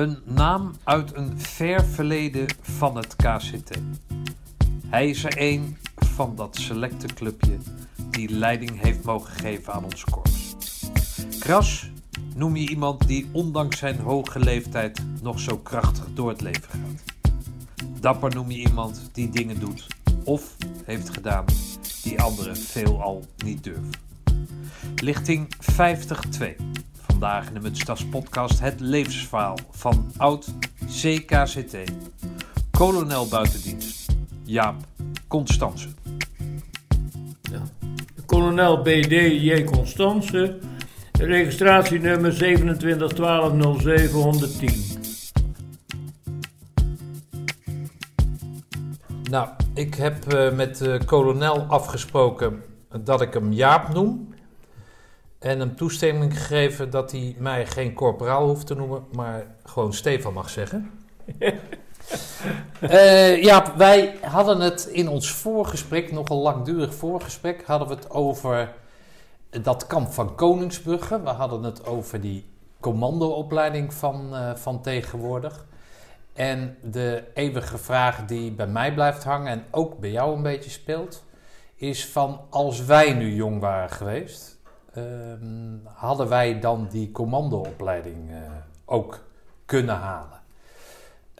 Een naam uit een ver verleden van het KCT. Hij is er een van dat selecte clubje die leiding heeft mogen geven aan ons korps. Kras noem je iemand die ondanks zijn hoge leeftijd nog zo krachtig door het leven gaat. Dapper noem je iemand die dingen doet of heeft gedaan die anderen veelal niet durven. Lichting 50-2. Vandaag in de Mutstas podcast het levensverhaal van oud CKCT. Kolonel buitendienst Jaap Constance. Ja. Kolonel BD J. Constance, registratienummer 27120710. Nou, ik heb uh, met de kolonel afgesproken dat ik hem Jaap noem. En hem toestemming gegeven dat hij mij geen corporaal hoeft te noemen, maar gewoon Stefan mag zeggen. uh, ja, wij hadden het in ons voorgesprek, nogal langdurig voorgesprek, hadden we het over dat kamp van Koningsbrugge. We hadden het over die commandoopleiding van, uh, van tegenwoordig. En de eeuwige vraag die bij mij blijft hangen en ook bij jou een beetje speelt, is van als wij nu jong waren geweest, uh, hadden wij dan die commandoopleiding uh, ook kunnen halen.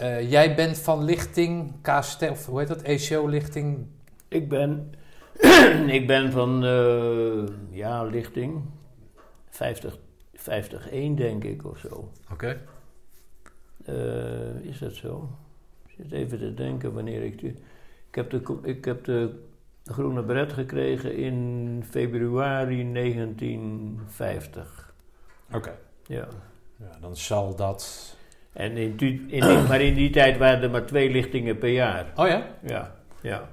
Uh, jij bent van lichting KST, of hoe heet dat, ECO-lichting? Ik ben, ik ben van, uh, ja, lichting 50, 50 1 denk ik of zo. Oké. Okay. is dat zo? Ik zit even te denken wanneer ik... Die, ik heb de, ik heb de groene beret gekregen in februari 1950. Oké. Okay. Ja. ja. Dan zal dat. En in die, in die, maar in die tijd waren er maar twee lichtingen per jaar. Oh ja? Ja. ja.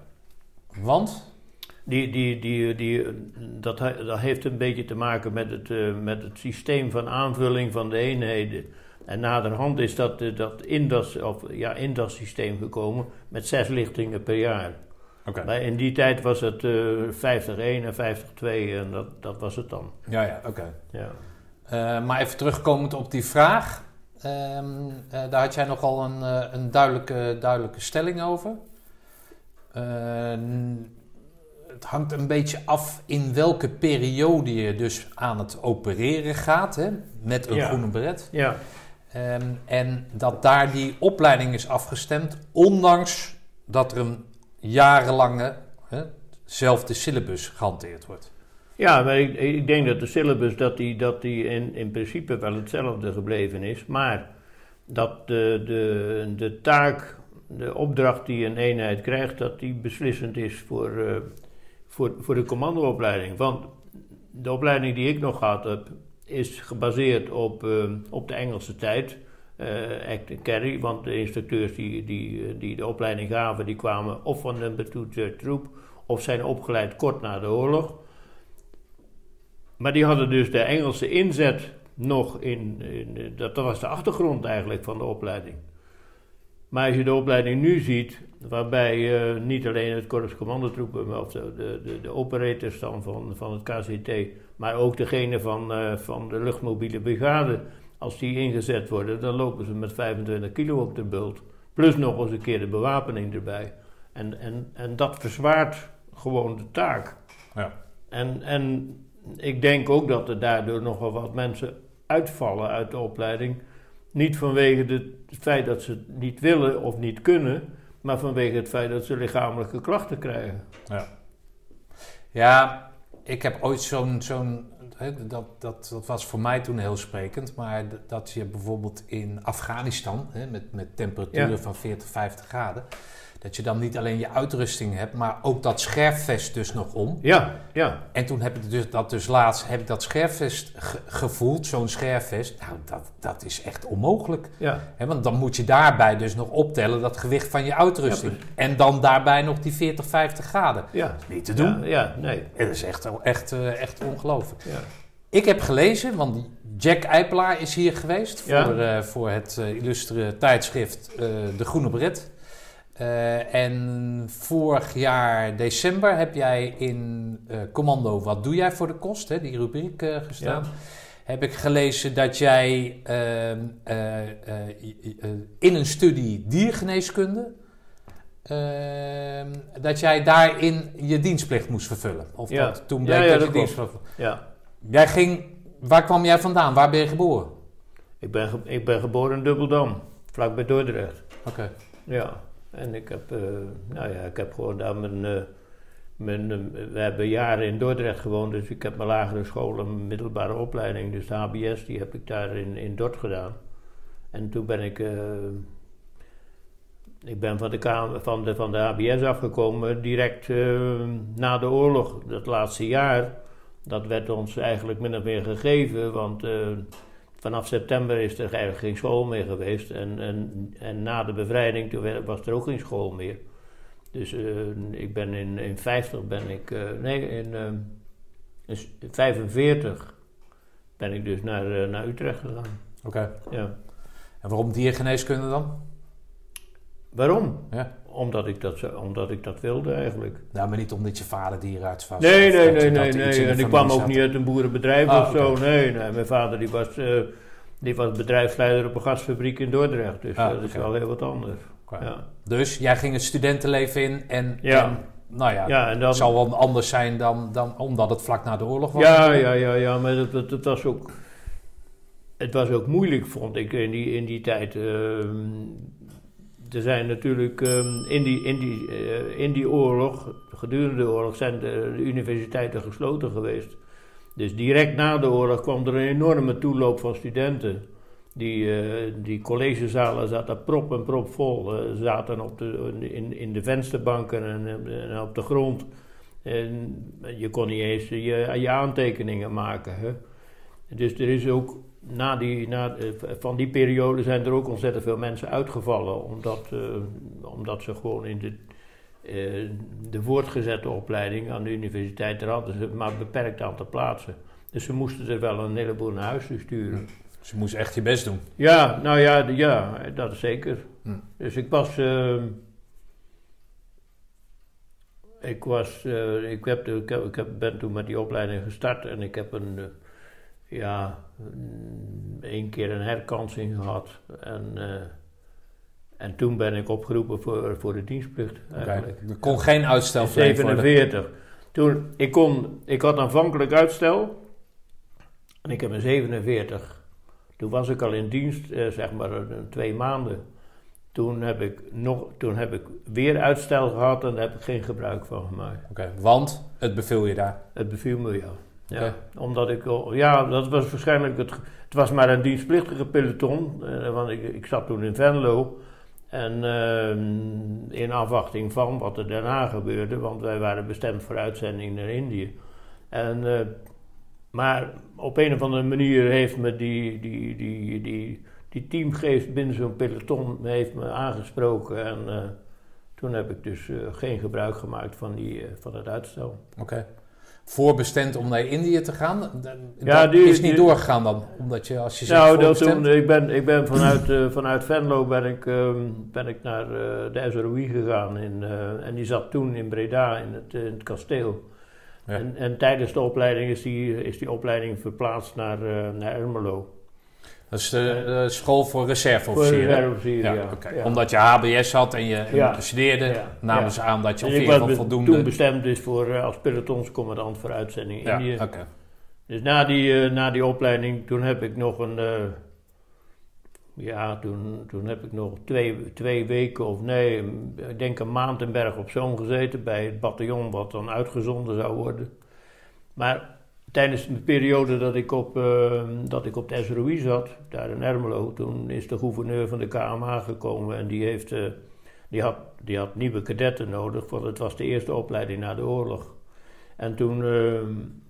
Want? Die, die, die, die, dat, dat heeft een beetje te maken met het, uh, met het systeem van aanvulling van de eenheden. En naderhand is dat, uh, dat in, dat, of, ja, in dat systeem gekomen met zes lichtingen per jaar. Okay. Maar in die tijd was het uh, 50 en 50 en dat, dat was het dan. Ja, ja, oké. Okay. Ja. Uh, maar even terugkomend op die vraag. Uh, daar had jij nogal een, een duidelijke, duidelijke stelling over. het hangt een beetje af in welke periode je dus aan het opereren gaat hè, met een ja. groene beret. Ja. Um, en dat daar die opleiding is afgestemd, ondanks dat er een jarenlange zelfde syllabus gehanteerd wordt. Ja, maar ik, denk dat de syllabus dat die, dat die in, in principe wel hetzelfde gebleven is, maar dat de, de, de taak, de opdracht die een eenheid krijgt, dat die beslissend is voor, uh, voor, voor de commandoopleiding. Want de opleiding die ik nog gehad heb, is gebaseerd op, uh, op de Engelse tijd. Uh, act carry, want de instructeurs die, die, die de opleiding gaven, die kwamen of van de betoete troep of zijn opgeleid kort na de oorlog. Maar die hadden dus de Engelse inzet nog in, in dat, dat was de achtergrond eigenlijk van de opleiding. Maar als je de opleiding nu ziet, waarbij niet alleen het korps commandotroepen of de, de, de, operators dan van, van het KCT, maar ook degene van, van de luchtmobiele brigade, als die ingezet worden, dan lopen ze met 25 kilo op de bult. Plus nog eens een keer de bewapening erbij. En, en, en dat verzwaart gewoon de taak. Ja. En, en ik denk ook dat er daardoor nogal wat mensen uitvallen uit de opleiding. Niet vanwege het feit dat ze het niet willen of niet kunnen, maar vanwege het feit dat ze lichamelijke klachten krijgen. Ja, ja ik heb ooit zo'n. zo'n dat, dat, dat was voor mij toen heel sprekend, maar dat je bijvoorbeeld in Afghanistan, hè, met, met temperaturen ja. van 40, 50 graden, dat je dan niet alleen je uitrusting hebt, maar ook dat scherfvest dus nog om. Ja, ja. En toen heb ik dus, dat dus laatst heb ik dat scherfvest ge gevoeld, zo'n scherfvest. Nou, dat, dat is echt onmogelijk. Ja. He, want dan moet je daarbij dus nog optellen dat gewicht van je uitrusting. Ja, en dan daarbij nog die 40, 50 graden. Ja. Dat is niet te doen. Ja, ja nee. Het is echt, echt, echt ongelooflijk. Ja. Ik heb gelezen, want Jack Eipelaar is hier geweest voor, uh, voor het uh, illustre tijdschrift uh, De Groene Bret. Uh, en vorig jaar december heb jij in uh, Commando Wat Doe Jij voor de Kost, hè, die rubriek uh, gestaan. Ja. heb ik gelezen dat jij ehm, eh, eh, eh, in een studie diergeneeskunde, ehm, dat jij daarin je dienstplicht moest vervullen. Of Ja. dat toen bleek ja, dat dat je dienstplicht... Ja. Jij ging, waar kwam jij vandaan? Waar ben je geboren? Ik ben, ge- ik ben geboren in Dubbeldam, vlakbij Dordrecht. Oké. Ja, en ik heb, eh, nou ja, ik heb gewoon daar mijn, eh, mijn eh, we hebben jaren in Dordrecht gewoond, dus ik heb mijn lagere school en middelbare opleiding, dus de HBS, die heb ik daar in, in Dort gedaan. En toen ben ik, ik ben van de, van de, van de HBS afgekomen direct na de oorlog, dat laatste jaar. Dat werd ons eigenlijk min of meer gegeven, want vanaf september is er eigenlijk geen school meer geweest. En, en, en na de bevrijding toen was er ook geen school meer. Dus eh, ik ben in, in 50 ben ik, eh, nee, in, eh, in s- 45 ben ik dus naar, eh, naar Utrecht gegaan. Oké. Ja. En waarom diergeneeskunde dan? Waarom? Ja. Omdat ik, dat, omdat ik dat wilde eigenlijk. Nou, maar niet omdat je vader dierenarts was. Nee, nee, nee, nee, nee. En ik kwam ook niet uit een boerenbedrijf Ah, of zo. Nee, nee. Mijn vader die was, eh, die was bedrijfsleider op een gasfabriek in Dordrecht. Dus Ah, dat is wel heel wat anders. Ja. Dus jij ging het studentenleven in en, Ja. en nou ja, Ja, en dan, het zal wel anders zijn dan, dan omdat het vlak na de oorlog was. Ja, ja, ja, ja, maar dat, dat, dat was ook. Het was ook moeilijk, vond ik, in die, in die tijd. Ehm, er zijn natuurlijk ehm, in, die, in, die, eh, in die oorlog, gedurende de oorlog, zijn de, universiteiten gesloten geweest. Dus direct na de oorlog kwam er een enorme toeloop van studenten. Die, eh, die collegezalen zaten prop en prop vol. eh, zaten op de, in, in de vensterbanken en, en op de grond. En je kon niet eens je, je aantekeningen maken. Hè? Dus er is ook na die, na, eh, van die periode zijn er ook ontzettend veel mensen uitgevallen. Omdat, eh, omdat ze gewoon in de, eh, de voortgezette opleiding aan de universiteit, daar hadden ze maar een beperkt aantal plaatsen. Dus ze moesten er wel een heleboel naar huis sturen. Je moest echt je best doen. Ja, nou ja, ja dat is zeker. Hm. Dus ik was. ik was. ik, heb, de- ik, heb, ik ben toen met die opleiding gestart en ik heb een. Ja, een- één keer een herkansing gehad. En, eh, en toen ben ik opgeroepen voor, voor de dienstplicht. Eigenlijk. Er kon geen uitstel worden. 47. Toen, ik, kon, ik had aanvankelijk uitstel. En ik heb in 47. Toen was ik al in dienst, eh, zeg maar een, twee maanden. Toen heb, ik nog, toen heb ik weer uitstel gehad en daar heb ik geen gebruik van gemaakt. Oké, want het beviel je daar. Het beviel me, ja. Ja Oké. Omdat ik, ja, dat was waarschijnlijk het, het was maar een dienstplichtige peloton. eh, want ik, ik zat toen in Venlo. En eh, in afwachting van wat er daarna gebeurde, want wij waren bestemd voor uitzending naar Indië. En, eh, maar op een of andere manier heeft me die, die, die, die, die teamgeest binnen zo'n peloton heeft me aangesproken. En eh, toen heb ik dus eh, geen gebruik gemaakt van, die, eh, van het uitstel. Oké. Voorbestemd om naar Indië te gaan. Dat, Ja, dat die- is niet die- doorgegaan dan. Omdat je als je zegt Nou, dat toen, ik ben, ik ben vanuit, eh, vanuit Venlo ben ik, ehm, ben ik naar eh, de SROI gegaan. In, eh, en die zat toen in Breda in het, in het kasteel. Ja. En, en tijdens de opleiding is die, is die opleiding verplaatst naar, naar Ermelo. Dat is de, de school voor reserveofficieren. reserveofficieren, ja, ja. oké. ja. Omdat je HBS had en je, en je studeerde, namen ze aan dat je be- voldoende... toen bestemd dus voor, eh, als pelotonscommandant voor uitzending ja, Indië. Dus na die, eh, na die opleiding, toen heb ik nog een. eh, ja, toen, toen heb ik nog twee, twee weken of nee, ik denk een maand in Berg op Zoom gezeten bij het bataljon wat dan uitgezonden zou worden. Maar tijdens de periode dat ik op, eh, dat ik op de SROI zat, daar in Ermelo, toen is de gouverneur van de KMA gekomen en die, heeft, eh, die, had, die had nieuwe kadetten nodig, want het was de eerste opleiding na de oorlog. En toen, eh,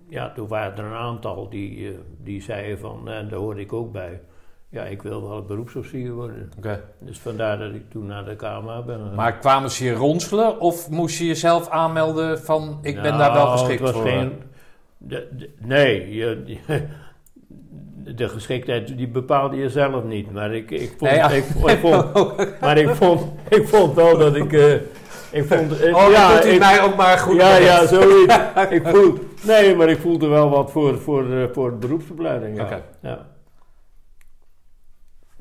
ja, toen waren er een aantal die, eh, die zeiden van, en daar hoorde ik ook bij, ja, ik wil wel beroepsofficier worden. Oké. Dus vandaar dat ik toen naar de KMA ben gegaan. Maar kwamen ze je ronselen of moest je jezelf aanmelden van ik ben daar wel Nou, geschikt het was voor? Geen, de, de- nee, je, de geschiktheid die bepaalde je zelf niet. Maar ik, ik vond, Nee, ja. ik, ik vond, maar ik vond, ik vond wel dat ik, eh, ik vond, eh, Oh, ja, ja, ik- mij ook maar goed. ja, ja, zoiets. ik voel, nee, maar ik voelde wel wat voor, voor, eh, voor de beroepsopleiding. Ja. Ja.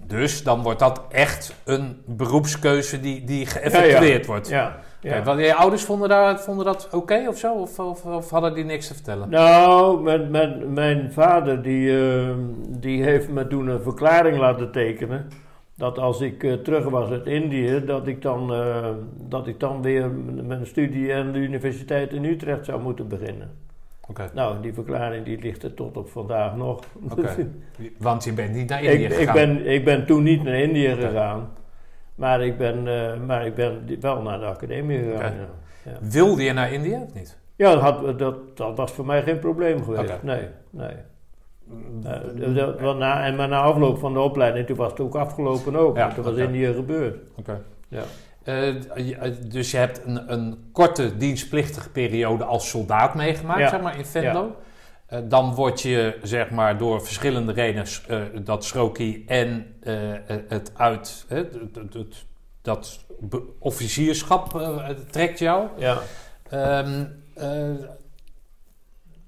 Dus dan wordt dat echt een beroepskeuze die, die geëffectueerd wordt. Ja, ja. Want je ouders vonden, daar, vonden dat oké of zo? Of, of, of hadden die niks te vertellen? Nou, met, met, mijn vader die, eh, die heeft me toen een verklaring laten tekenen. Dat als ik eh, terug was uit Indië, dat ik dan, eh, dat ik dan weer mijn studie aan de universiteit in Utrecht zou moeten beginnen. Oké. Nou, die verklaring die ligt er tot op vandaag nog. Oké. Want je bent niet naar Indië ik, ik, gegaan. ben, ik ben toen niet naar Indië gegaan, maar ik ben, eh, maar ik ben wel naar de academie gegaan. Ja. Ja. Wilde je naar Indië of niet? Ja, dat, had, dat, dat was voor mij geen probleem geweest. Nee, nee. Eh, dat- want na, en maar na afloop van de opleiding, toen was het ook afgelopen ook. Ja, want toen was oké. Indië gebeurd. Oké. Ja. Eh, dus je hebt een, een korte dienstplichtige periode als soldaat meegemaakt, Ja. zeg maar, in Venlo. Eh, dan word je, zeg maar, door verschillende redenen, eh, dat schroki en eh, het uit, hè, het- het- het- dat officierschap trekt jou. Ja. Ehm, eh,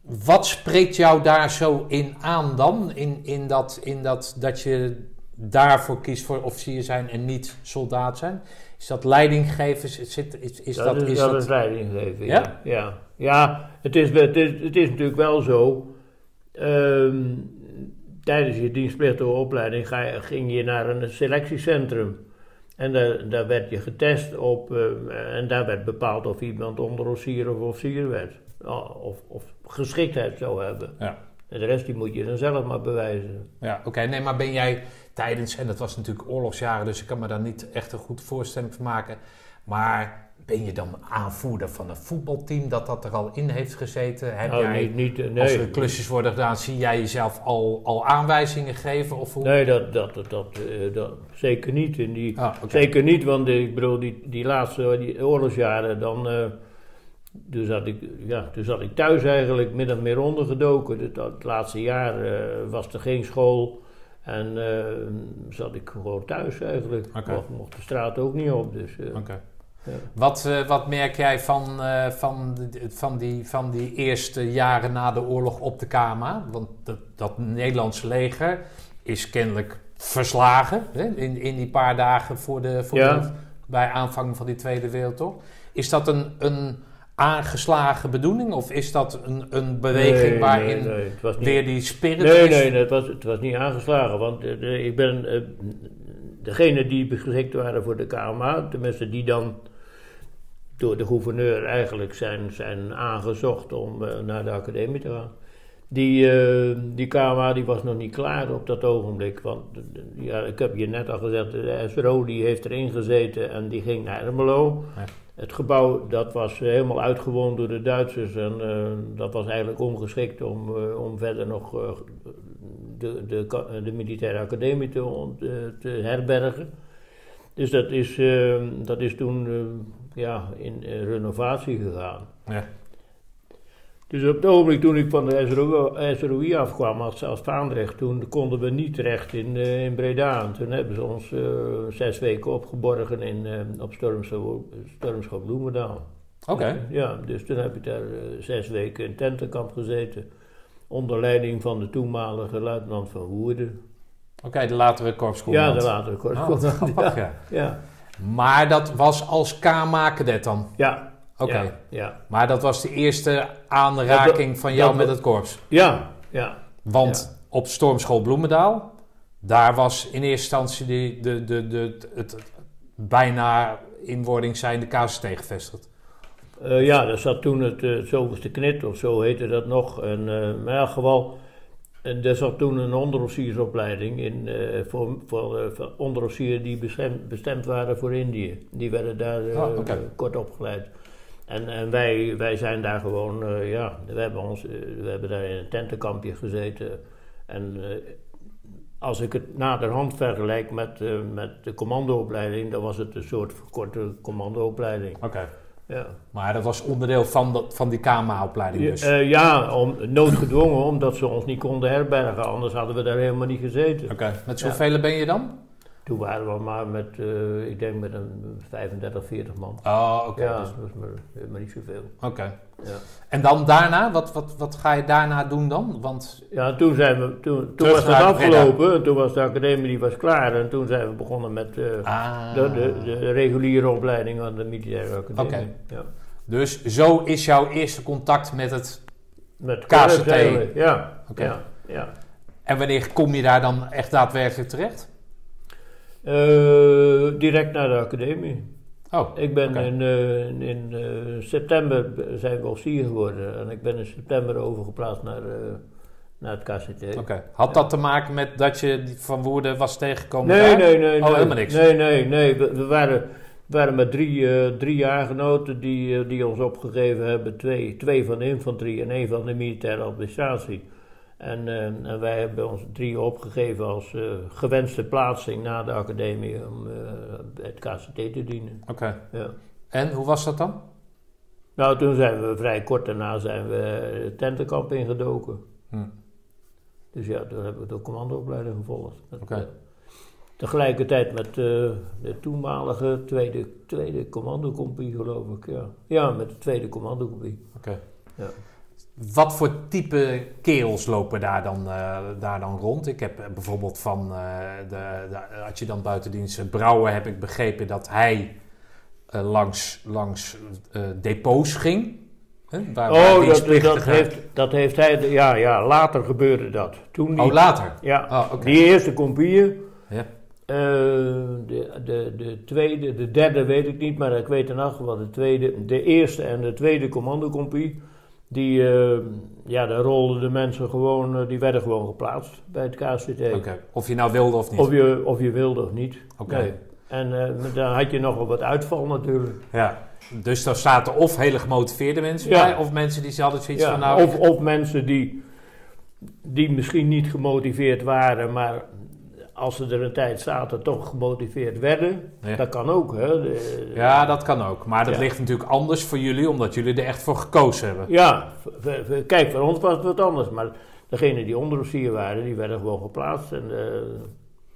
wat spreekt jou daar zo in aan dan? In, in, dat, in dat, dat je daarvoor kiest voor officier zijn en niet soldaat zijn? Is dat leidinggeven? Is, is, is dat, dat, is, dat dat, is geven. Ja? Ja, ja. Ja het, is, het, is, het is natuurlijk wel zo. ehm, tijdens je dienstplichtige opleiding ga ging je naar een selectiecentrum. En daar, daar werd je getest op, eh, en daar werd bepaald of iemand onderofficier of officier werd. Of, of geschiktheid zou hebben. Ja. En de rest die moet je dan zelf maar bewijzen. Ja, oké. Nee, maar ben jij tijdens, en dat was natuurlijk oorlogsjaren, dus ik kan me daar niet echt een goed voorstelling van maken. Maar ben je dan aanvoerder van een voetbalteam dat dat er al in heeft gezeten? Heb Nou, jij, niet, niet, eh, als nee, er klusjes worden gedaan, zie jij jezelf al, al aanwijzingen geven? Of hoe? nee dat, dat, dat, dat, eh, dat zeker niet. In die, Ah. Zeker niet, want ik bedoel, die, die laatste die oorlogsjaren, dan, eh, toen, zat ik, ja, toen zat ik thuis eigenlijk min of meer ondergedoken. Het, het laatste jaar eh, was er geen school en zat ik gewoon thuis eigenlijk. Oké. Mocht, mocht de straat ook niet op, dus... Oké. Ja. Wat, eh, wat merk jij van, eh, van, van, die, van die eerste jaren na de oorlog op de KMA? Want dat, dat Nederlandse leger is kennelijk verslagen hè, in, in die paar dagen voor de, voor Ja. de, bij aanvang van die Tweede Wereldoorlog. Is dat een, een aangeslagen bedoeling of is dat een, een beweging Nee, waarin nee, nee, het was niet, weer die spirit Nee, is? nee, nee, het, was, het was niet aangeslagen. Want eh, ik ben. Eh, degene die geschikt waren voor de KMA, tenminste die dan door de gouverneur eigenlijk zijn, zijn aangezocht om eh, naar de academie te gaan. Die, eh, die KMA die was nog niet klaar op dat ogenblik. Want eh, ja, ik heb je net al gezegd, de SRO die heeft erin gezeten en die ging naar Ermelo. Ja. Het gebouw dat was helemaal uitgewoond door de Duitsers en dat was eigenlijk ongeschikt om, om verder nog de, de, ka- de militaire academie te, eh, te herbergen. Dus dat is, eh, dat is toen eh, ja, in eh, renovatie gegaan. Ja. Dus op het ogenblik toen ik van de SRO, SROI afkwam als, als vaandrecht, toen konden we niet terecht in, eh, in Breda. En toen hebben ze ons eh, zes weken opgeborgen in, eh, op Stormschop Bloemendaal. Oké. Ja, dus toen heb ik daar eh, zes weken in tentenkamp gezeten. Onder leiding van de toenmalige luitenant van Woerden. Oké, de latere Ja, korpscommandant. de latere Oh, correspondent. grappig, ja. ja. Ja, Maar dat was als KMA-cadet dan? ja. Oké. Ja, ja. Maar dat was de eerste aanraking van jou dat- met het korps. ja, ja. Want op Stormschool Bloemendaal, daar was in eerste instantie die, de, de, de, het, het bijna inwording zijnde KCT gevestigd. Eh, ja, daar zat toen het eh, zoveelste knit, of zo heette dat nog. En, eh, maar in elk geval, en er zat toen een onderofficiersopleiding in, voor, voor, voor onderofficieren die bestemd, bestemd waren voor Indië. Die werden daar Ah, kort opgeleid. En, en wij, wij zijn daar gewoon, ja, we hebben, ons, we hebben daar in een tentenkampje gezeten. En als ik het naderhand vergelijk met, met de commandoopleiding, dan was het een soort verkorte commandoopleiding. Oké. Ja. Maar dat was onderdeel van, dat, van die KMA-opleiding Ja, dus. eh, ja, om, noodgedwongen, omdat ze ons niet konden herbergen. Anders hadden we daar helemaal niet gezeten. Oké. Met zoveel ben je dan? Toen waren we maar met, eh, ik denk met een 35, 40 man. Oh, oké. ja, dus- dat was maar, maar niet zoveel. oké. Ja. En dan daarna, wat, wat, wat ga je daarna doen dan? Want, Ja, toen zijn we, toen, toen was het afgelopen, en toen was de academie die was klaar en toen zijn we begonnen met eh, ah, de, de, de reguliere opleiding aan de militaire academie. Oké. Ja. Dus zo is jouw eerste contact met het... Met KCT. Ja, Oké. ja, ja. En wanneer kom je daar dan echt daadwerkelijk terecht? Eh, direct naar de academie. Oh, Ik ben in, eh, in, eh, september zijn we officier geworden en ik ben in september overgeplaatst naar, eh, naar het KCT. oké. Had dat te maken met dat je Van Woerden was tegengekomen Nee, daar? nee, nee. Oh, nee. helemaal niks. Nee, nee, nee. We, we waren, we waren met drie, drie jaargenoten die, die ons opgegeven hebben. Twee, twee van de infanterie en één van de militaire administratie. En, en wij hebben ons drie opgegeven als eh, gewenste plaatsing na de academie om eh, het KCT te dienen. Oké. Ja. En hoe was dat dan? Nou, toen zijn we vrij kort daarna zijn we het tentenkamp ingedoken. Hm. Dus ja, toen hebben we de commandoopleiding gevolgd. Oké. eh, tegelijkertijd met de toenmalige tweede, tweede commandocompie, geloof ik. Ja. ja, met de tweede commandocompie. Oké. Ja. Wat voor type kerels lopen daar dan, eh, daar dan rond? Ik heb eh, bijvoorbeeld van, eh, de, dan buitendienst Brouwer, heb ik begrepen dat hij eh, langs, langs eh, depots ging. Waar- waar Oh, dat, dat, heeft, dat heeft hij. Ja, ja, later gebeurde dat. Toen niet. Oh, later? ja, Oh, die eerste compieën. Ja. eh, de, de, de tweede, de derde weet ik niet, maar ik weet in elk geval de tweede, de eerste en de tweede commandocompie. Die, eh, ja, daar rolden de mensen gewoon, eh, die werden gewoon geplaatst bij het KCT. Oké. Of je nou wilde of niet? Of, je, of je wilde of niet. Oké. Nee. En eh, dan had je nogal wat uitval natuurlijk. Ja. Dus daar zaten of hele gemotiveerde mensen Ja. bij, of mensen die hadden zoiets Ja, van nou... of, of mensen die, die misschien niet gemotiveerd waren, maar als ze er een tijd zaten toch gemotiveerd werden. Ja. Dat kan ook, hè. De- Ja, dat kan ook. Maar dat Ja. ligt natuurlijk anders voor jullie, omdat jullie er echt voor gekozen hebben. Ja, kijk, voor ons was het wat anders, maar degenen die onderofficier waren, die werden gewoon geplaatst. En, eh,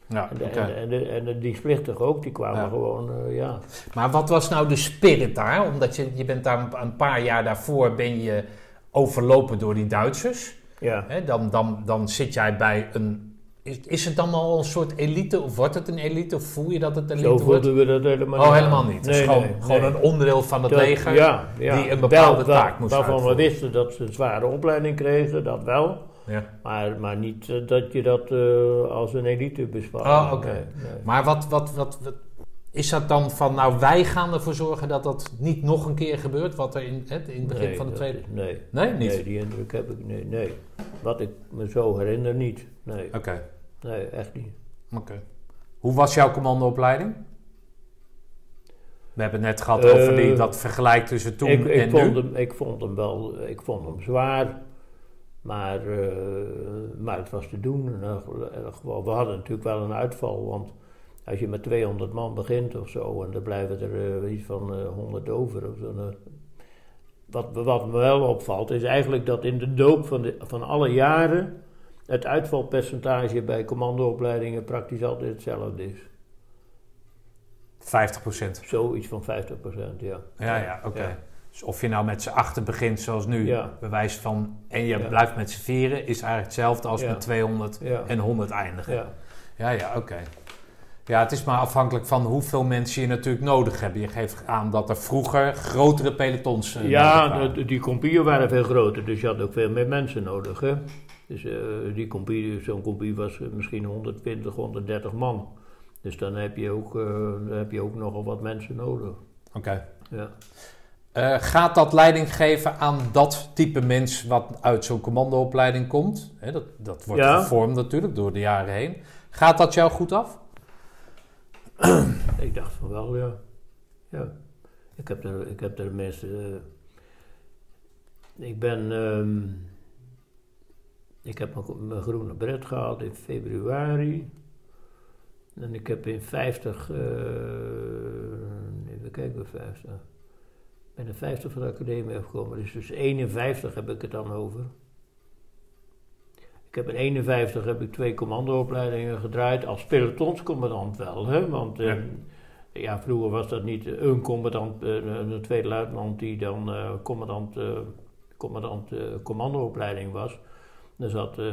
Ja, en, de, en, de, en, de, en de dienstplichtigen ook, die kwamen Ja. gewoon, eh, ja. Maar wat was nou de spirit daar? Omdat je, je bent daar een, paar jaar daarvoor ben je overlopen door die Duitsers. ja. Hè, dan, dan, dan zit jij bij een... Is, is het dan al een soort elite? Of wordt het een elite? Of voel je dat het elite Zo wordt? we dat helemaal Oh, niet. helemaal niet. Het is gewoon, nee, gewoon nee. een onderdeel van het Dat- leger. ja, ja. die een bepaalde Wel, taak moest Waarvan we wisten dat ze een zware opleiding kregen, dat wel. Ja. Maar, maar niet eh, dat je dat eh, als een elite beschouwt. Oh, oké. Maar wat, wat, wat, wat is dat dan van... Nou, wij gaan ervoor zorgen dat dat niet nog een keer gebeurt... wat er in, hè, in het begin van de tweede... is- nee. Nee, niet? Nee, die indruk heb ik nee, nee. Wat ik me zo herinner, niet. Nee, Oké, nee echt niet. oké. Hoe was jouw commandoopleiding? We hebben het net gehad Eh, over die, dat vergelijk tussen toen ik, ik, en vond nu. hem, ik vond hem wel, ik vond hem zwaar. Maar, eh, maar het was te doen. geval. We hadden natuurlijk wel een uitval, want als je met 200 man begint of zo, en er blijven er eh, iets van eh 100 over of zo. dan- wat, wat me wel opvalt, is eigenlijk dat in de doop van, de, van alle jaren het uitvalpercentage bij commandoopleidingen praktisch altijd hetzelfde is. 50 procent. Zoiets van 50%, ja. Ja, ja, oké. Ja. Dus of je nou met z'n achter begint zoals nu, Ja. bewijs van... en je Ja. blijft met z'n vieren, is eigenlijk hetzelfde als met 200 Ja, en 100 eindigen. ja. Ja, ja, oké. Ja, het is maar afhankelijk van hoeveel mensen je natuurlijk nodig hebt. Je geeft aan dat er vroeger grotere pelotons eh, Ja, die compieën waren veel groter, dus je had ook veel meer mensen nodig. Hè? Dus eh, die compie, zo'n compie was eh, misschien 120, 130 man. Dus dan heb je ook, eh, dan heb je ook nogal wat mensen nodig. Oké. Ja. Gaat dat leiding geven aan dat type mens wat uit zo'n commandoopleiding komt? Hè, dat, dat wordt Ja. gevormd natuurlijk door de jaren heen. Gaat dat jou goed af? Ik dacht van wel, ja. ja. Ik, heb er, ik heb er mensen. ik ben. ehm, ik heb mijn, groene bret gehaald in februari. En ik heb in 50. eh, even kijken, 50. Ik ben in 50 van de academie afgekomen. Dus, dus 51 heb ik het dan over. ik heb in 51 heb ik twee commandoopleidingen gedraaid, als pelotonscommandant wel. Hè? Want eh, Ja. ja. vroeger was dat niet een commandant, eh, een tweede luitenant die dan eh, commandant, eh, commandant eh, commandoopleiding was. Er zat eh,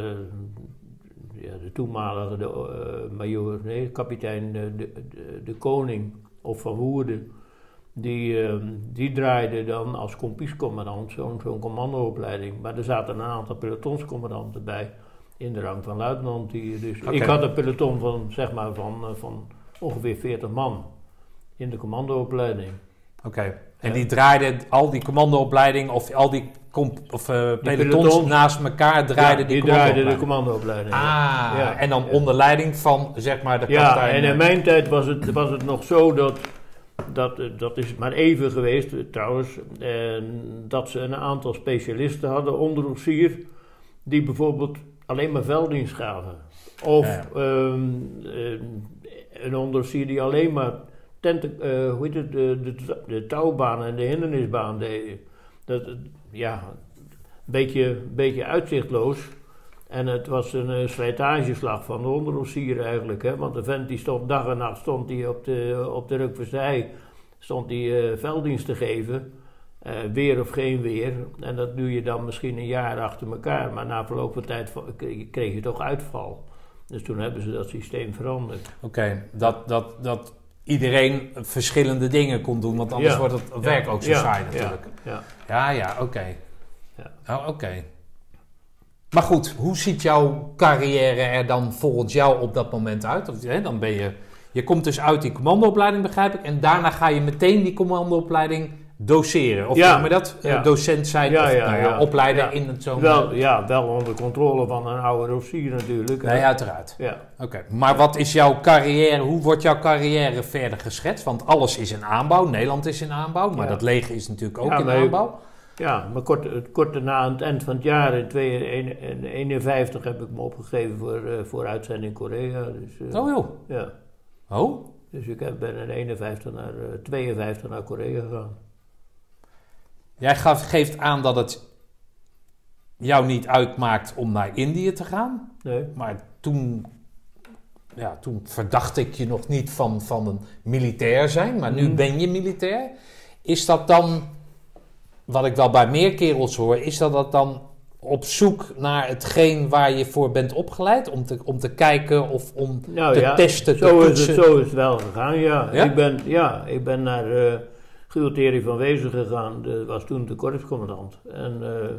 ja, de toenmalige de, eh, majoor, nee, kapitein de, de, de, Koning of Van Woerden. Die, eh, die draaide dan als kompiescommandant zo'n zo'n commandoopleiding. Maar er zaten een aantal pelotonscommandanten bij in de rang van luitenant. Die, dus. Ik had een peloton van, zeg maar, van, eh, van ongeveer 40 man in de commandoopleiding. Oké. En Ja. die draaiden al die commandoopleiding of al die of, eh, pelotons pelotons. naast elkaar draaiden Ja, die, die draaiden de commandoopleiding. Ah, Ja. en dan Ja. onder leiding van zeg maar de Ja, kapitein. en in mijn tijd was het, was het nog zo dat, dat, eh, dat is maar even geweest eh, trouwens, eh, dat ze een aantal specialisten hadden, onderofficier, die bijvoorbeeld alleen maar velddienst gaven. Of Ja. ehm, eh, een onderofficier die alleen maar tenten, eh, hoe heet het, de, de, de touwbaan en de hindernisbaan deed. Dat, ja, een beetje, beetje uitzichtloos. En het was een eh, slijtageslag van de onderofficier eigenlijk. Hè? Want de vent die stond dag en nacht stond die op de, op de Rukverstij, stond die eh, velddienst te geven. eh, weer of geen weer. En dat doe je dan misschien een jaar achter elkaar. Maar na verloop van tijd kreeg je toch uitval. Dus toen hebben ze dat systeem veranderd. Oké, dat, dat, dat iedereen verschillende dingen kon doen, want anders Ja. wordt het werk ook zo saai natuurlijk. Ja, Ja, ja, oké. Ja. Oké. Maar goed, hoe ziet jouw carrière er dan volgens jou op dat moment uit? Of, hè, dan ben je, je komt dus uit die commandoopleiding, begrijp ik, en daarna ga je meteen die commandoopleiding doseren. Of Ja. noem je dat? Eh, Ja. docent zijn Ja, of ja, nou ja, ja. opleiden Ja. in het zo'n... wel, ja, wel onder controle van een oude officier natuurlijk. Nee, uiteraard. Ja. Oké, maar wat is jouw carrière, hoe wordt jouw carrière verder geschetst? Want alles is in aanbouw, Nederland is in aanbouw, maar dat leger is natuurlijk ook in maar- aanbouw. Ja, maar kort, kort daarna, aan het eind van het jaar, in 1951, heb ik me opgegeven voor, eh, voor uitzending Korea. Dus, eh, Oh joh. ja. Oh, dus ik heb, ben in 51 naar, eh, 52 naar Korea gegaan. Jij gaf, geeft aan dat het jou niet uitmaakt om naar Indië te gaan. Nee. Maar toen, ja, toen verdacht ik je nog niet van, van een militair zijn. Maar nu Mhm. ben je militair. Is dat dan, wat ik wel bij meer kerels hoor, is dat dat dan op zoek naar hetgeen waar je voor bent opgeleid? Om te, om te kijken of om Nou te ja, testen, te zo is, het, zo is het wel gegaan, ja. Ja? Ik, ben, ja ik ben naar Gualtieri van Wezen gegaan, dat was toen de korpscommandant. En eh,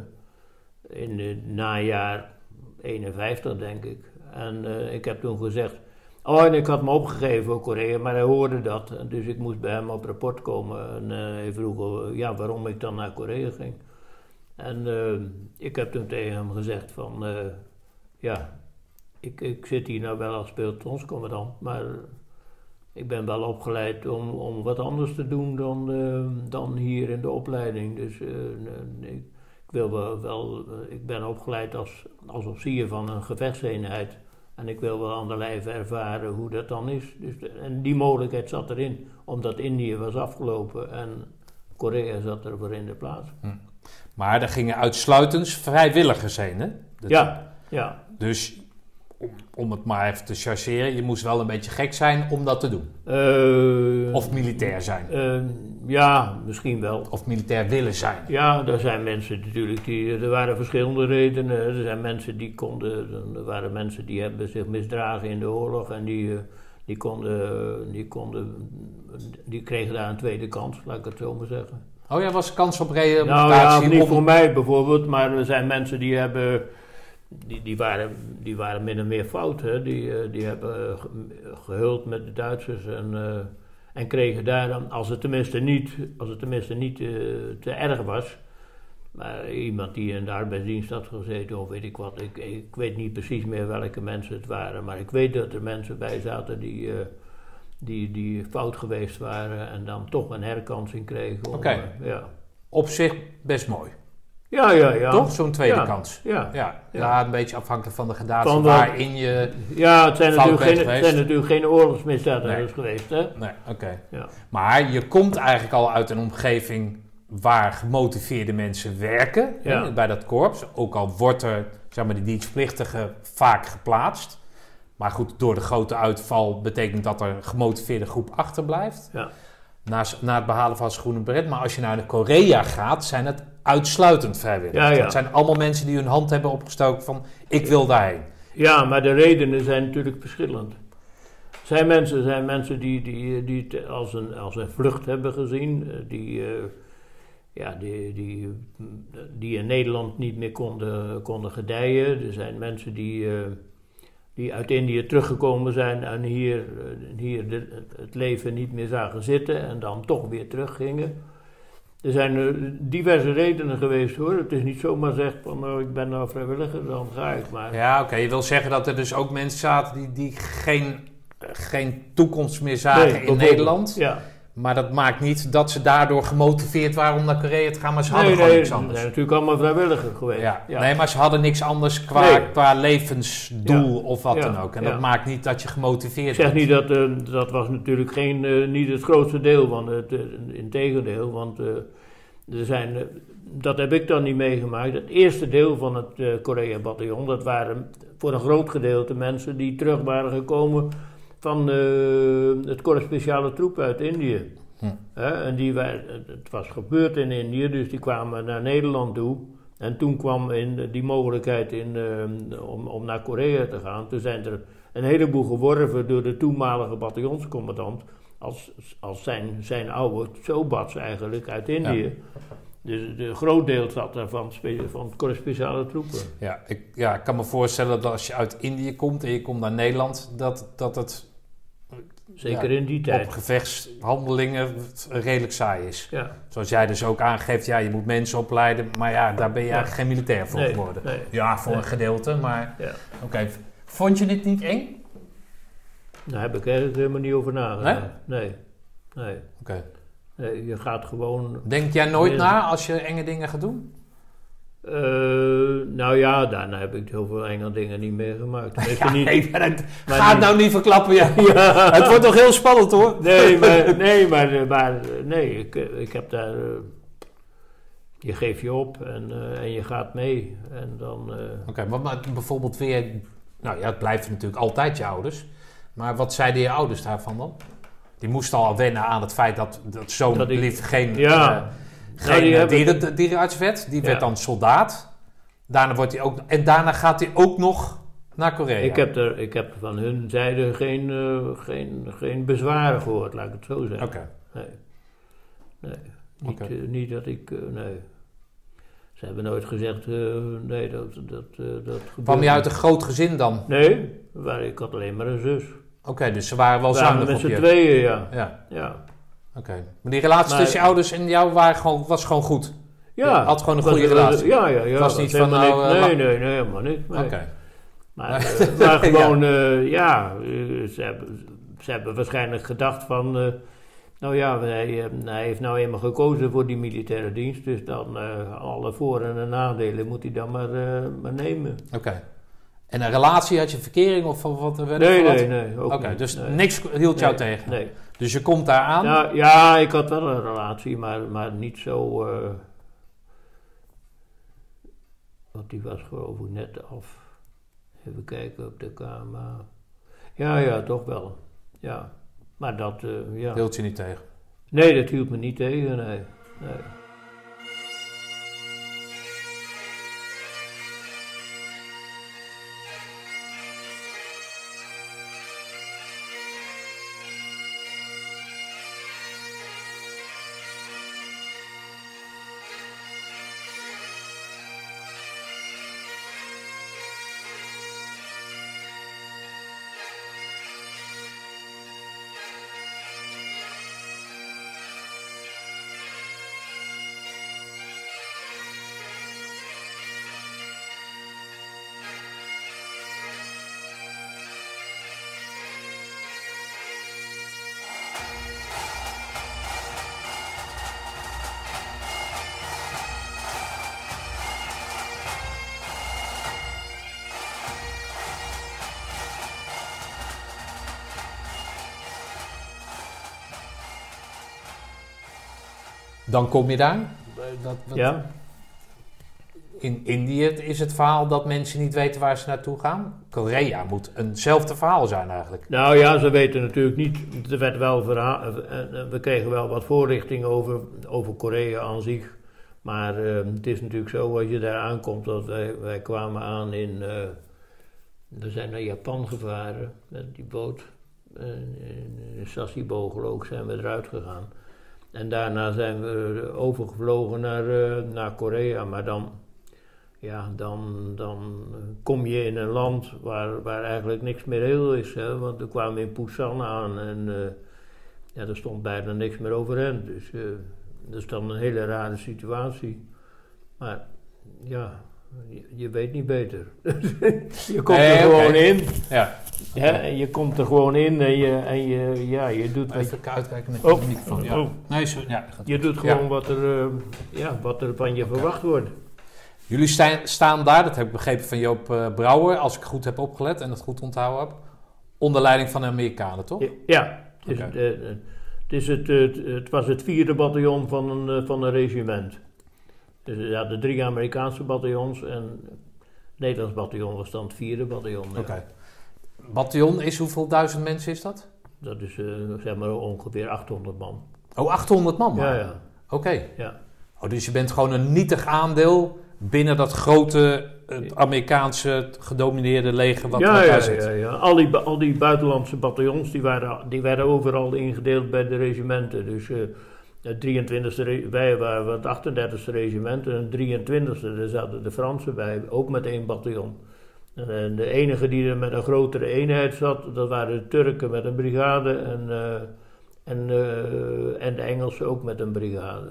in het najaar 51, denk ik. En eh, ik heb toen gezegd... Oh, en ik had me opgegeven voor Korea, maar hij hoorde dat. Dus ik moest bij hem op rapport komen. En eh, hij vroeg ja, waarom ik dan naar Korea ging. En ik heb toen tegen hem gezegd van... ja, ik, ik zit hier nou wel als pelotonscommandant, maar ik ben wel opgeleid om, om wat anders te doen dan, eh, dan hier in de opleiding. Dus eh, nee, ik, wil wel, wel eh, ik ben opgeleid als, als officier van een gevechtseenheid. En ik wil wel aan de lijf ervaren hoe dat dan is. Dus, en die mogelijkheid zat erin, omdat Indië was afgelopen en Korea zat er voor in de plaats. Maar er gingen uitsluitend vrijwilligers heen, hè? Dat- Ja, ja. Dus om, het maar even te chargeren, je moest wel een beetje gek zijn om dat te doen. Eh, Of militair zijn. eh, ja, misschien wel. Of militair willen zijn. Ja, er zijn mensen natuurlijk die. Er waren verschillende redenen. Er zijn mensen die konden. Er waren mensen die hebben zich misdragen in de oorlog en die, eh, die konden. Die, konden, die kregen daar een tweede kans, laat ik het zo maar zeggen. Oh ja, was kans op Nou ja, rehabilitatie? niet om- voor mij bijvoorbeeld, maar er zijn mensen die hebben. Die, die, waren, die waren min of meer fout. Hè? Die, eh, die hebben ge- gehuld met de Duitsers en, eh, en kregen daar dan, als het tenminste niet, als het tenminste niet eh, te erg was. Maar iemand die in de arbeidsdienst had gezeten of weet ik wat. Ik, ik weet niet precies meer welke mensen het waren. Maar ik weet dat er mensen bij zaten die, eh, die, die fout geweest waren en dan toch een herkansing kregen. Oké. eh, ja. Op zich best mooi. Ja, ja, ja. Toch? Zo'n tweede Ja. kans. Ja. Ja, ja. Een beetje afhankelijk van de gradatie Van de- waarin je... Ja, het zijn, Fout natuurlijk geen, geweest. zijn natuurlijk geen oorlogsmisdadigers Nee. geweest, hè? Nee, oké. Ja. Maar je komt eigenlijk al uit een omgeving waar gemotiveerde mensen werken. Hè, bij dat korps. Ook al wordt er zeg maar, die dienstplichtigen vaak geplaatst. Maar goed, door de grote uitval betekent dat er een gemotiveerde groep achterblijft. Ja. Na, na het behalen van het groene beret. Maar als je naar de Korea gaat, zijn het uitsluitend vrijwilligers. Ja, ja. Het zijn allemaal mensen die hun hand hebben opgestoken van ik wil daarheen. Ja, maar de redenen zijn natuurlijk verschillend. Zijn mensen, zijn mensen die, die, die het als een, als een vlucht hebben gezien, eh, die, eh, ja, die, die, die in Nederland niet meer konden, konden gedijen. Er zijn mensen die, eh, die uit Indië teruggekomen zijn en hier, hier de- het leven niet meer zagen zitten en dan toch weer teruggingen. Er zijn eh, diverse redenen geweest hoor. Het is niet zomaar zegt van nou, ik ben nou vrijwilliger, dan ga ik maar. Ja, oké. Je wil zeggen dat er dus ook mensen zaten die, die geen, geen toekomst meer zagen Nee, in. Nederland. Ja. Maar dat maakt niet dat ze daardoor gemotiveerd waren om naar Korea te gaan, maar ze hadden nee, gewoon nee, niks ze anders. zijn natuurlijk allemaal vrijwilliger geweest. Ja. Ja. Nee, maar ze hadden niks anders qua, Nee. qua levensdoel Ja. of wat Ja. dan ook. En dat maakt niet dat je gemotiveerd Ik zeg bent. niet dat, eh, dat was natuurlijk geen, eh, niet het grootste deel van het, uh, integendeel, want er zijn, dat heb ik dan niet meegemaakt. Het eerste deel van het Korea-bataljon, dat waren voor een groot gedeelte mensen die terug waren gekomen van eh, het Korps Speciale Troep uit Indië. Hm. Hè, en die waren, het was gebeurd in Indië, dus die kwamen naar Nederland toe. En toen kwam in die mogelijkheid in, eh, om, om naar Korea te gaan. Toen zijn er een heleboel geworven door de toenmalige bataljonscommandant. Als, als zijn, zijn oude sobats eigenlijk uit Indië. Dus de groot deel zat er van, Korps speciale troepen. Ja, ik, ja, ik kan me voorstellen dat als je uit Indië komt en je komt naar Nederland, dat, dat het Zeker Ja, in die tijd. op gevechtshandelingen redelijk saai is. Ja. Zoals jij dus ook aangeeft, ja, je moet mensen opleiden, maar ja, daar ben je Ja. eigenlijk geen militair voor Nee, geworden. nee. Ja, voor Nee. een gedeelte, maar Ja. oké. Vond je dit niet eng? Daar heb ik eigenlijk helemaal niet over nagedacht. Nee? Nee. Oké. Je gaat gewoon Denk jij nooit na als je enge dingen gaat doen? Eh, nou ja, daarna heb ik heel veel enge dingen niet meegemaakt. Ja, niet. nee, maar maar het niet- nou niet verklappen. Ja. Ja. Het wordt toch heel spannend hoor. Nee, maar, nee, maar, maar eh, nee, ik, ik heb daar. eh, je geeft je op en, eh, en je gaat mee. En dan. eh, Oké, maar, maar bijvoorbeeld weer... Nou ja, het blijft natuurlijk altijd je ouders. Maar wat zeiden je ouders daarvan dan? Die moesten al wennen aan het feit dat, dat zo'n lief geen, Ja. Nou, geen die eh, hebben- dieren. Die werd Ja. dan soldaat. Daarna wordt hij ook... En daarna gaat hij ook nog naar Korea. ik, heb er, ik heb van hun zijde geen, eh, geen, geen bezwaren gehoord, laat ik het zo zeggen. Oké. Nee. Nee. Niet, Oké. eh, niet dat ik. eh, nee. Ze hebben nooit gezegd. nee, dat. dat, dat Kwam je uit een groot gezin dan? Nee, waar, ik had alleen maar een zus. Oké, dus ze waren wel zuinig met z'n tweeën, ja. Ja, Ja. Oké. Maar die relatie Maar- tussen je ouders en jou waren gewoon, was gewoon goed? Ja, had gewoon een goede was- relatie. Ja, ja, ja. Het was niet van, nou, niks- eh, nee, nee, nee, helemaal niet. nee. Oké. Maar, eh, maar gewoon, eh, ja, ze hebben, ze hebben waarschijnlijk gedacht van... nou ja, hij, hij heeft nou eenmaal gekozen voor die militaire dienst... dus dan eh, alle voor- en nadelen moet hij dan maar, maar nemen. Oké. En een relatie, had je verkering of wat? Nee, nee, nee. ook Oké, dus Nee. niks hield jou Nee, tegen. Nee. Dus je komt daar aan. Ja, ja, ik had wel een relatie, maar, maar niet zo. eh, want die was geloof ik net af. Even kijken op de kamer. Ja, ja, toch wel. Ja. Maar dat, eh, ja. Hield je niet tegen. Nee, dat hield me niet tegen, nee. nee. Dan kom je daar. Dat, wat- Ja? In Indië is het verhaal dat mensen niet weten waar ze naartoe gaan. Korea moet eenzelfde verhaal zijn eigenlijk. Nou ja, ze weten natuurlijk niet. Er werd wel verhaal, eh, eh, we kregen wel wat voorlichting over, over Korea aan zich. Maar eh, het is natuurlijk zo als je daar aankomt. Dat wij, wij kwamen aan in. eh, we zijn naar Japan gevaren met die boot. In Sasebo geloof ik zijn we eruit gegaan. En daarna zijn we overgevlogen naar, eh, naar Korea. Maar dan, ja, dan, dan kom je in een land waar, waar eigenlijk niks meer heel is. Hè? Want we kwamen in Busan aan en eh, ja, er stond bijna niks meer overeind. Dus eh, dat is dan een hele rare situatie. Maar ja, je, je weet niet beter. je komt Nee, er gewoon in. Ja. Ja, en je komt er gewoon in en je, en je, ja, je doet, Even uitkijken met Oh. de microfoon. Ja. Oh. Nee, zo, ja, gaat je doet Ja. gewoon wat, er, eh, ja, wat er van je verwacht wordt. Jullie staan, staan daar, dat heb ik begrepen van Joop eh, Brouwer, als ik goed heb opgelet en het goed onthouden heb, onder leiding van de Amerikanen, toch? Ja, Ja, het, is, Oké. eh, eh, het, is het, het, het was het vierde bataljon van een, eh, van een regiment. Dus eh, ja, de drie Amerikaanse bataljons en het Nederlands bataljon was dan het vierde bataljon. ja. Oké. Bataljon is hoeveel duizend mensen is dat? Dat is eh, zeg maar ongeveer 800 man. Oh, 800 man maar. Ja, ja, Oké. ja. Oh, dus je bent gewoon een nietig aandeel binnen dat grote het Amerikaanse gedomineerde leger wat ja, ja, zit. ja, ja. Al, die, al die buitenlandse bataljons die waren, die werden overal ingedeeld bij de regimenten. Dus eh, het 23e, re- wij waren het 38e regiment en het 23e, daar zaten de Fransen bij, ook met één bataljon. En, de enige die er met een grotere eenheid zat, dat waren de Turken met een brigade en, eh, en, eh, en de Engelsen ook met een brigade.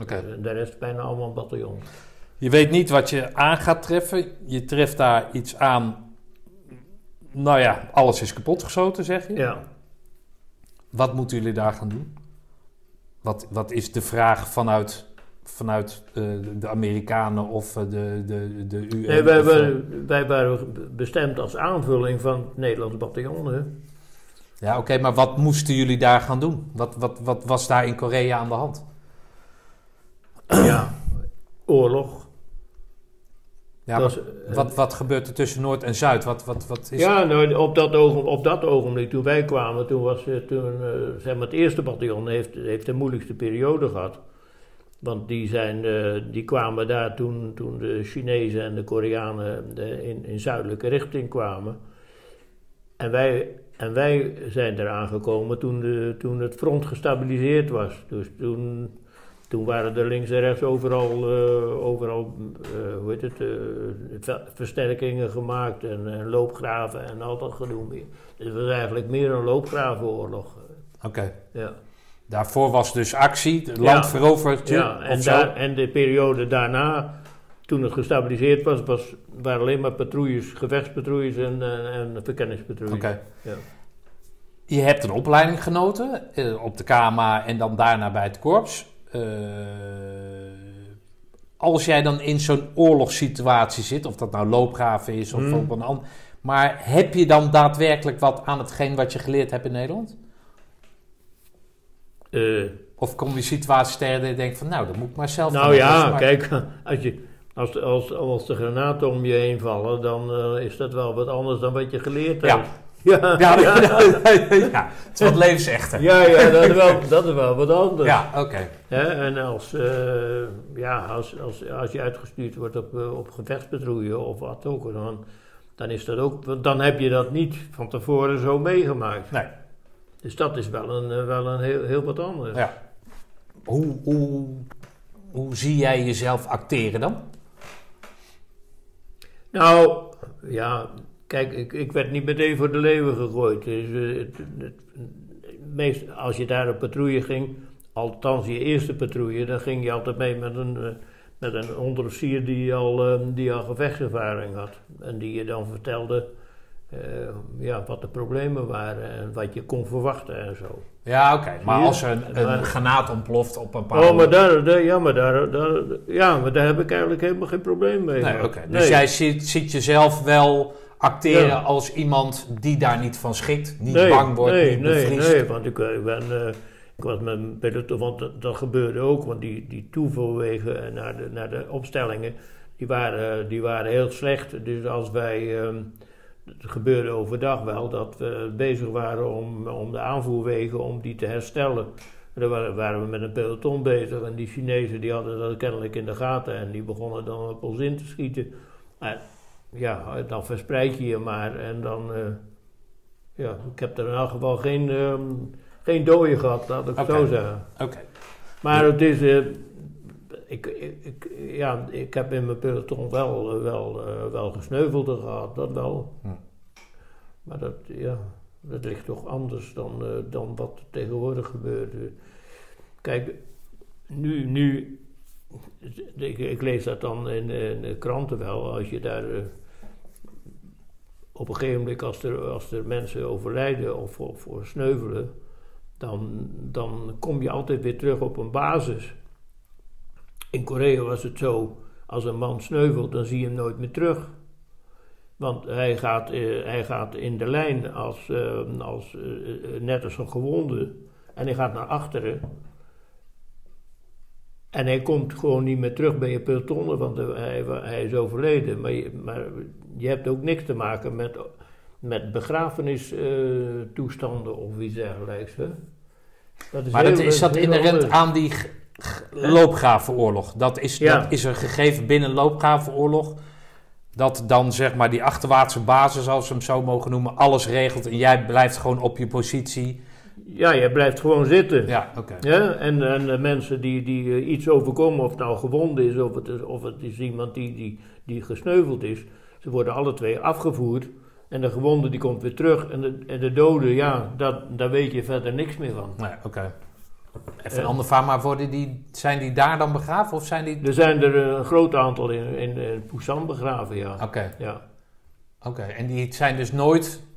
Oké. En de rest bijna allemaal bataljons. Je weet niet wat je aan gaat treffen. Je treft daar iets aan. Nou ja, alles is kapotgeschoten, zeg je. Ja. Wat moeten jullie daar gaan doen? Wat, wat is de vraag vanuit, vanuit eh, de Amerikanen of eh, de, de, de UN? Nee, wij, eh, wij, waren bestemd als aanvulling van het Nederlands bataljon. Hè? Ja, oké, maar wat moesten jullie daar gaan doen? Wat, wat, wat was daar in Korea aan de hand? ja, oorlog. Ja, Dat maar was, wat, wat gebeurt er tussen Noord en Zuid? Wat, wat, wat is ja, nou, op, dat ogen, op dat ogenblik toen wij kwamen, toen was eh, toen, eh, zeg maar het eerste bataljon heeft, heeft de moeilijkste periode gehad. Want die, zijn, eh, die kwamen daar toen, toen de Chinezen en de Koreanen de, in, in zuidelijke richting kwamen. En wij, en wij zijn eraan gekomen toen, de, toen het front gestabiliseerd was. Dus toen, toen waren er links en rechts overal, eh, overal eh, hoe heet het, eh, ver- versterkingen gemaakt en, en loopgraven en al dat gedoe meer. Dus het was eigenlijk meer een loopgravenoorlog. Oké. Ja. Daarvoor was dus actie, het land Ja. veroverd Ja, en, daar, en de periode daarna, toen het gestabiliseerd was, was waren alleen maar patrouilles, gevechtspatrouilles en, en, en verkenningspatrouilles. Oké. Ja. Je hebt een opleiding genoten op de KMA en dan daarna bij het korps. Eh, als jij dan in zo'n oorlogssituatie zit, of dat nou loopgraven is of Hmm. op een ander... Maar heb je dan daadwerkelijk wat aan hetgeen wat je geleerd hebt in Nederland? Eh, Of kom je situaties tegen dat je denkt van nou, dat moet ik maar zelf nou ja, kijk, als, je, als, als, als de granaten om je heen vallen, dan eh, is dat wel wat anders dan wat je geleerd Ja. hebt. Ja, Ja, ja, ja, het is wat levensechter. ja, ja, dat, is wel, dat is wel wat anders. Ja, oké. En als, eh, ja, als, als, als je uitgestuurd wordt op, eh, op gevechtspatrouille of wat ook, dan, dan, is dat ook, dan heb je dat niet van tevoren zo meegemaakt. Nee. Dus dat is wel een, eh, wel een heel, heel wat anders. Ja. Hoe, hoe, hoe zie jij jezelf acteren dan? Nou, ja, kijk, ik, ik werd niet meteen voor de leeuwen gegooid. Dus, eh, het, het- meest, als je daar op patrouille ging, althans je eerste patrouille, dan ging je altijd mee met een, eh, met een onderofficier die al, eh, die al gevechtservaring had. En die je dan vertelde eh, ja, wat de problemen waren en wat je kon verwachten en zo. Ja, oké. Maar als er een, een granaat ontploft op een paar... Oh, maar daar, daar- ja, maar daar, daar, ja, maar daar heb ik eigenlijk helemaal geen probleem mee. Nee, oké. Dus Nee. jij ziet, ziet jezelf wel acteren Ja. als iemand die daar niet van schikt, niet nee, bang wordt, nee, niet nee. Nee, want ik, eh, ik ben, eh, ik was met peloton, want dat, dat gebeurde ook, want die, die toevoerwegen naar de, naar de opstellingen, die, waren, die waren heel slecht. Dus als wij, ehm, het gebeurde overdag wel, dat we bezig waren om, om de aanvoerwegen, om die te herstellen. En dan waren, waren we met een peloton bezig en die Chinezen die hadden dat kennelijk in de gaten en die begonnen dan op ons in te schieten. Ja, dan verspreid je je maar en dan, eh, ja, ik heb er in elk geval geen, ehm, geen dooien gehad, laat ik zo zeggen. Oké. Maar het is, eh, ik, ja, ik heb in mijn peloton wel, eh, wel, wel gesneuvelden gehad, dat wel. Hm. Maar dat, ja, dat ligt toch anders dan, dan wat tegenwoordig gebeurt. Kijk, nu, nu ik, ik lees dat dan in, de- in de kranten wel, als je daar op een gegeven moment, als er, als er mensen overlijden of, of, sneuvelen, dan, dan kom je altijd weer terug op een basis. In Korea was het zo, als een man sneuvelt, dan zie je hem nooit meer terug. Want hij gaat, eh, hij gaat in de lijn als, eh, als, eh, net als een gewonde. En hij gaat naar achteren. En hij komt gewoon niet meer terug bij je peloton, want hij, hij is overleden. Maar je, maar je hebt ook niks te maken met, met begrafenistoestanden of iets dergelijks. Hè? Dat Maar dat, is dat inherent aan die loopgravenoorlog? Dat is, Ja. dat is er gegeven binnen loopgravenoorlog. Dat dan zeg maar die achterwaartse basis, als we hem zo mogen noemen, alles regelt en jij blijft gewoon op je positie. Ja, je blijft gewoon zitten. Ja, oké. Ja, en, en de mensen die, die eh, iets overkomen, of het nou gewonden is, of het is, of het is iemand die, die, die gesneuveld is, ze worden alle twee afgevoerd. En de gewonde die komt weer terug. En de, en de dode, ja, dat, daar weet je verder niks meer van. Nee, oké. Even Ja. een ander vraag, maar worden die, zijn die daar dan begraven of zijn die... Er zijn er een groot aantal in, in, in begraven, ja. Oké, ja. oké. En die zijn dus nooit...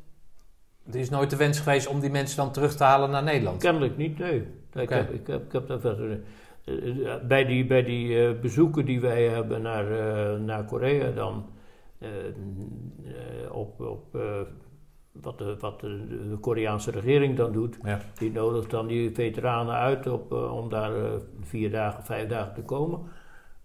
Er is nooit de wens geweest om die mensen dan terug te halen naar Nederland? Kennelijk niet, nee. Ik, heb, ik, heb, ik heb daar verder... eh, eh, bij die, bij die eh, bezoeken die wij hebben naar, naar Korea dan... op, op wat, de, wat de, de Koreaanse regering dan doet. Ja. Die nodigt dan die veteranen uit op, om daar vier dagen, vijf dagen te komen.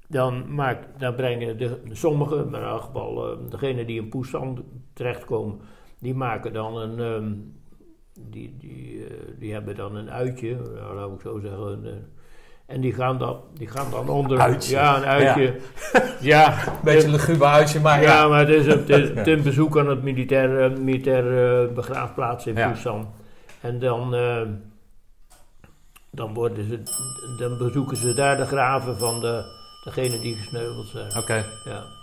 Dan, maakt, dan brengen de, sommigen, maar in elk geval degenen die in Busan terechtkomen, die maken dan een, ehm, die, die, eh, die hebben dan een uitje, nou, laat ik zo zeggen. een, en die gaan dan, die gaan dan onder. Uitje. Ja, een uitje. Ja, Beetje een luguber huisje, maar ja. ja, maar het is een, het is, bezoek aan het militair, eh, militair eh, begraafplaats in Ja. Busan. En dan, dan, worden ze, dan bezoeken ze daar de graven van de, degenen die gesneuveld zijn. Oké. Ja.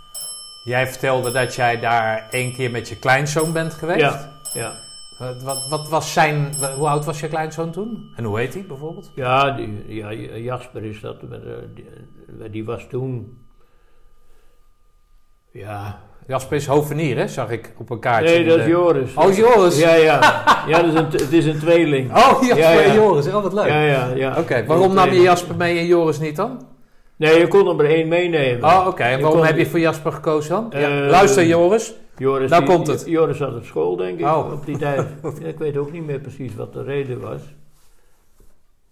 Jij vertelde dat jij daar één keer met je kleinzoon bent geweest. Ja, ja. Wat, wat, wat was zijn... Hoe oud was je kleinzoon toen? En hoe heet hij bijvoorbeeld? Ja, die, ja, Jasper is dat. eh, die, die was toen. Ja. Jasper is hovenier, hè? Zag ik op een kaartje. Nee, dat is Joris. Oh, Joris. Ja, ja. Ja, dat is een, het is een tweeling. Oh, Jasper Ja, ja. en Joris. Oh, wat leuk. Ja, ja, ja. Oké, waarom nam je Jasper mee en Joris niet dan? Nee, je kon er één meenemen. Oh, oké. En waarom heb je voor Jasper gekozen dan? Ja. Eh, Luister, Joris. Joris, Nou die- komt het. Joris zat op school, denk ik, Oh. op die tijd. Ik weet ook niet meer precies wat de reden was.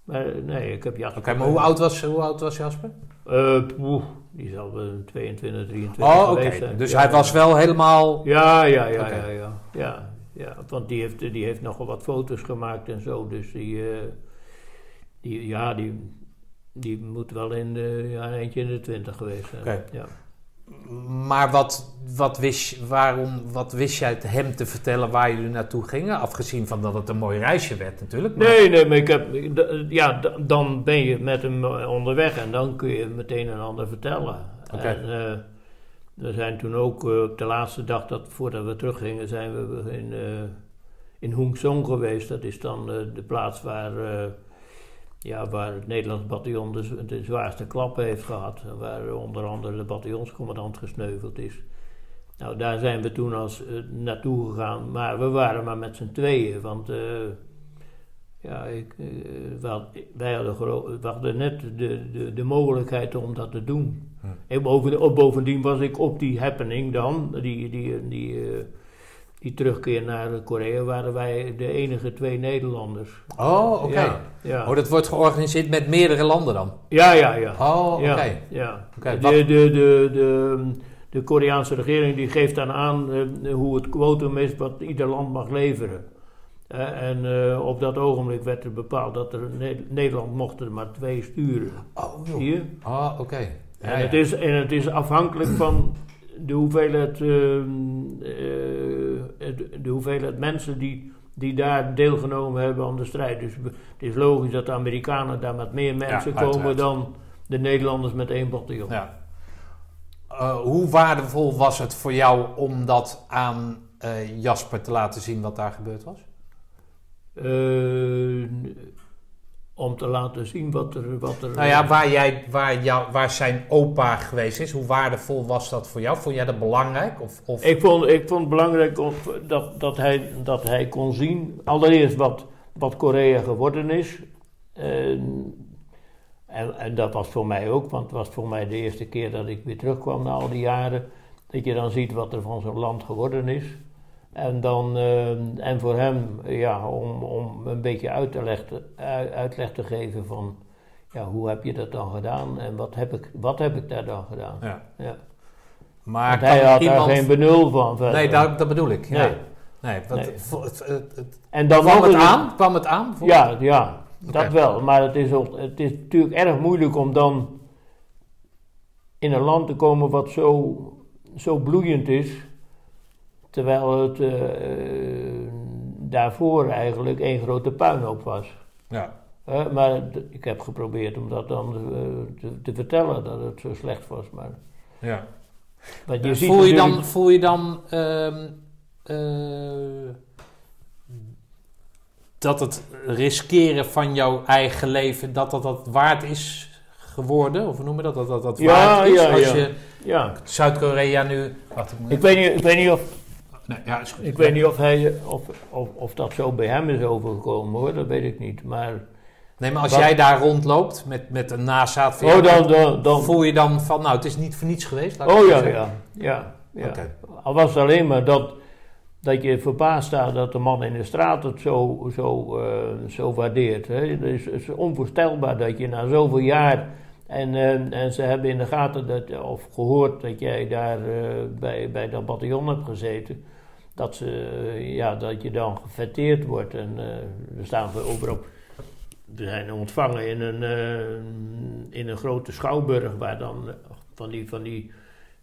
Maar eh, nee, ik heb Jasper... Oké, maar hoe oud, was, hoe oud was Jasper? Eh, poeh, die zal wel 22, 23 Oh, oké. Dus Ja, hij was wel helemaal... Ja, ja, ja, ja, ja, ja. Ja, want die heeft, die heeft nogal wat foto's gemaakt en zo. Dus die, die ja, die, die moet wel in de, ja, een eentje in de twintig geweest zijn. Ja. Maar wat, wat, wist, waarom, wat wist jij hem te vertellen waar jullie naartoe gingen? Afgezien van dat het een mooi reisje werd natuurlijk. maar- Nee, nee, maar ik heb, ja, dan ben je met hem eh, onderweg en dan kun je meteen een ander vertellen. Oké. En, eh, we zijn toen ook eh, op de laatste dag dat, voordat we teruggingen, zijn we in, eh in Hungsong geweest. Dat is dan de plaats waar, ja, waar het Nederlands bataljon de, zwaarste klappen heeft gehad. Waar onder andere de bataljonscommandant gesneuveld is. Nou, daar zijn we toen als eh, naartoe gegaan, maar we waren maar met z'n tweeën, want eh, ja, ik, eh, had- wij hadden, gelo- we hadden net de, de, de mogelijkheid om dat te doen. Hm. En boven, bovendien was ik op die happening dan, die, die, die, die terugkeer naar Korea, waren wij de enige twee Nederlanders. Oh, oké. Ja. ja. Oh, dat wordt georganiseerd met meerdere landen dan? Ja, ja, ja. Oh, oké. Ja, de, de, de, de, de Koreaanse regering die geeft dan aan eh, hoe het quotum is wat ieder land mag leveren. Eh, en eh, op dat ogenblik werd er bepaald dat er Ne- Nederland mocht er maar twee sturen. Oh, Zie je? Oh, oké. Ja, en, het is, en het is afhankelijk van de hoeveelheid, ehm, eh, de, de hoeveelheid mensen die, die daar deelgenomen hebben aan de strijd. Dus het is logisch dat de Amerikanen daar met meer mensen komen dan de Nederlanders met één bataljon. Ja. Eh, hoe waardevol was het voor jou om dat aan eh, Jasper te laten zien wat daar gebeurd was? Eh, om te laten zien wat er. Wat er Nou ja, waar, jij, waar, jou, waar zijn opa geweest is, hoe waardevol was dat voor jou? Vond jij dat belangrijk? Of, of... Ik vond, ik vond het belangrijk om- dat, dat, hij, dat hij kon zien, allereerst wat, wat Korea geworden is. En, en, en dat was voor mij ook, want het was voor mij de eerste keer dat ik weer terugkwam na al die jaren. Dat je dan ziet wat er van zo'n land geworden is. En, dan, eh, en voor hem, ja, om, om een beetje uit te leggen, uit- uitleg te geven van, ja, hoe heb je dat dan gedaan en wat heb ik, wat heb ik daar dan gedaan? Ja. Ja. Maar hij had iemand... daar geen benul van. verder. Nee, dat, dat bedoel ik. Ja. Nee. Nee, wat, Nee. vo- het, het, het- En dan kwam het aan? Kwam het aan? Ja, ja dat wel. Maar het is, het is natuurlijk erg moeilijk om dan in een land te komen wat zo, zo bloeiend is. Terwijl het eh, daarvoor eigenlijk één grote puinhoop was. Ja. Maar ik heb geprobeerd om dat dan eh, te, te vertellen dat het zo slecht was. Maar, ja. want je ziet voel, je dan, natuurlijk- voel je dan ehm, eh, dat het riskeren van jouw eigen leven, dat dat, dat waard is geworden? Of hoe noem je dat? Dat dat, dat Ja, waard is ja, als ja. je Ja, Zuid-Korea nu... Wacht, ik moet ik weet niet, ik weet niet of Nee, ja, is goed. Ik weet niet of, hij, of, of, of dat zo bij hem is overgekomen hoor, dat weet ik niet. Maar Nee, maar als Wat? jij daar rondloopt met, met een nazaat van jou, oh, dan, dan, dan, voel je dan van, nou, het is niet voor niets geweest? laat oh ja, ja, ja. Al was het alleen maar dat, dat je verbaasd staat dat de man in de straat het zo, zo, eh, zo waardeert. Hè. Het, is, het is onvoorstelbaar dat je na zoveel jaar. En, en ze hebben in de gaten dat, of gehoord dat jij daar eh, bij, bij dat bataljon hebt gezeten. Dat, ze, eh, ja, dat je dan gefeteerd wordt. En eh er staan we overal. We zijn ontvangen in een, eh, in een grote schouwburg waar dan van die, van die,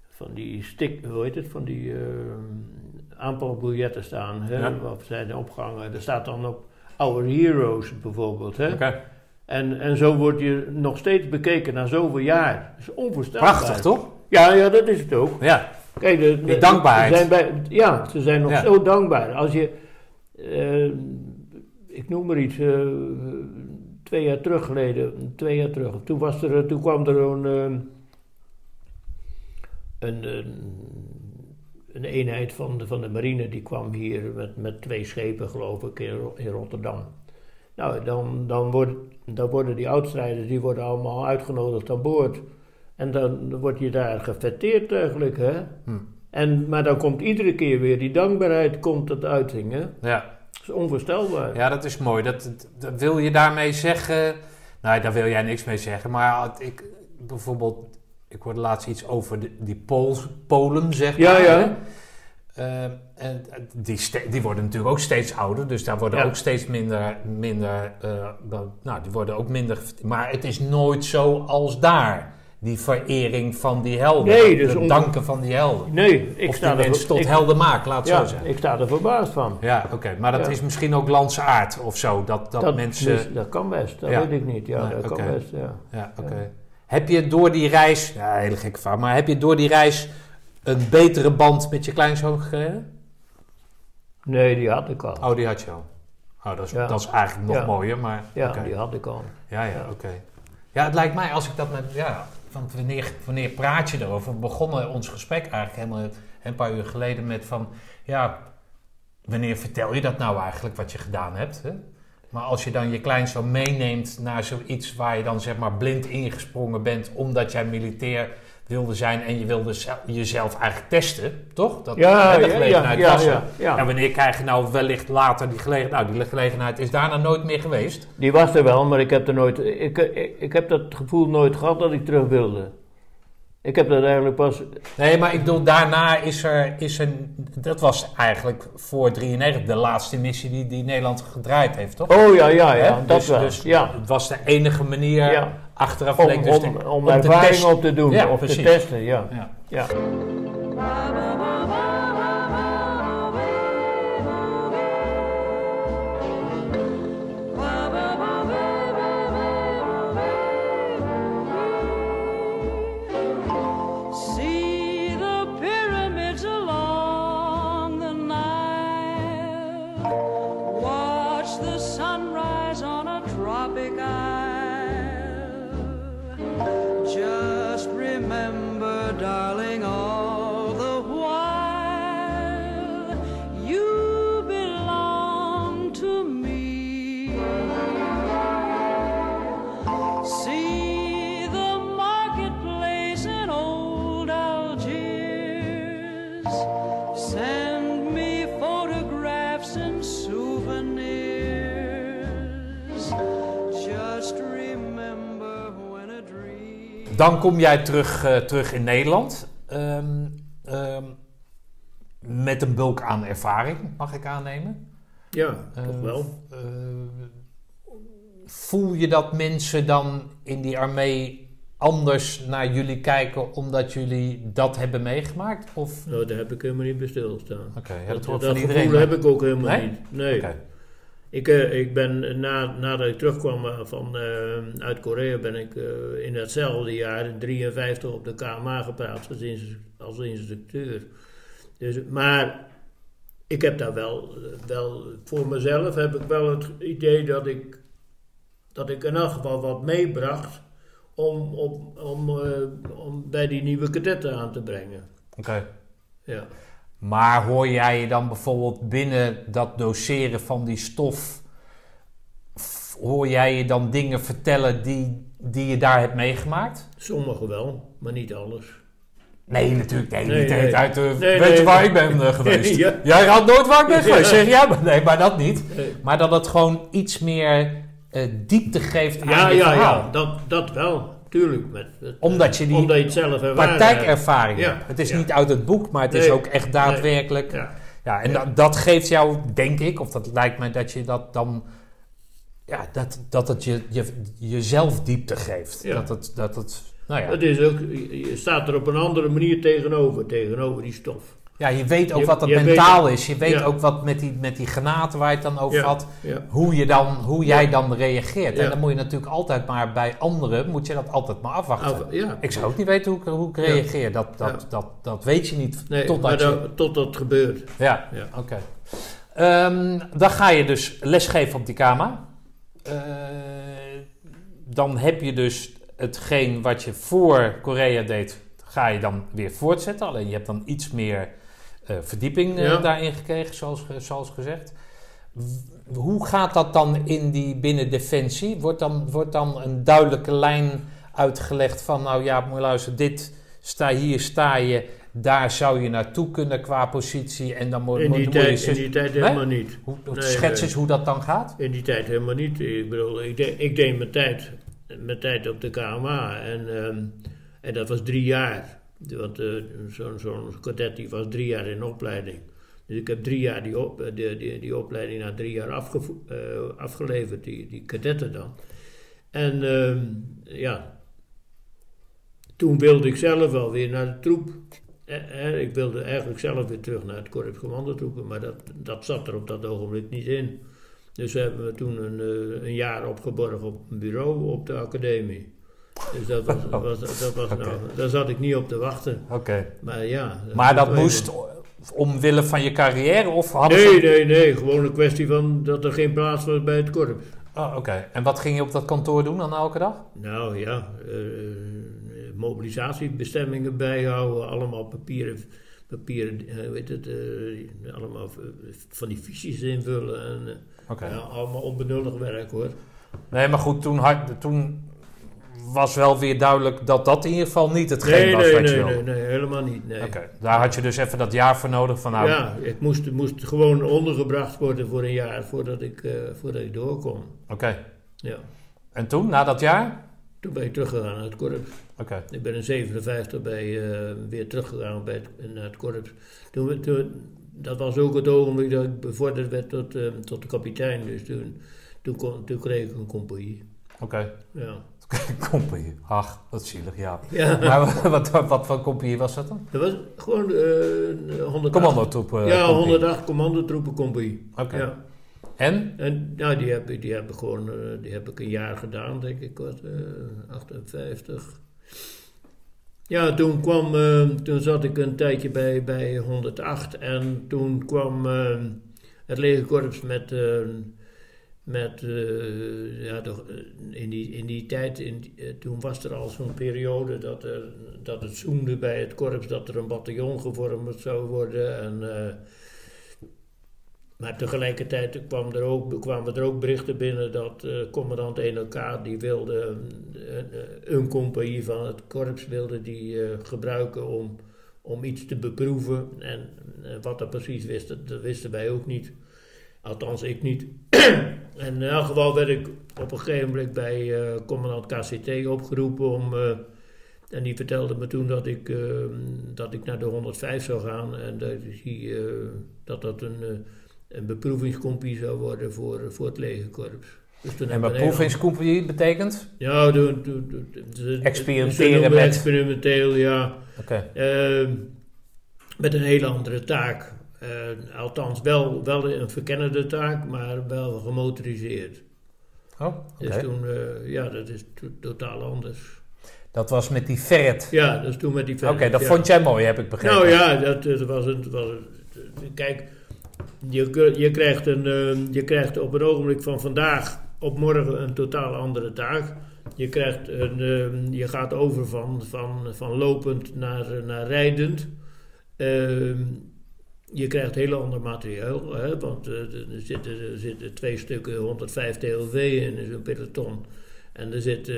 van die stik, hoe heet het, van die aanpakbiljetten staan. Hè, Ja. Of zijn opgehangen. Er staat dan op Our Heroes bijvoorbeeld. Hè? En, en zo word je nog steeds bekeken na zoveel jaar. Dat is onvoorstelbaar. Prachtig, toch? Ja, ja, dat is het ook. Ja. Kijk, de, dankbaarheid. Ze zijn bij, ja, ze zijn nog Ja. zo dankbaar. Als je, eh, ik noem maar iets, eh, twee jaar terug geleden, twee jaar terug, toen, was er, toen kwam er een, eh, een, een, een eenheid van de, van de marine, die kwam hier met, met twee schepen, geloof ik, in Rotterdam. Nou, dan, dan, wordt, dan worden die oudstrijders, die worden allemaal uitgenodigd aan boord. En dan word je daar gefeteerd eigenlijk, hè. Hm. En, maar dan komt iedere keer weer die dankbaarheid komt het uiting, hè. Ja. Dat is onvoorstelbaar. ja, dat is mooi. Dat, dat- wil je daarmee zeggen... Nou, daar wil jij niks mee zeggen. Maar ik, bijvoorbeeld... Ik hoorde laatst iets over de, die Pools, Polen, zeg Ja, maar. ja. hè. Eh, en die, ste- die worden natuurlijk ook steeds ouder. Dus daar worden Ja. ook steeds minder... minder eh, nou, die worden ook minder... Maar het is nooit zo als daar. Die verering van die helden. Nee, dus Het danken van die helden. Nee, ik of sta die mensen tot ik, helden maken, laat het ja, zo zeggen. ik sta er verbaasd van. Ja, oké. Maar dat Ja. is misschien ook landse aard of zo. Dat, dat, mensen... dus- dat kan best, dat Ja. weet ik niet. Ja, Nee, dat kan best, ja. Ja, oké. Heb je door die reis... Ja, hele gekke vraag. Maar heb je door die reis een betere band met je kleinzoon gekregen? Nee, die had ik al. Oh, die had je al. Oh, dat is, dat is eigenlijk nog mooier, maar... ja, die had ik al. Ja, ja, Ja. oké. Ja, het lijkt mij als ik dat met... Ja, want wanneer, wanneer praat je erover? We begonnen ons gesprek eigenlijk helemaal een paar uur geleden met van... Ja, wanneer vertel je dat nou eigenlijk wat je gedaan hebt? Hè? Maar als je dan je kleinzoon meeneemt naar zoiets waar je dan zeg maar blind ingesprongen bent omdat jij militair wilde zijn en je wilde ze- jezelf eigenlijk testen, toch? Dat, Ja, de ja, gelegenheid ja, was er. ja, ja. En wanneer krijg je nou wellicht later die gelegenheid? Nou, die gelegenheid is daarna nooit meer geweest. Die was er wel, maar ik heb, er nooit, ik, ik, ik heb dat gevoel nooit gehad dat ik terug wilde. Ik heb dat eigenlijk pas... Nee, maar ik bedoel, daarna is er, is er... Dat was eigenlijk voor 93 de laatste missie die, die Nederland gedraaid heeft, toch? Oh ja, ja, ja, Hè? dat dus, wel. Dus ja. het was de enige manier Ja. Achteraf Om, dus om, te- om ervaring op te doen, Ja, of te testen, ja. Ja. ja. Dan kom jij terug, eh, terug in Nederland. Ehm, ehm, met een bulk aan ervaring, mag ik aannemen. Ja, Eh, toch wel. eh, voel je dat mensen dan in die armee anders naar jullie kijken omdat jullie dat hebben meegemaakt? Of... Nou, daar heb ik helemaal niet bij stilgestaan. Oké, ja, dat dat hoort dat van gevoel iedereen. heb ik ook helemaal Nee? niet. Nee. Ik, eh, ik ben, na, nadat ik terugkwam eh, van, eh, uit Korea, ben ik eh, in datzelfde jaar, in 53, op de KMA geplaatst als, ins- als instructeur. Dus, maar ik heb daar wel, wel, voor mezelf heb ik wel het idee dat ik, dat ik in elk geval wat meebracht om, om, om, eh, om bij die nieuwe kadetten aan te brengen. Oké. Ja. Maar hoor jij je dan bijvoorbeeld binnen dat doseren van die stof, hoor jij je dan dingen vertellen die, die je daar hebt meegemaakt? Sommige wel, maar niet alles. Nee, natuurlijk. Nee, Nee, niet nee. uit de, Nee, weet je waar ik ben eh, geweest? Ja. Jij raadt nooit waar ik ben Ja. geweest. Zeg ja, maar nee, maar dat niet. Maar dat het gewoon iets meer eh, diepte geeft aan Ja, je ja, verhaal. ja, dat, dat wel. Tuurlijk. Met, met, Omdat je die omdat je het zelf praktijkervaring Ja, hebt. Het is ja. niet uit het boek, maar het is ook echt daadwerkelijk. Ja. Ja, en. Dat, dat geeft jou, denk ik, of dat lijkt mij dat je dat dan. Ja, dat, dat het je, je jezelf diepte geeft. Dat het, dat het, nou ja. Het is ook, je staat er op een andere manier tegenover, tegenover die stof. Ja, je weet ook Je- wat dat mentaal weet- is. Je weet ja. ook wat met die, met die granaten waar je het dan over Ja. had, Ja. hoe, je dan, hoe jij dan reageert. En dan moet je natuurlijk altijd maar bij anderen, moet je dat altijd maar afwachten. Af-. Ik zou ook niet weten hoe ik, hoe ik reageer. Dat, dat, dat, dat weet je niet Nee, totdat je... dat, tot dat gebeurt. Ja, Ja. oké. Ehm, dan ga je dus lesgeven op die KMA. Eh, dan heb je dus hetgeen wat je voor Korea deed, ga je dan weer voortzetten. Alleen je hebt dan iets meer verdieping eh, Ja. daarin gekregen, zoals, zoals gezegd. Hoe gaat dat dan in die binnen Defensie? Wordt dan, wordt dan een duidelijke lijn uitgelegd van, nou ja, moet je luisteren, dit sta hier sta je, daar zou je naartoe kunnen qua positie en dan moet, In moet, die, moet je in die tijd Nee? helemaal niet. hoe, Nee, schets nee. eens hoe dat dan gaat. In die tijd helemaal niet. Ik bedoel, ik, deed- ik deed mijn tijd, mijn tijd op de KMA en, ehm, en dat was drie jaar. Want eh, zo'n zo'n cadet die was drie jaar in opleiding. Dus ik heb drie jaar die, op, eh, die, die, opleiding na drie jaar afgevo- eh, afgeleverd, die, die kadetten dan. En ehm, ja, toen wilde ik zelf wel weer naar de troep. Ik wilde eigenlijk zelf weer terug naar het korps commandotroepen, maar dat, dat zat er op dat ogenblik niet in. Dus hebben we toen een, een jaar opgeborgen op een bureau op de academie. Dus dat was, was, dat was nou, daar zat ik niet op te wachten. Oké. Maar ja. Maar dat moet wel moest even- omwille van je carrière of hadden Nee, ze... nee, nee. Gewoon een kwestie van dat er geen plaats was bij het korps. Oh, Oké. En wat ging je op dat kantoor doen dan elke dag? Nou ja, eh, mobilisatiebestemmingen bijhouden, allemaal papieren, papieren eh, weet het, eh, allemaal van die fiches invullen. En, eh, ja, allemaal onbenullig werk hoor. Nee, maar goed, toen, had, toen was wel weer duidelijk dat dat in ieder geval niet hetgeen Nee, was nee, wat je nee, wilde. nee, nee, helemaal niet. Nee. Daar had je dus even dat jaar voor nodig van nou, Ja, ik moest, moest gewoon ondergebracht worden voor een jaar voordat ik, eh, voordat ik doorkom. oké. Ja. En toen, na dat jaar? Toen ben ik teruggegaan naar het korps. Oké, Ik ben in 57 bij, eh, weer teruggegaan bij het, naar het korps. Toen, toen, dat was ook het ogenblik dat ik bevorderd werd tot, eh, tot de kapitein. Dus toen, toen, kon, toen kreeg ik een compagnie. oké. Ja. Compagnie. Ach, wat zielig, ja. ja, Maar wat, wat, wat voor compagnie was dat dan? dat was gewoon eh, een 108. Commandotroep. eh, Ja, compagnie. 108 commandotroepencompagnie. Oké. Ja. En? En nou, die heb, ik- die heb ik gewoon eh, die heb ik een jaar gedaan, denk ik, wat, eh 58. Ja, toen kwam, eh, toen zat ik een tijdje bij, bij 108 en toen kwam eh, het legerkorps met, eh, met eh, ja, eh, in, die, in die tijd, in, eh, toen was er al zo'n periode dat, er, dat het zoemde bij het korps dat er een bataljon gevormd zou worden en... eh, maar tegelijkertijd kwam er ook, kwamen er ook berichten binnen dat commandant 1OK die wilde een, compagnie van het korps wilde die gebruiken om, om iets te beproeven. En wat dat precies wist, dat wisten wij ook niet. Althans, ik niet. en in elk geval werd ik op een gegeven moment bij eh, commandant KCT opgeroepen om... eh, en die vertelde me toen dat ik, eh, dat ik naar de 105 zou gaan en dat, die, eh, dat dat een, een beproevingscompie zou worden voor, voor het legerkorps. Dus toen En betekent? Ja, toen- ze- Experimenteren met- Experimenteel, ja. Ehm, met een hele andere taak. Eh, althans, wel, wel een verkennende taak, maar wel gemotoriseerd. Oh, oké. Dus toen, eh, ja, dat is to- totaal anders. Dat was met die ferret. Ja, dat is toen met die Oké, verder- dat ja. vond jij mooi, heb ik begrepen. Nou ja, dat, dat was een. Was een kijk, je, je, krijgt een, eh, je krijgt op een ogenblik van vandaag op morgen een totaal andere taak. Je, krijgt een, je gaat over van, van, van lopend naar, naar rijdend. Ehm, je krijgt heel ander materiaal, hè, want eh, er, zitten, er zitten twee stukken 105 TLV in, in zo'n peloton. En er zitten,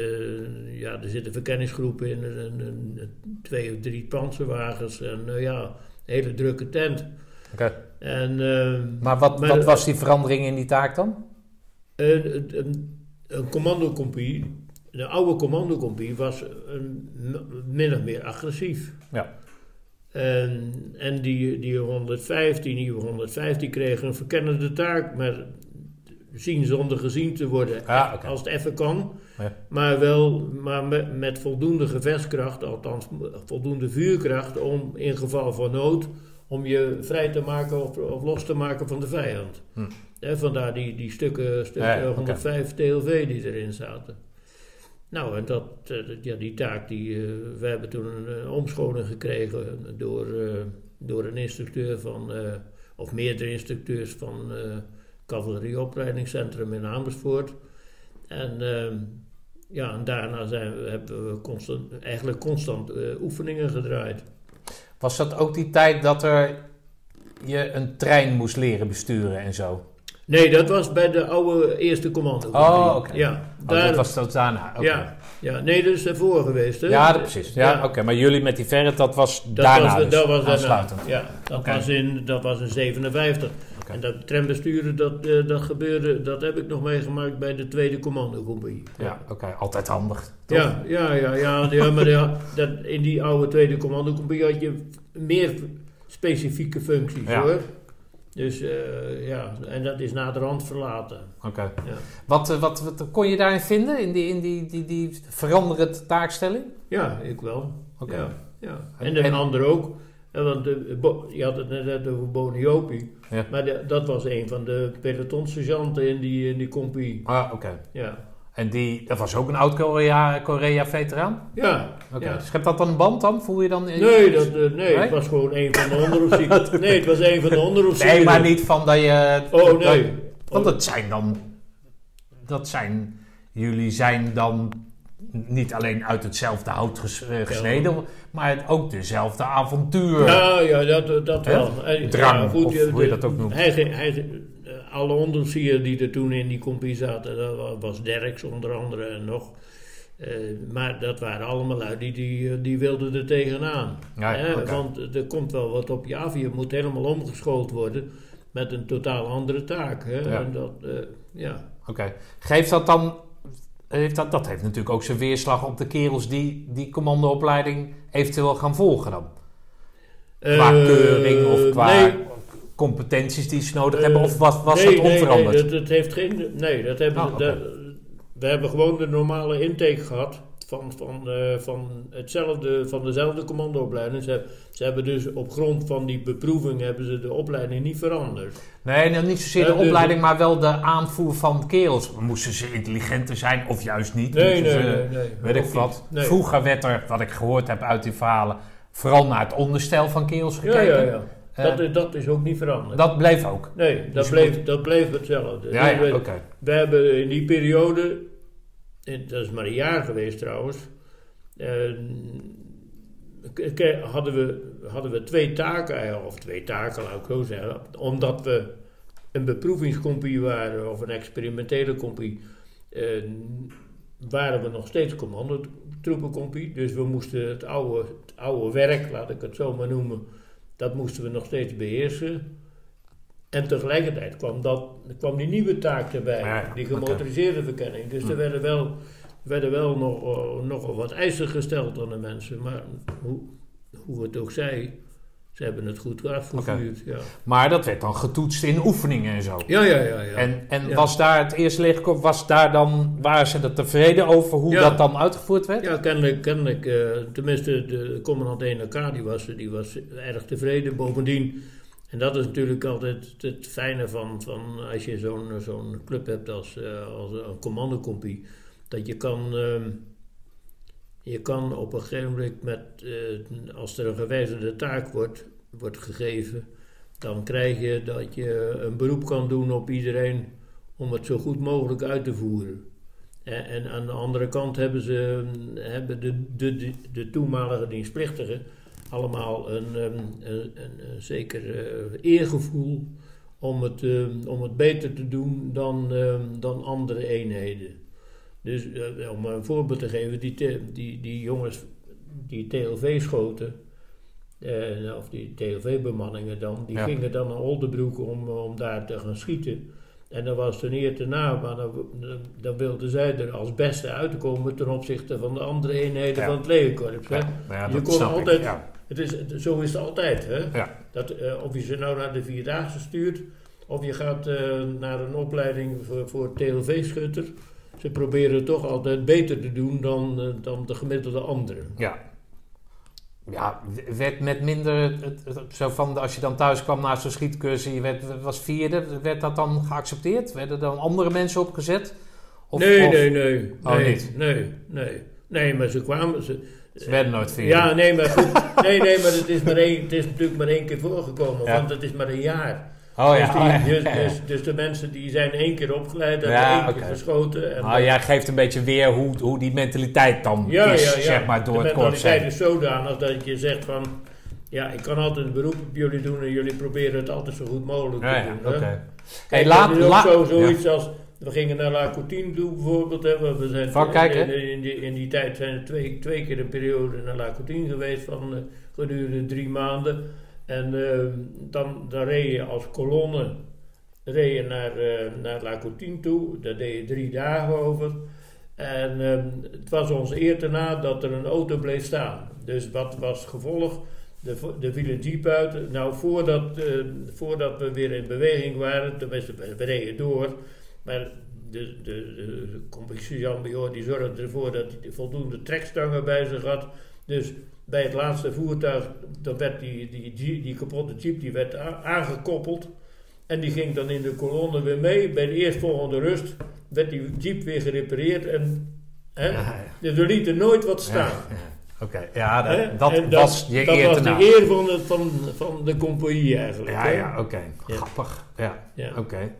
eh, ja, er zitten verkenningsgroepen in, een- twee of drie panzerwagens en eh, ja, een hele drukke tent. Oké. En, eh, Maar wat, Maar wat was die verandering in die taak dan? een, een, een, een commandocompie, de oude commandocompie was een, min of meer agressief. Ja. En, en die, die 105, die nieuwe 105, die kregen een verkennende taak, maar zien zonder gezien te worden, Ah, oké. als het even kan. Ja. Maar wel maar met, met voldoende gevechtskracht, althans voldoende vuurkracht, om in geval van nood, om je vrij te maken of, of los te maken van de vijand. Hm. Vandaar die, die stukken, stukken Ja, ja, oké. 105 TLV die erin zaten. Nou, en dat, eh, ja, die taak, die, eh, we hebben toen een, eh, omscholing gekregen door, door een instructeur van, of meerdere instructeurs van eh cavalerieopleidingscentrum in Amersfoort. En ehm, ja, en daarna zijn we, hebben we constant, eigenlijk constant oefeningen gedraaid. Was dat ook die tijd dat er je een trein moest leren besturen en zo? Nee, dat was bij de oude eerste commando. Oh, oké. Ja, Oh, dat was dat daarna? Oké. ja, ja, nee, dat is ervoor geweest. Hè? Ja, dat precies. Ja, Ja. oké. Maar jullie met die verret, dat was Dat daarna was, dus, dat was daarna. aansluitend. Ja, dat, was in, dat was in 57. Oké. En dat trambesturen, dat, eh, dat gebeurde, dat heb ik nog meegemaakt bij de tweede commandocompagnie. Ja, oké. Altijd handig. toch? Ja, ja, ja, ja, ja maar ja, dat, in die oude tweede commandocompagnie had je meer specifieke functies hoor. Dus eh, ja, en dat is naderhand verlaten. Oké. Ja. Wat, eh, wat, wat kon je daarin vinden, in die, in die, die, die veranderende taakstelling? Ja, ik wel. Oké. Ja, ja. En- de en- ander ook. En Want de, je had het net over Boniopi. Ja. Maar de- dat was een van de pelotonsergeanten in die, in die compie. Ah, oké. Ja. En die, dat was ook een oud-Korea-veteraan? Ja. Oké. ja. Dus schept dat dan een band dan? Voel je dan... Nee, dat, eh, nee, Nee? het was gewoon een van de onderofficieren. nee, het was een van de onderofficieren. Nee, maar niet van dat je... Oh, nee. Want dat zijn dan... Dat zijn... Jullie zijn dan niet alleen uit hetzelfde hout ges- eh, gesneden, maar ook dezelfde avontuur. Ja, ja, dat, dat wel. Drang, of je- hoe je dat ook noemt. Hij, hij, alle onderofficieren die er toen in die compie zaten, dat wa- was Derks onder andere en nog. Eh, maar dat waren allemaal lui die, die, eh, die wilden er tegenaan. Ja, Hè, oké. Want er komt wel wat op je af. Je moet helemaal omgeschoold worden met een totaal andere taak. Hè? Ja. En dat, eh, ja. Oké. Geeft dat dan... Heeft dat, dat heeft natuurlijk ook zijn weerslag op de kerels die die commandoopleiding eventueel gaan volgen dan. Qua Eh, keuring of qua nee, competenties die ze nodig Eh, hebben? Of was, was nee, dat onveranderd? Nee, dat, dat heeft geen. Nee, dat hebben, Oh, dat- we hebben gewoon de normale intake gehad. Van, van, eh, van, hetzelfde, van dezelfde commandoopleiding. Ze, ze hebben dus op grond van die beproeving hebben ze de opleiding niet veranderd. Nee, nou, niet zozeer de dus- opleiding, maar wel de aanvoer van kerels. Moesten ze intelligenter zijn of juist niet? Nee, nee, ze- nee. nee Weet ik wat. Nee. Vroeger werd er, wat ik gehoord heb uit die verhalen, vooral naar het onderstel van kerels Ja, gekeken. ja, ja. Eh, dat, is, dat is ook niet veranderd. dat bleef ook. nee, dat dus je bleef, dat bleef hetzelfde. Ja, oké. we hebben in die periode, dat is maar een jaar geweest trouwens, eh, hadden, we, hadden we twee taken, eh, of twee taken laat ik zo zeggen, omdat we een beproevingscompie waren of een experimentele compie, eh, waren we nog steeds commandotroepencompie. Dus we moesten het oude, het oude werk, laat ik het zo maar noemen, dat moesten we nog steeds beheersen. En tegelijkertijd kwam, dat, kwam die nieuwe taak erbij, Ja, die gemotoriseerde verkenning. Dus Hm. er werden wel, werden wel nog, eh, nogal wat eisen gesteld aan de mensen. Maar hoe, hoe het ook zij, ze hebben het goed afgevuurd. Ja. Maar dat werd dan getoetst in oefeningen en zo. Ja, ja, ja. ja. En, en Ja. was daar het eerste legerkorps, was daar dan, waren ze er tevreden over hoe Ja. dat dan uitgevoerd werd? Ja, kennelijk, kennelijk eh, tenminste de commandant 1AK, die was, die was erg tevreden. Bovendien, en dat is natuurlijk altijd het fijne van, van als je zo'n zo'n club hebt als, eh, als een commandocompie, dat je kan, ehm, je kan op een gegeven moment met, eh, als er een gewijzigde taak wordt, wordt gegeven, dan krijg je dat je een beroep kan doen op iedereen om het zo goed mogelijk uit te voeren. En, en aan de andere kant hebben, ze, hebben de, de, de, de toenmalige dienstplichtigen allemaal een, um, een, een, een zeker eh, eergevoel om het, um, om het beter te doen dan, dan andere eenheden. Dus eh, om een voorbeeld te geven, die, die, die jongens die TLV schoten, eh, of die TLV-bemanningen dan, die Ja. gingen dan naar Oldenbroek om, om daar te gaan schieten. En dan was ten eer te na, maar dan, wilden zij er als beste uitkomen ten opzichte van de andere eenheden Ja. van het legerkorps. hè. Ja, nou ja, Je dat kon altijd-. Het is, zo is het altijd. Hè? Dat, eh, of je ze nou naar de Vierdaagse stuurt, of je gaat naar een opleiding voor, voor TLV-schutter. Ze proberen toch altijd beter te doen dan, eh, dan de gemiddelde anderen. Ja. Ja, werd met minder, het, het- het- zo van als je dan thuis kwam na zo'n schietcursus, je werd, was vierde, werd dat dan geaccepteerd? Werden er dan andere mensen opgezet? Of, nee, of- nee, nee, Oh, nee, niet? nee, nee. Nee, maar ze kwamen... Ze, Ze werden nooit vierde. Ja, nee, maar goed. Nee, nee, maar het is, maar één, het is natuurlijk maar één keer voorgekomen, Ja. want het is maar een jaar. Oh ja, dus, die- oh, ja. dus, dus, dus de mensen die zijn één keer opgeleid en Ja, één keer geschoten. En Nou, jij geeft een beetje weer hoe, hoe die mentaliteit dan ja, is, ja, ja. zeg maar, door de het korps mentaliteit heen. is zodanig dat je zegt van... Ja, ik kan altijd een beroep op jullie doen en jullie proberen het altijd zo goed mogelijk Ja, te ja, doen. oké. Hey, Kijk, laat, ook zo, zoiets ja. als... We gingen naar La Coutine toe bijvoorbeeld. Hè, we zijn in, hè? in, in die, in die tijd zijn er twee, twee keer een periode naar La Coutine geweest van eh, gedurende drie maanden. En eh, dan, dan reed je als kolonne reed je naar, eh, naar La toe. Daar deed je drie dagen over. En ehm, het was ons eer na dat er een auto bleef staan. Dus wat was gevolg? De, de viel uit. Nou, voordat, eh, voordat we weer in beweging waren, tenminste, we, reden door. Maar de, de, de compagnie die zorgde ervoor dat hij voldoende trekstangen bij zich had. Dus bij het laatste voertuig, dan werd die, die, die, die kapotte jeep die werd aangekoppeld. En die ging dan in de kolonne weer mee. Bij de eerstvolgende rust werd die jeep weer gerepareerd. En, hè, Ja, ja. dus we lieten nooit wat staan. Ja. Oké, ja, dat, dat was je dat eer was de eer van de, van, van de compagnie eigenlijk. Ja, hè? ja, oké. Grappig. Ja, Ja. oké. Hé,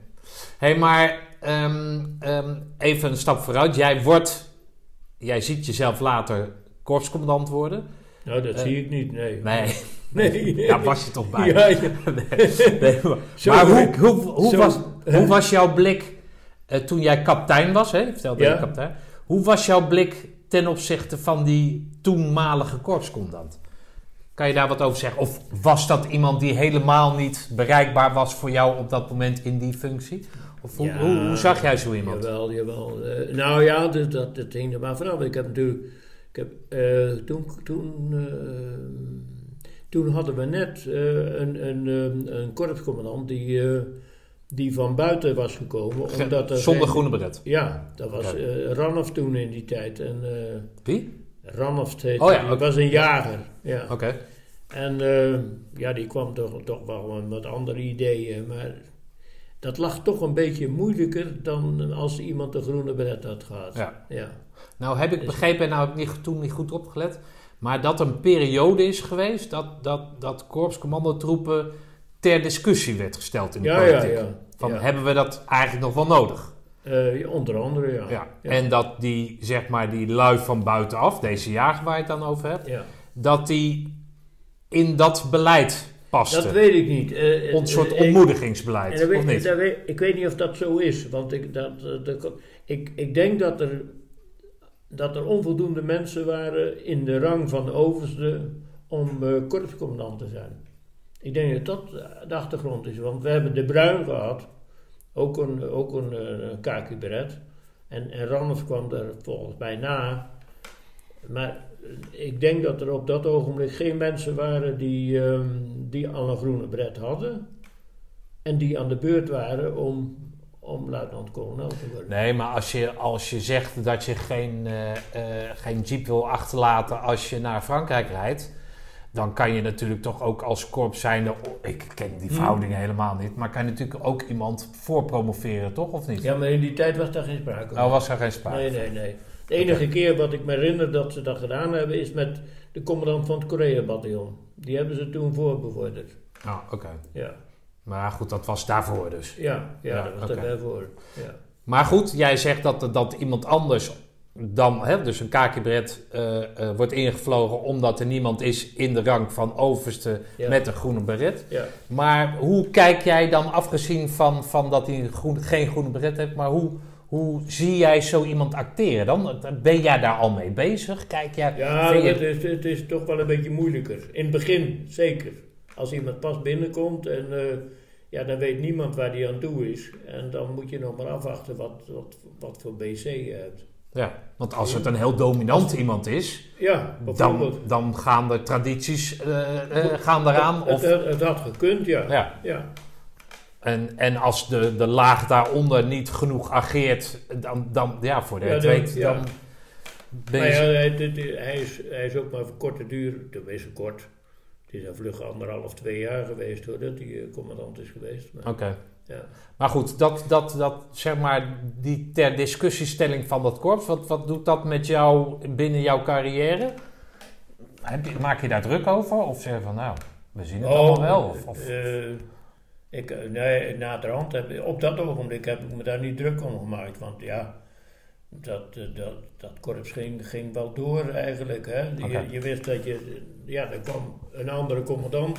hey, maar ehm, ehm, even een stap vooruit. Jij wordt, jij ziet jezelf later korpscommandant worden. Nou, dat Eh, zie ik niet, nee. Nee, Nee. daar was je toch bij. Ja, ja. Nee, maar hoe, hoe, hoe, zo- was, hè? hoe was jouw blik eh, toen jij kapitein was? Hè? Vertelde Ja. je kapitein. Hoe was jouw blik ten opzichte van die toenmalige korpscommandant? Kan je daar wat over zeggen? Of was dat iemand die helemaal niet bereikbaar was voor jou op dat moment in die functie? Of hoe, Ja, hoe, hoe zag jij zo iemand? Jawel, jawel. Eh, nou ja, dus dat, dat hing er maar vanaf. Ik heb natuurlijk... Ik heb, eh, toen, toen, eh, toen hadden we net eh, een, een, eh, een korpscommandant die, die van buiten was gekomen. Omdat er Zonder geen- groene beret. Ja, dat was Ranhoff toen in die tijd. En, Wie? Ranhoff heette Oh ja, oké. was een jager. Ja. Oké. En eh, ja, die kwam toch, toch wel met wat andere ideeën. Maar dat lag toch een beetje moeilijker dan als iemand de groene beret had gehad. Ja. ja. Nou heb ik begrepen, en nou heb ik niet, toen niet goed opgelet, maar dat er een periode is geweest dat, dat, dat korpscommandotroepen ter discussie werd gesteld in de Ja, politiek. ja. Van, ja. hebben we dat eigenlijk nog wel nodig? Eh, onder andere, ja. Ja. En dat die, zeg maar, die lui van buitenaf, deze jager waar je het dan over hebt, dat die in dat beleid paste. Dat weet ik niet. Eh, een soort eh, ik- ontmoedigingsbeleid, en dat weet- of niet? weet- ik weet niet of dat zo is. Want ik, dat, eh, dat- ik, ik denk dat er, dat er onvoldoende mensen waren in de rang van overste om eh korpscommandant te zijn. Ik denk dat dat eh, de achtergrond is. Want we hebben de Bruin gehad, ook een, ook een, eh, een kaki beret. En, en Rannes kwam er volgens mij na. Maar eh, ik denk dat er op dat ogenblik geen mensen waren die, ehm, die al een groene bret hadden. En die aan de beurt waren om, om luitenant-kolonel te worden. Nee, maar als je, als je zegt dat je geen, eh, eh, geen jeep wil achterlaten als je naar Frankrijk rijdt, dan kan je natuurlijk toch ook als korps zijnde, ik ken die Hmm. verhoudingen helemaal niet, maar kan je natuurlijk ook iemand voorpromoveren, toch? Of niet? Ja, maar in die tijd was daar geen sprake van. Oh, was er geen sprake Nee, nee, nee. De enige keer wat ik me herinner dat ze dat gedaan hebben, is met de commandant van het Korea-bataljon. Die hebben ze toen voorbevorderd. Oh, oké. Ja, Maar goed, dat was daarvoor dus. ja, ja, Ja, dat was oké. daarbij voor. Ja. Maar goed, jij zegt dat, dat iemand anders dan, hè, dus een kakebret, eh eh wordt ingevlogen omdat er niemand is in de rang van overste Ja. met een groene beret. Ja. Maar hoe kijk jij dan, afgezien van, van dat hij groen, geen groene beret heeft, maar hoe, hoe zie jij zo iemand acteren dan? Ben jij daar al mee bezig? Kijk jij, Ja, je- het is, het is toch wel een beetje moeilijker. In het begin zeker. Als iemand pas binnenkomt en eh, ja, dan weet niemand waar die aan toe is. En dan moet je nog maar afwachten wat, wat, wat voor BC je hebt. ja, want als het een heel dominant iemand is, Ja, dan, dan gaan de tradities eh, gaan eraan. Het, Of, het, het had gekund, ja. ja. ja. En, en als de, de laag daaronder niet genoeg ageert, dan, dan ja, voor de Ja, weet, ja. dan Maar ja, hij, hij, is, hij is ook maar voor korte duur, tenminste kort. Is een vlug anderhalf, twee jaar geweest hoor, dat hij eh, commandant is geweest. Maar, Oké. ja. Maar goed, dat, dat, dat, zeg maar, die ter discussiestelling van dat korps, wat, wat doet dat met jou binnen jouw carrière? Heb je, maak je daar druk over? Of zeg je van, nou, we zien het allemaal wel? Of, of, eh, ik, eh, nee, naderhand heb op dat ogenblik heb ik me daar niet druk om gemaakt. Want ja, dat, eh, dat, dat korps ging, ging wel door eigenlijk. Hè. Je, je wist dat je, ja, er kwam een andere commandant.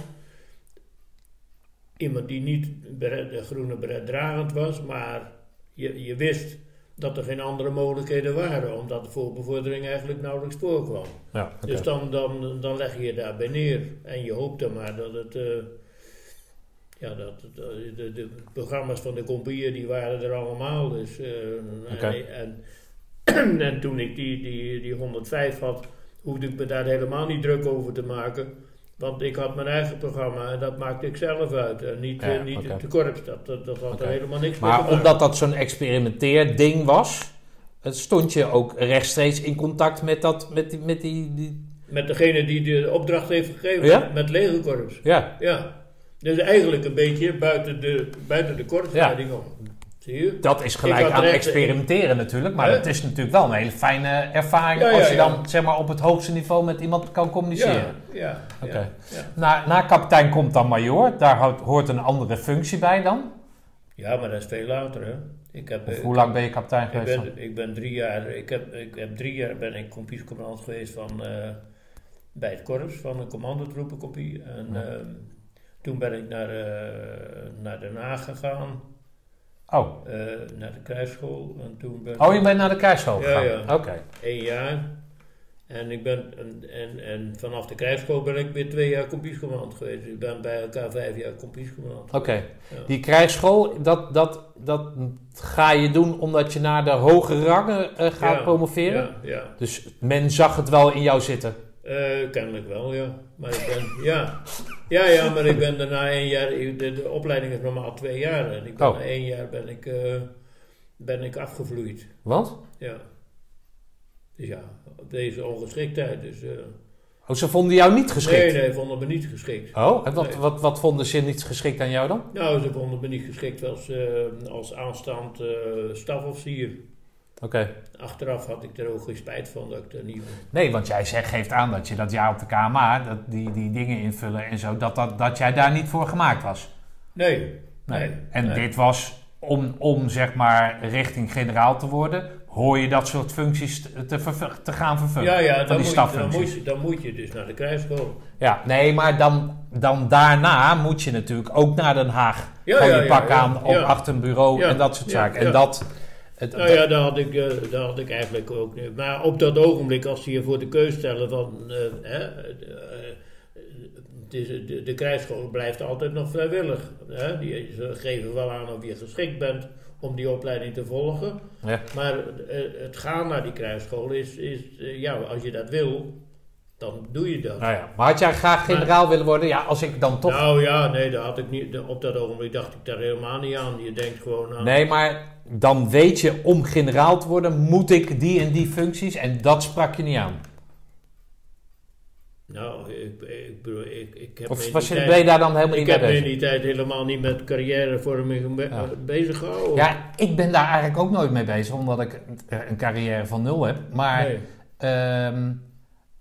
Iemand die niet beret, de groene beret dragend was, maar je, je wist dat er geen andere mogelijkheden waren, omdat de voorbevordering eigenlijk nauwelijks voorkwam. ja. Dus dan, dan, dan leg je je daarbij neer en je hoopt dan maar dat het. eh, ja, dat, de, de programma's van de compagnieën die waren er allemaal. Dus, eh, en, en, en toen ik die, die, die 105 had, hoefde ik me daar helemaal niet druk over te maken. Want ik had mijn eigen programma en dat maakte ik zelf uit. En niet, Ja, eh, niet de korps. Dat, dat, dat had er helemaal niks mee te Maar omdat dat zo'n experimenteerding was, eh, stond je ook rechtstreeks in contact met, dat, met, die, met die, die... Met degene die de opdracht heeft gegeven, Ja? met legerkorps. Ja, Ja, dus eigenlijk een beetje buiten de, buiten de korpsleiding om. Zie je? dat is gelijk Ik aan recht- experimenteren natuurlijk. Maar het is natuurlijk wel een hele fijne ervaring Ja, ja, als je ja. dan zeg maar, op het hoogste niveau met iemand kan communiceren. Ja, ja. Oké. ja, ja. Na, na kapitein komt dan majoor. Daar hoort, hoort een andere functie bij dan. Ja, maar dat is veel later, hè. Ik heb, Of ik- hoe lang ben je kapitein ik geweest? dan? ben, ik ben drie jaar, ik heb, ik heb drie jaar ben ik kompiescommandant geweest van, eh, bij het korps van een commandotroepenkompie. En ehm, toen ben ik naar, eh, naar Den Haag gegaan, Oh. eh, naar de krijgsschool. En toen ben oh, je bent naar de krijgsschool Ja, gegaan? ja. Oké. één jaar. En, ik ben, en, en, en vanaf de krijgsschool ben ik weer twee jaar kompiescommandant geweest. Ik ben bij elkaar vijf jaar kompiescommandant. Oké. Ja. Die krijgsschool, dat, dat, dat ga je doen omdat je naar de hoge rangen eh, gaat Ja, promoveren? Ja, ja. Dus men zag het wel in jou zitten? Eh, kennelijk wel, ja. Maar ik ben, ja. Ja, ja, maar ik ben daarna één jaar, de, de opleiding is normaal twee jaar. En ik ben Oh. na één jaar ben ik, eh, ben ik afgevloeid. Want? Ja. Dus ja, op deze ongeschiktheid. Dus, eh, Oh, ze vonden jou niet geschikt? Nee, nee, vonden me niet geschikt. Oh, en wat, Nee. wat, wat vonden ze niet geschikt aan jou dan? Nou, ze vonden me niet geschikt als, als aanstaand stafofficier. Achteraf had ik er ook geen spijt van dat ik er niet... Nee, want jij zegt, geeft aan dat je dat jaar op de KMA, dat die, die dingen invullen en zo, dat, dat, dat jij daar niet voor gemaakt was. Nee. Nee. Nee. En nee. dit was om, om zeg maar richting generaal te worden, hoor je dat soort functies te, te, gaan vervullen. Ja, ja, dan die moet, je, dan, moet je, dan moet je dus naar de krijgsschool. Ja, nee, maar dan, dan daarna moet je natuurlijk ook naar Den Haag. Ja, Gewoon ja, je pak ja. aan op achter een bureau en dat soort zaken. En dat... Het, Nou ja, daar had, ik, eh, daar had ik eigenlijk ook. Maar op dat ogenblik, als ze je voor de keus stellen van. eh, hè, eh, de, de blijft altijd nog vrijwillig. Hè? Die, ze geven wel aan of je geschikt bent om die opleiding te volgen. Ja. Maar het gaan naar die krijgsschool is. is ja, als je dat wil, dan doe je dat. Nou ja, maar had jij graag generaal willen worden? Ja, als ik dan toch... Nou ja, nee, daar had ik niet, op dat ogenblik dacht ik daar helemaal niet aan. Je denkt gewoon aan. Nee, maar dan weet je, om generaal te worden, moet ik die en die functies. En dat sprak je niet aan. Nou, ik, ik bedoel, ik, ik heb Of was je, tijd- ben je daar dan helemaal Ik niet mee heb me in die tijd helemaal niet met carrièrevorming be- Ja. bezig gehouden. Ja, ik ben daar eigenlijk ook nooit mee bezig, omdat ik een carrière van nul heb. Maar Nee. ehm,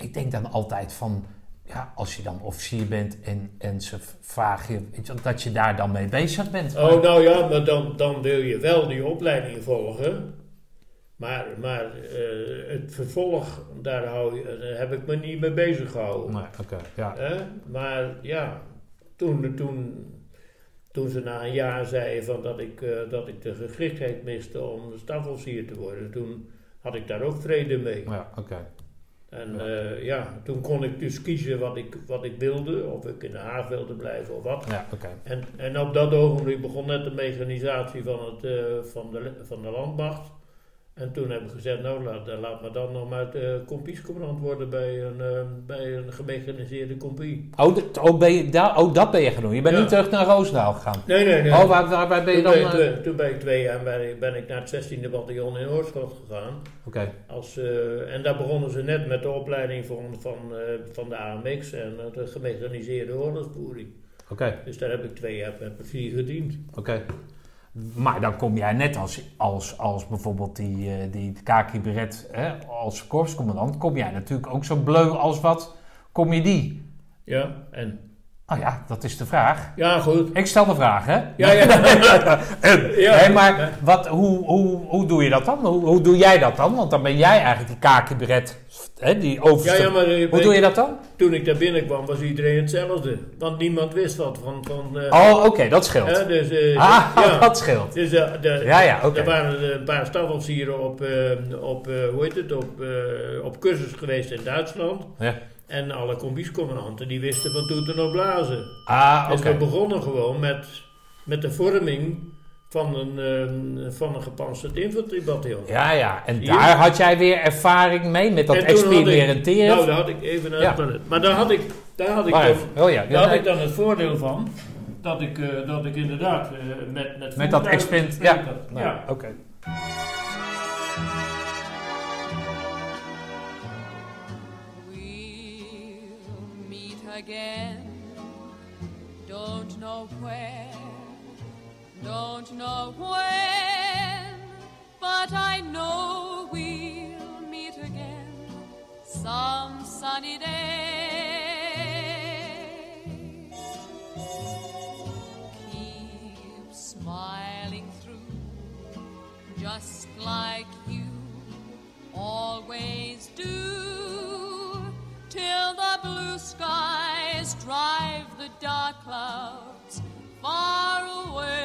ik denk dan altijd van, ja, als je dan officier bent en, en ze vragen je, weet je, dat je daar dan mee bezig bent. Oh, nou ja, maar dan, dan wil je wel die opleiding volgen. Maar, maar eh, het vervolg, daar, hou je, daar heb ik me niet mee bezig gehouden. Nee, oké, ja. Maar ja, toen, toen, toen ze na een jaar zeiden van dat, ik, eh, dat ik de geschiktheid miste om stafofficier te worden, toen had ik daar ook vrede mee. Ja, oké. En ja. ja, toen kon ik dus kiezen wat ik, wat ik wilde, of ik in Den Haag wilde blijven of wat. Ja. En, en op dat ogenblik begon net de mechanisatie van, het, eh, van, de, van de landmacht. En toen heb ik gezegd, nou laat, laat me dan nog maar uh, kompiescommandant worden bij een, uh, bij een gemechaniseerde compie. Oh, dat- oh, ben je, daar, oh, dat ben je gaan doen. Je bent Ja. niet terug naar Roosendaal gegaan. Nee, nee, nee. Oh, waar, waar, waar ben je toen, dan? ben, eh, toen- toen ben ik twee jaar ben ik, ben ik naar het 16e bataljon in Oorschot gegaan. Oké. Als, eh, en daar begonnen ze net met de opleiding van, van, eh, van de AMX en eh, de gemechaniseerde oorlogsvoering. Oké, Dus daar heb ik twee jaar met plezier gediend. oké. Maar dan kom jij net als, als, als bijvoorbeeld die, eh, die Kaki Beret hè, als korpscommandant, kom jij natuurlijk ook zo bleu als wat, kom je die? Ja, en? Oh ja, dat is de vraag. Ja, goed. Ik stel de vraag, hè? Ja, ja. En, Ja. maar wat, hoe, hoe, hoe doe je dat dan? Hoe, hoe doe jij dat dan? Want dan ben jij eigenlijk die Kaki Beret, hè, die Ja, overste. ja, maar eh, hoe doe je dat dan? toen ik daar binnenkwam was iedereen hetzelfde. Want niemand wist wat van... van eh, Oh, oké, dat scheelt. hè, dus, eh, ah, ja. dat scheelt. Dus de, de, Ja, ja, oké. er waren een paar stafofficieren op, op, hoe heet het, op, op cursus geweest in Duitsland. Ja. En alle combiescommandanten die wisten van toeten op blazen. Ah, Dus oké. we begonnen gewoon met, met de vorming van een, van een gepantserd infanteriebataljon. Ja, ja. En daar had jij weer ervaring mee met dat ik- experimenteren. Nou, daar had ik even Ja. uit. Maar daar had ik, daar had ik, dan. Oh ja, daar had ik dan het voordeel van. Dat ik, eh, dat ik inderdaad eh, met, met, met dat experiment. Ja, had. nou, ja. oké. We'll meet again. Don't know where, don't know when, but I know we'll meet again some sunny day. Keep smiling through, just like you always do, till the blue skies drive the dark clouds far away.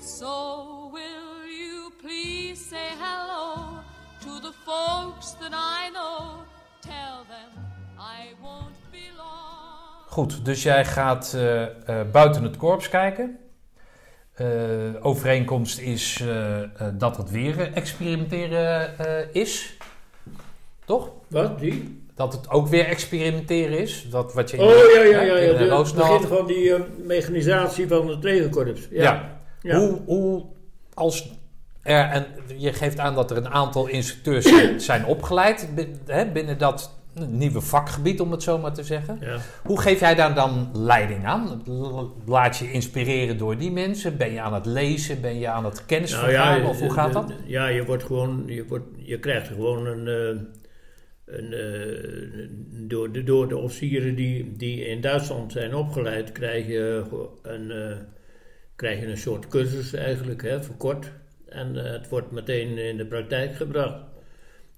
So will you please say hello to the folks that I know. Tell them I won't be long. Goed, dus jij gaat eh, eh, buiten het korps kijken. Eh, overeenkomst is eh, eh, dat het weer experimenteren eh, is. Toch? Wat, die? Dat het ook weer experimenteren is. Dat wat je in Oh de- ja, ja, ja. ja. de de- begin van die eh, mechanisatie van het legerkorps. Ja. Ja. Ja. Hoe, hoe als er, en je geeft aan dat er een aantal instructeurs zijn, opgeleid hè, binnen dat nieuwe vakgebied, om het zo maar te zeggen. Ja. Hoe geef jij daar dan leiding aan? Laat je inspireren door die mensen? Ben je aan het lezen? Ben je aan het kennis Nou ja, of hoe gaat dat? Ja, je wordt gewoon, je, wordt, je krijgt gewoon een, eh, een eh, door, de, door de officieren die, die in Duitsland zijn opgeleid, krijg je een, eh, krijg een soort cursus eigenlijk, hè, verkort. En eh, het wordt meteen in de praktijk gebracht.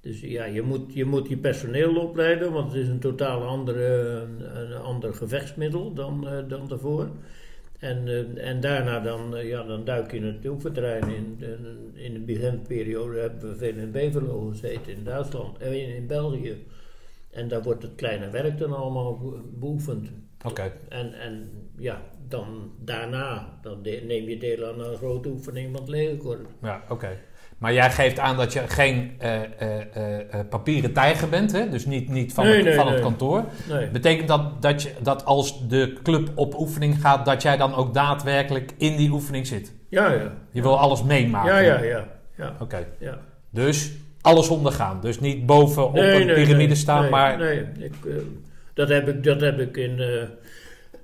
Dus ja, je moet, je moet je personeel opleiden, want het is een totaal andere, een ander gevechtsmiddel dan, dan daarvoor. En, eh, en daarna dan, eh, ja, dan duik je in het oefenterrein in. En in de beginperiode hebben we veel in Beverlo gezeten in Duitsland en in, in België. En daar wordt het kleine werk dan allemaal be- beoefend. Oké, En, en ja, dan daarna dan neem je deel aan een grote oefening van het legerkorps. ja, oké. Maar jij geeft aan dat je geen eh, eh, eh, papieren tijger bent, hè? dus niet, niet van, Nee, het, nee, van het nee. kantoor. Nee. Betekent dat dat, je, dat als de club op oefening gaat, dat jij dan ook daadwerkelijk in die oefening zit? Ja, ja. Je wil alles meemaken? Ja, ja, ja. ja, Oké, ja. dus alles ondergaan. Dus niet boven op een piramide staan, nee, maar... Nee, ik, dat, heb ik, dat heb ik in...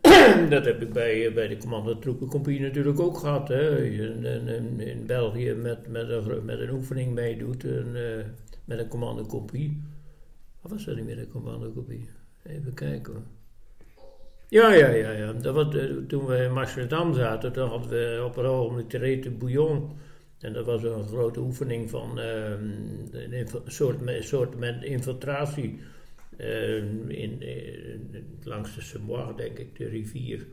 dat heb ik bij, eh, bij de commandotroepencompagnie natuurlijk ook gehad. Hè. In, in, in België met, met, een, met een oefening meedoet. Eh, met een commandocompagnie. Of was dat niet meer een commandocompagnie? Even kijken hoor. Ja, ja, ja. ja. Dat was, eh, toen we in Amsterdam zaten, toen hadden we op een ogenblik de Rete Bouillon. En dat was een grote oefening van ehm, een soort, soort met infiltratie ehm, in, eh, langs de Semois, denk ik, de rivier.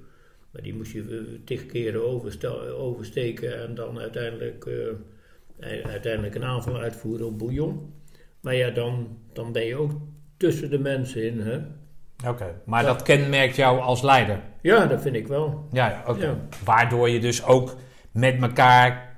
Maar die moest je eh, tig keren oversteken en dan uiteindelijk, eh, uiteindelijk een aanval uitvoeren op Bouillon. Maar ja, dan, dan ben je ook tussen de mensen in. Hè? Oké, maar dat kenmerkt jou als leider? Ja, dat vind ik wel. Ja, oké. Ja. Waardoor je dus ook met elkaar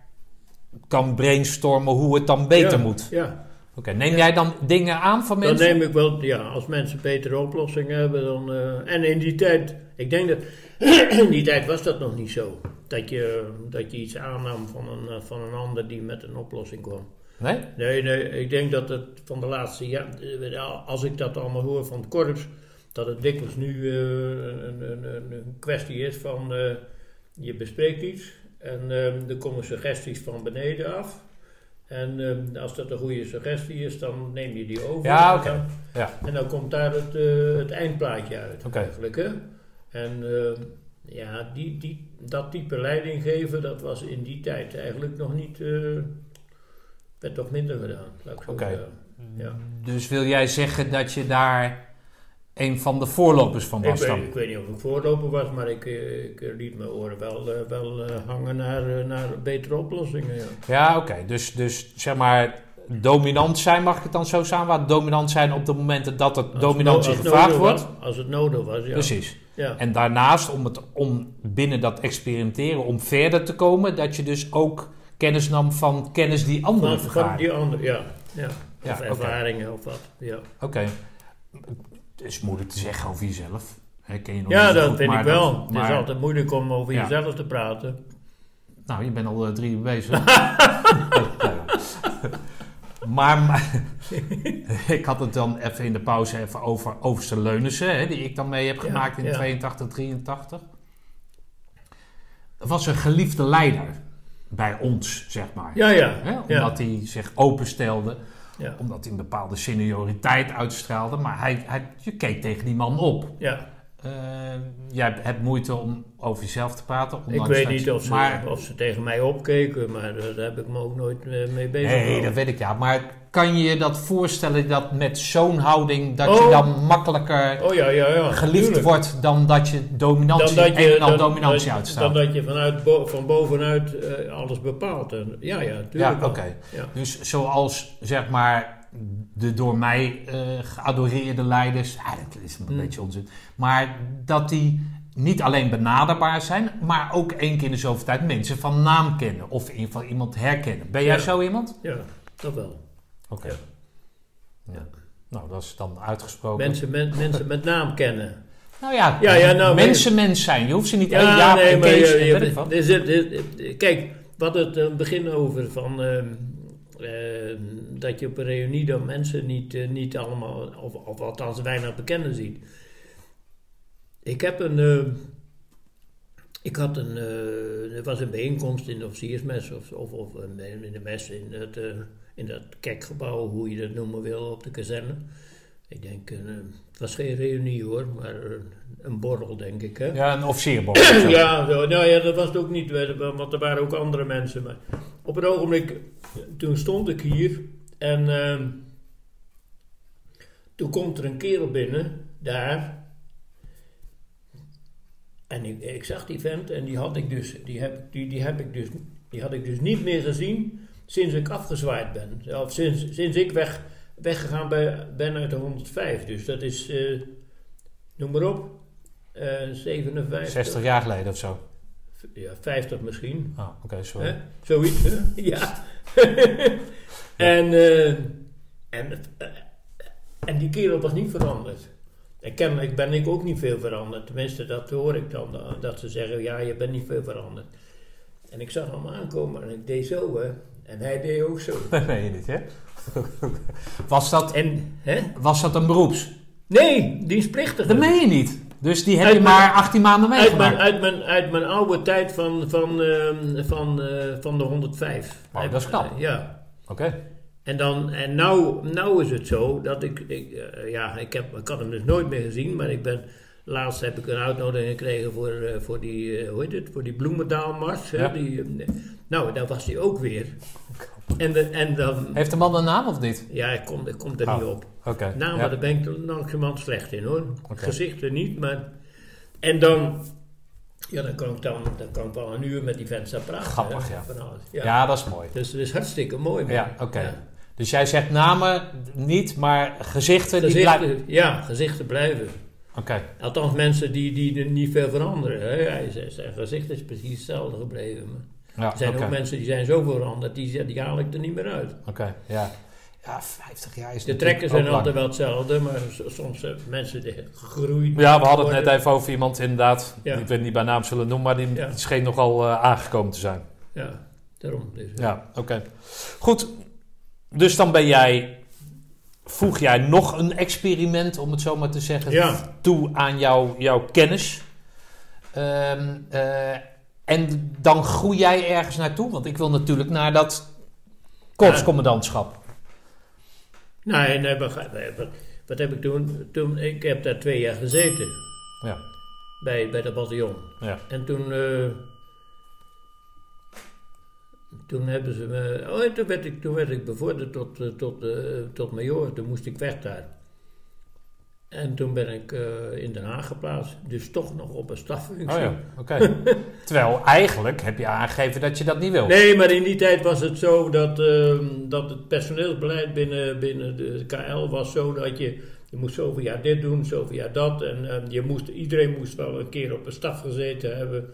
kan brainstormen hoe het dan beter Ja, moet. Ja, Oké, neem jij dan dingen aan van Dan mensen? neem ik wel, ja, als mensen betere oplossingen hebben, dan. eh, en in die tijd, ik denk dat. in die tijd was dat nog niet zo. Dat je, dat je iets aannam van een, eh, van een ander die met een oplossing kwam. Nee? Nee, nee, ik denk dat het van de laatste jaren. Als ik dat allemaal hoor van het korps, dat het dikwijls nu eh, een, een, een, kwestie is van. je bespreekt iets en eh, er komen suggesties van beneden af. En eh, als dat een goede suggestie is, dan neem je die over. Ja, En oké. dan- Ja. en dan komt daar het, eh, het eindplaatje uit, Oké. eigenlijk. Hè? En eh, ja, die, die, dat type leiding geven, dat was in die tijd eigenlijk nog niet... eh werd toch minder gedaan, laat ik zo zeggen. Ja. Dus wil jij zeggen dat je daar een van de voorlopers van Ik, dan? weet, ik weet niet of ik voorloper was, maar ik, eh, ik eh, liet mijn oren wel, eh, wel hangen naar, naar betere oplossingen. Ja. Ja, oké. Dus, dus zeg maar dominant zijn, mag ik het dan zo samenvatten? Dominant zijn op de momenten dat het Als dominantie no- gevraagd wordt? was- als het nodig was, ja. Precies. Ja. En daarnaast, om, het, om binnen dat experimenteren, om verder te komen, dat je dus ook kennis nam van kennis die anderen Van, van die andere, ja. ja. Ja, of ervaringen of wat, ja. Oké. Het is moeilijk te zeggen over jezelf. Hè, ken je nog Ja, dat goed, vind ik wel. dat- het is altijd moeilijk om over Ja. jezelf te praten. Nou, je bent al eh, drie uur bezig. Maar, maar ik had het dan even in de pauze even over Overste Leunissen, hè, die ik dan mee heb Ja, gemaakt in ja. 82, 83. Dat was een geliefde leider bij ons, zeg maar. Ja, ja. Hè, ja. omdat hij zich openstelde, Ja. omdat hij een bepaalde senioriteit uitstraalde. Maar hij, hij, je keek tegen die man op. ja. Eh, jij hebt moeite om over jezelf te praten. Ik weet niet of ze, maar, of ze tegen mij opkeken, maar daar heb ik me ook nooit eh, mee bezig Nee, gehouden. dat weet ik ja. Maar kan je je dat voorstellen dat met zo'n houding dat Oh. je dan makkelijker Oh ja, ja, ja. geliefd tuurlijk. wordt dan dat je dominantie, Dan dat je, en dan- dominantie uitstraalt? Dan dat je vanuit bo- van bovenuit eh, alles bepaalt. En, ja, ja, tuurlijk ja, oké. Dus zoals zeg maar de door mij eh, geadoreerde leiders, ja, dat is een Hmm. beetje onzin, maar dat die niet alleen benaderbaar zijn, maar ook één keer in de zoveel tijd mensen van naam kennen of in ieder geval iemand herkennen. Ben jij Ja. zo iemand? Ja, dat wel. Oké. Ja. Ja. Nou, dat is dan uitgesproken. Mensen met, mensen met naam kennen. Nou ja, Ja, ja, nou, mensen mens zijn. Je hoeft ze niet één Jaap nee, en maar Kees je- en je- weet ik wat. er zit- er- kijk, hadden het het begin over van ehm, ehm, dat je op een reunie dan mensen niet, eh, niet allemaal, of, of althans weinig bekenden ziet. Ik heb een, ehm, ik had een, eh, er was een bijeenkomst in de officiersmes of, of, of in de mes in het, eh, in dat kerkgebouw, hoe je dat noemen wil, op de kazerne. Ik denk, eh, het was geen reunie hoor, maar een, een borrel denk ik. Hè? Ja, een officierbol. of zo. Ja, zo. nou ja, dat was het ook niet, want er waren ook andere mensen. Maar op een ogenblik, toen stond ik hier en ehm, toen komt er een kerel binnen, daar. En ik, ik zag die vent en die had ik dus, die heb, die, die heb ik dus, die had ik dus niet meer gezien sinds ik afgezwaaid ben. Of sinds, sinds ik weg, weggegaan ben, ben uit de 105. Dus dat is, eh, noem maar op, eh 57. 60 jaar geleden of zo. Ja, 50 misschien. Ah, oké, sorry. Hè? Zoiets? Ja. en, eh, en, eh, en die kerel was niet veranderd. En kennelijk ben ik ook niet veel veranderd. Tenminste, dat hoor ik dan. eh, Dat ze zeggen, ja, je bent niet veel veranderd. En ik zag hem aankomen en ik deed zo, hè. En hij deed ook zo. Dat meen je niet, hè? Was dat, En, hè? was dat een beroeps? Nee, dienstplichtig. Dat meen je niet. Dus die heb Uit je mijn- maar 18 maanden Uit mijn, meegemaakt. uit, mijn, uit mijn oude tijd van, van, ehm, van, eh, van de 105. Oh, dat is knap. Ja. Oké. En, dan, en nou, nou is het zo dat ik, ik eh, ja, ik, heb, ik had hem dus nooit meer gezien, maar ik ben, laatst heb ik een uitnodiging gekregen voor, eh, voor die, hoe heet het, voor die bloemendaalmars. hè, Ja. Die, nou, daar was hij ook weer. En, de, en dan, Heeft de man een naam of niet? ja, ik kom, ik kom er Oh. niet op. Oké. Nou, ja. maar daar ben ik langzamerhand slecht in hoor. Gezichten niet, maar... En dan... Ja, dan kan ik dan, dan kan ik wel een uur met die vent staan praten. Grappig, ja. van alles. ja. Ja. dat is mooi. Dus het is hartstikke mooi. man. Ja, oké. Ja. Dus jij zegt namen niet, maar gezichten, die blijven... Ja, gezichten blijven. Oké. Althans, mensen die, die er niet veel veranderen. Hè. Ja, zijn gezicht is precies hetzelfde gebleven. Maar Ja, er zijn ook mensen die zijn zo veranderd, die, die haal ik er niet meer uit. Oké, ja. Ja, 50 jaar is De trekken zijn lang. altijd wel hetzelfde, maar soms zijn mensen die gegroeid. Ja, we hadden het net even over iemand inderdaad. Ja. Ik weet niet bij naam zullen noemen, maar die Ja. scheen nogal eh, aangekomen te zijn. Ja, daarom. Dus, Ja, oké. Goed, dus dan ben jij... Voeg jij nog een experiment, om het zo maar te zeggen, toe aan jouw, jouw kennis. Eh, en dan groei jij ergens naartoe. Want ik wil natuurlijk naar dat korpscommandantschap. Nee, nee, wat, heb ik toen, toen? Ik heb daar twee jaar gezeten Ja, bij, bij dat bataljon. ja. En toen, eh, toen hebben ze me, oh, en toen werd ik, toen werd ik bevorderd tot, eh, tot, eh, tot major. Toen moest ik weg daar. En toen ben ik eh, in Den Haag geplaatst. Dus toch nog op een staffunctie. Oh ja, oké. Terwijl eigenlijk heb je aangegeven dat je dat niet wil. Nee, maar in die tijd was het zo dat, ehm, dat het personeelsbeleid binnen, binnen de KL was zo dat je, je moest zoveel jaar dit doen, zoveel jaar dat. En ehm, je moest, iedereen moest wel een keer op een staf gezeten hebben.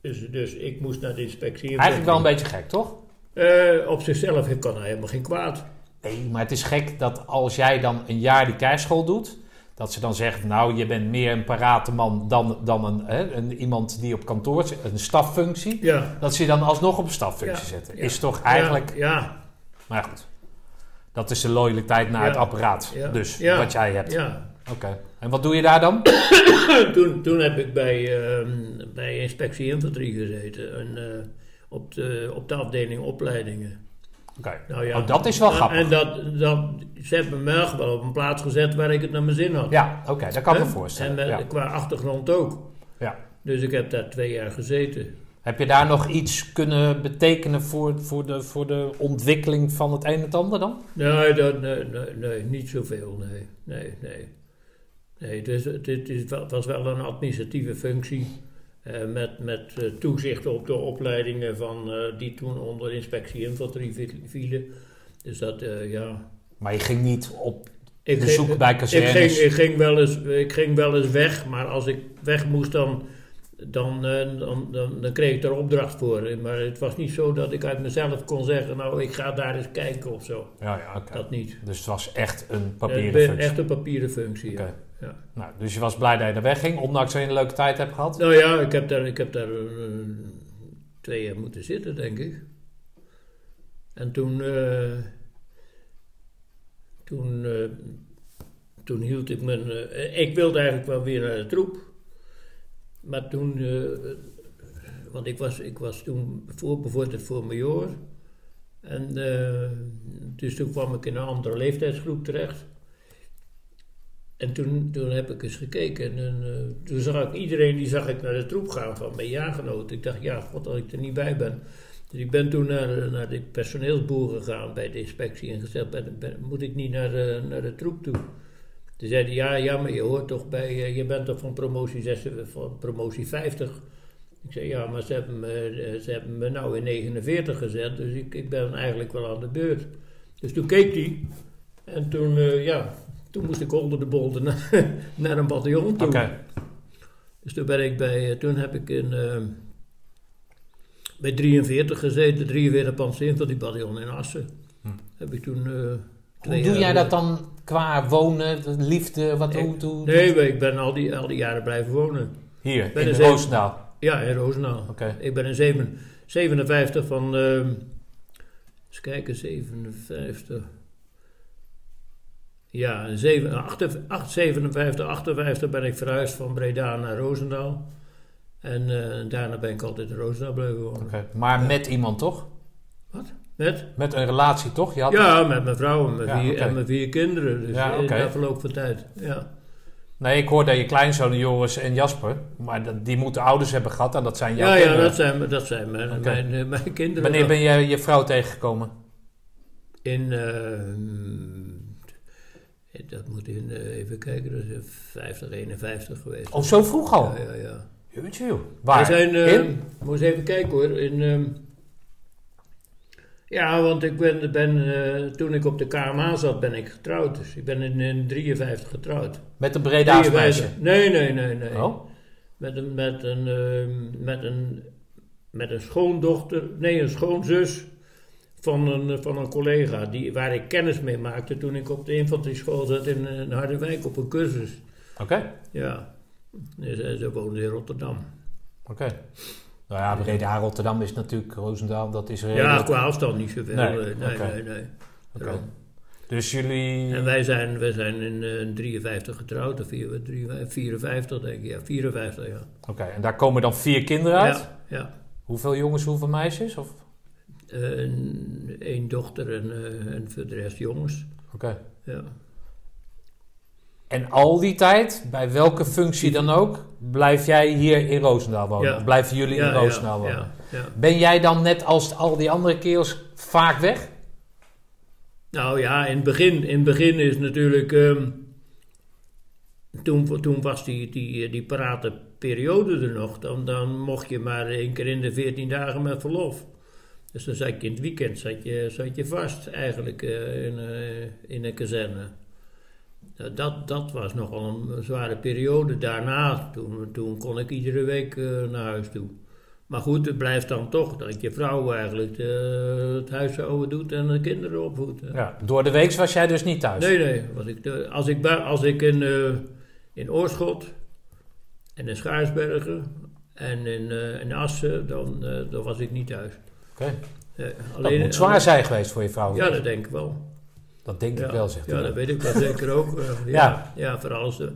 Dus, dus ik moest naar de inspectie. Eigenlijk wel een beetje gek, toch? Eh, op zichzelf ik kan helemaal geen kwaad. Nee, maar het is gek dat als jij dan een jaar die keischool doet, dat ze dan zeggen, nou, je bent meer een parate man dan, dan een, hè, een, iemand die op kantoor zit, een staffunctie. Ja. Dat ze je dan alsnog op een staffunctie zetten. Is toch eigenlijk, Ja, maar goed. Dat is de loyaliteit naar het apparaat. Dus, wat jij hebt. ja. Oké. En wat doe je daar dan? toen, toen heb ik bij, ehm, bij inspectie infanterie gezeten. En, eh, op, de, op de afdeling opleidingen. Oké. Nou ja, Oh, dat is wel en- grappig. En dat, dat, ze hebben me wel op een plaats gezet waar ik het naar mijn zin had. Ja, oké, dat kan ik me voorstellen. En met- ja. qua achtergrond ook. Ja. Dus ik heb daar twee jaar gezeten. Heb je daar nog iets kunnen betekenen voor, voor, de, voor de ontwikkeling van het een en het ander dan? Nee, dat, nee, nee, nee, niet zoveel. Nee, nee, nee. nee het, is, het, is- was wel een administratieve functie. Eh, met met eh, toezicht op de opleidingen van, eh, die toen onder inspectie infanterie vi- vielen. Dus dat, ja, Maar je ging niet op Ik bezoek ging- bij ik kazernes. ging, ik, ging wel eens, ik ging wel eens weg, maar als ik weg moest, dan, dan, dan, dan, dan kreeg ik er opdracht voor. Maar het was niet zo dat ik uit mezelf kon zeggen, nou, ik ga daar eens kijken of zo. Ja, ja. Dat niet. Dus het was echt een papieren functie. echt een papieren functie. ja. Ja. Nou, dus je was blij dat je er wegging, ondanks dat je een leuke tijd hebt gehad? Nou ja, ik heb daar, ik heb daar eh, twee jaar moeten zitten, denk ik. En toen, eh, toen, eh, toen hield ik mijn. ik wilde eigenlijk wel weer naar de troep. Maar toen, want ik was, ik was toen voorbevorderd voor major. En dus toen kwam ik in een andere leeftijdsgroep terecht. En toen, toen heb ik eens gekeken en eh, toen zag ik iedereen die zag ik naar de troep gaan van mijn jaargenoot. Ik dacht, ja, god dat ik er niet bij ben. Dus ik ben toen naar, naar de personeelsboer gegaan bij de inspectie en gezegd, ben, moet ik niet naar, de- naar de troep toe? Toen zeiden ja, ja, maar je hoort toch bij, eh, je bent toch van promotie, 6, van promotie 50? Ik zei, ja, maar ze hebben me, eh, ze hebben me nou in 49 gezet, dus ik, ik ben eigenlijk wel aan de beurt. Dus toen keek hij en toen, eh, ja, toen moest ik onder de bolder naar, naar een bataljon toe. Oké. Dus toen ben ik bij, eh, toen heb ik in, eh, bij 43 gezeten, 43 Panzerinfanteriebataljon in Assen. Hm. Heb ik toen eh, Hoe doe jaar- jij dat dan qua wonen, liefde, wat Ik- hoe, hoe, Nee, ik ben al die, al die jaren blijven wonen. Hier, Ben in Roosendaal. Ja, in Roosendaal. Oké. Ik ben in zeven- 57 van, eh, eens kijken, 57. Ja, in zeven- acht- acht- 57, 58 ben ik verhuisd van Breda naar Roosendaal. En eh, daarna ben ik altijd in Roosendaal blijven wonen. Maar met iemand toch? Met? Met een relatie toch? Je had Ja, met mijn vrouw en mijn, Ja, vier, en mijn vier kinderen. Dus Ja, in oké. de verloop van tijd. Ja. Nee, ik hoorde je kleinzonen Joris en Jasper. Maar dat- die moeten ouders hebben gehad en dat zijn jouw Ja, ja, kinderen. dat zijn, dat zijn mijn, eh, mijn kinderen. Wanneer ben je je vrouw tegengekomen? In, eh, dat moet in, eh, even kijken, dat is in 50, 51 geweest. Oh, zo vroeg al? Ja, ja, ja. Jeetje. Waar? We zijn, eh, In? moet eens even kijken hoor. In, ehm, ja, want ik ben, ben eh, toen ik op de KMA zat, ben ik getrouwd. Dus ik ben in, in 53 getrouwd. Met een Breda's 53. meisje? Nee, nee, nee, nee. Oh? Met een, met een, ehm, met een, met een schoondochter, nee, een schoonzus van een, van een collega die, waar ik kennis mee maakte toen ik op de infanterieschool zat in, in Harderwijk op een cursus. Oké, Ja, dus, eh, ze woonde in Rotterdam. oké. Nou ja, Breda Rotterdam is natuurlijk Roosendaal, dat is Ja, redelijk. qua afstand niet zoveel. Nee, Nee, nee, oké. nee. nee. Oké. Dus jullie... En wij zijn, wij zijn in eh, 53 getrouwd, of vier- drie- 54 denk ik, ja, 54 ja. Oké, en daar komen dan vier kinderen uit? Ja, ja. Hoeveel jongens, hoeveel meisjes? Of... Een, één dochter en, eh, en voor de rest jongens. Oké. Ja. En al die tijd, bij welke functie dan ook, blijf jij hier in Roosendaal wonen? Ja. Blijven jullie ja, in Roosendaal wonen? ja, ja. Ben jij dan net als al die andere kerels vaak weg? Nou ja, in het begin, in het begin is natuurlijk. ehm, toen, toen was die, die, die parate periode er nog. Dan, dan mocht je maar één keer in de 14 dagen met verlof. Dus dan zat je in het weekend zat je, zat je vast eigenlijk eh, in, eh, in een kazerne. Nou, dat, dat was nogal een zware periode. Daarna, toen, toen kon ik iedere week eh, naar huis toe. Maar goed, het blijft dan toch dat je vrouw eigenlijk het huishouden doet en de kinderen opvoedt. Ja. Door de week was jij dus niet thuis? Nee, nee. Was ik, als, ik, als ik in, in Oorschot en in Schaarsbergen en in, in Assen, dan, dan was ik niet thuis. Oké. Eh, Dat moet zwaar zijn geweest voor je vrouw. Ja, dat denk ik wel. Dat denk Ja, ik wel, zegt ja hij. dat weet ik wel zeker ook. eh, ja, Ja. ja. vooral als de,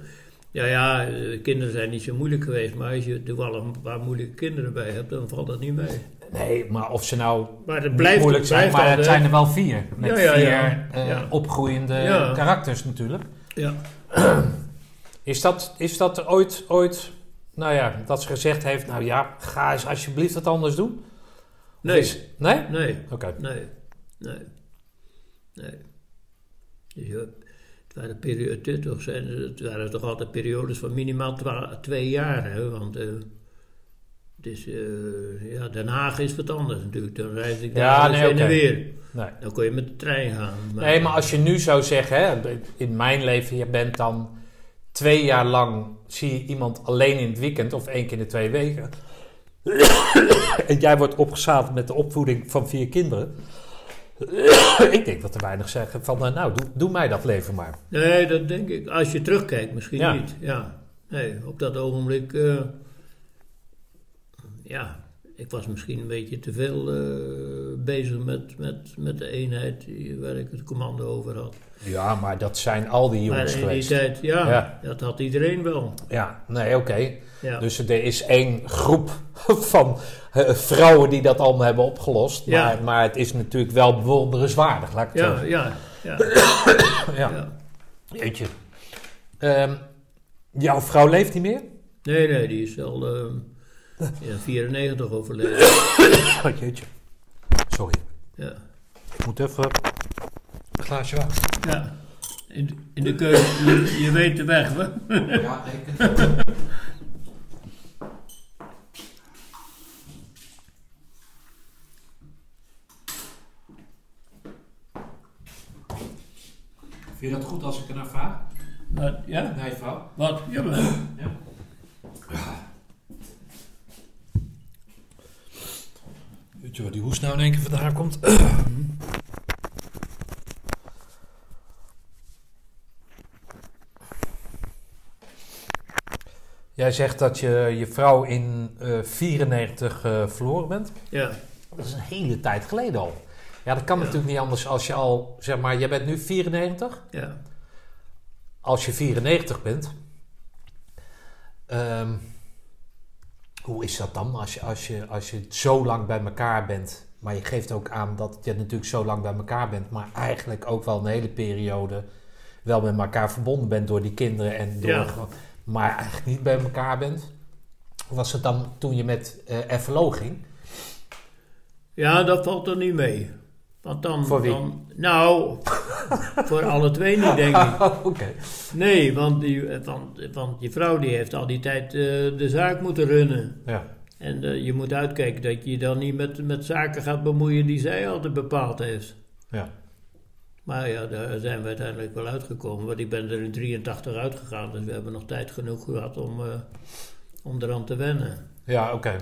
ja, ja, eh, kinderen zijn niet zo moeilijk geweest, maar als je toevallig een paar moeilijke kinderen bij hebt, dan valt dat niet mee. Nee, maar of ze nou Maar het blijft moeilijk zijn, blijft maar het altijd- zijn er wel vier. Met Ja, ja, vier ja. eh, Ja. opgroeiende Ja. karakters natuurlijk. Ja. Is dat, is dat ooit, ooit, nou ja, dat ze gezegd heeft, nou ja, ga eens alsjeblieft wat anders doen? Nee, is- nee? nee. Oké. Nee, nee, nee. Dus je, het, waren perio- het, toch zijn, het waren toch altijd periodes van minimaal twee jaar. Hè? Want het is, eh, ja, Den Haag is wat anders natuurlijk. Dan reis ik Ja, daar nee, heen en oké. weer. Nee. Dan kon je met de trein gaan. Nee, maar als je nu zou zeggen, hè, in mijn leven, je bent dan twee jaar lang, zie je iemand alleen in het weekend of één keer in de twee weken. en jij wordt opgezadeld met de opvoeding van vier kinderen. ik denk dat er weinig zeggen van, eh, nou, doe, doe mij dat leven maar. Nee, dat denk ik. Als je terugkijkt, misschien Ja. niet. Ja. Nee, op dat ogenblik. eh, ja, ik was misschien een beetje te veel eh, bezig met, met, met de eenheid die- waar ik het commando over had. Ja, maar dat zijn al die Maar jongens in die geweest. tijd, ja, Ja. dat had iedereen wel. Ja, nee, oké. Ja. Dus er is één groep van eh, vrouwen die dat allemaal hebben opgelost. Ja. Maar, maar het is natuurlijk wel bewonderenswaardig. Laat ik het ja, zo- ja, ja, ja. ja. Jeetje. Ehm, jouw vrouw leeft niet meer? Nee, nee, die is al ehm ja, 94 overleden. Oh, jeetje. Sorry. Ja. Ik moet even een glaasje water. ja. In, de- in de keuken, je, je weet de weg, hè? Ja, ik... Vind je dat goed als ik ernaar vraag? Wat, ja? Nee, vrouw. Wat? Jawel. Weet je waar die hoest nou in één keer vandaan komt? Jij zegt dat je je vrouw in eh 94 eh, verloren bent. Ja. Dat is een hele tijd geleden al. Ja, dat kan Ja. natuurlijk niet anders als je al, zeg maar, jij bent nu 94. Ja. Als je 94 bent, ehm, hoe is dat dan als je, als, je, als je zo lang bij elkaar bent? Maar je geeft ook aan dat je natuurlijk zo lang bij elkaar bent, maar eigenlijk ook wel een hele periode wel met elkaar verbonden bent door die kinderen en door, Ja. maar eigenlijk niet bij elkaar bent. Was het dan toen je met eh FLO ging? Ja, dat valt er niet mee. Want dan... Voor wie? Dan, nou, voor alle twee niet, denk ik. Oké. Nee, want, die, want, want je vrouw die heeft al die tijd eh, de zaak moeten runnen. Ja. En eh, je moet uitkijken dat je je dan niet met, met zaken gaat bemoeien die zij altijd bepaald heeft. Ja. Maar ja, daar zijn we uiteindelijk wel uitgekomen. Want ik ben er in 83 uitgegaan, dus we hebben nog tijd genoeg gehad om, eh, om eraan te wennen. Ja, oké.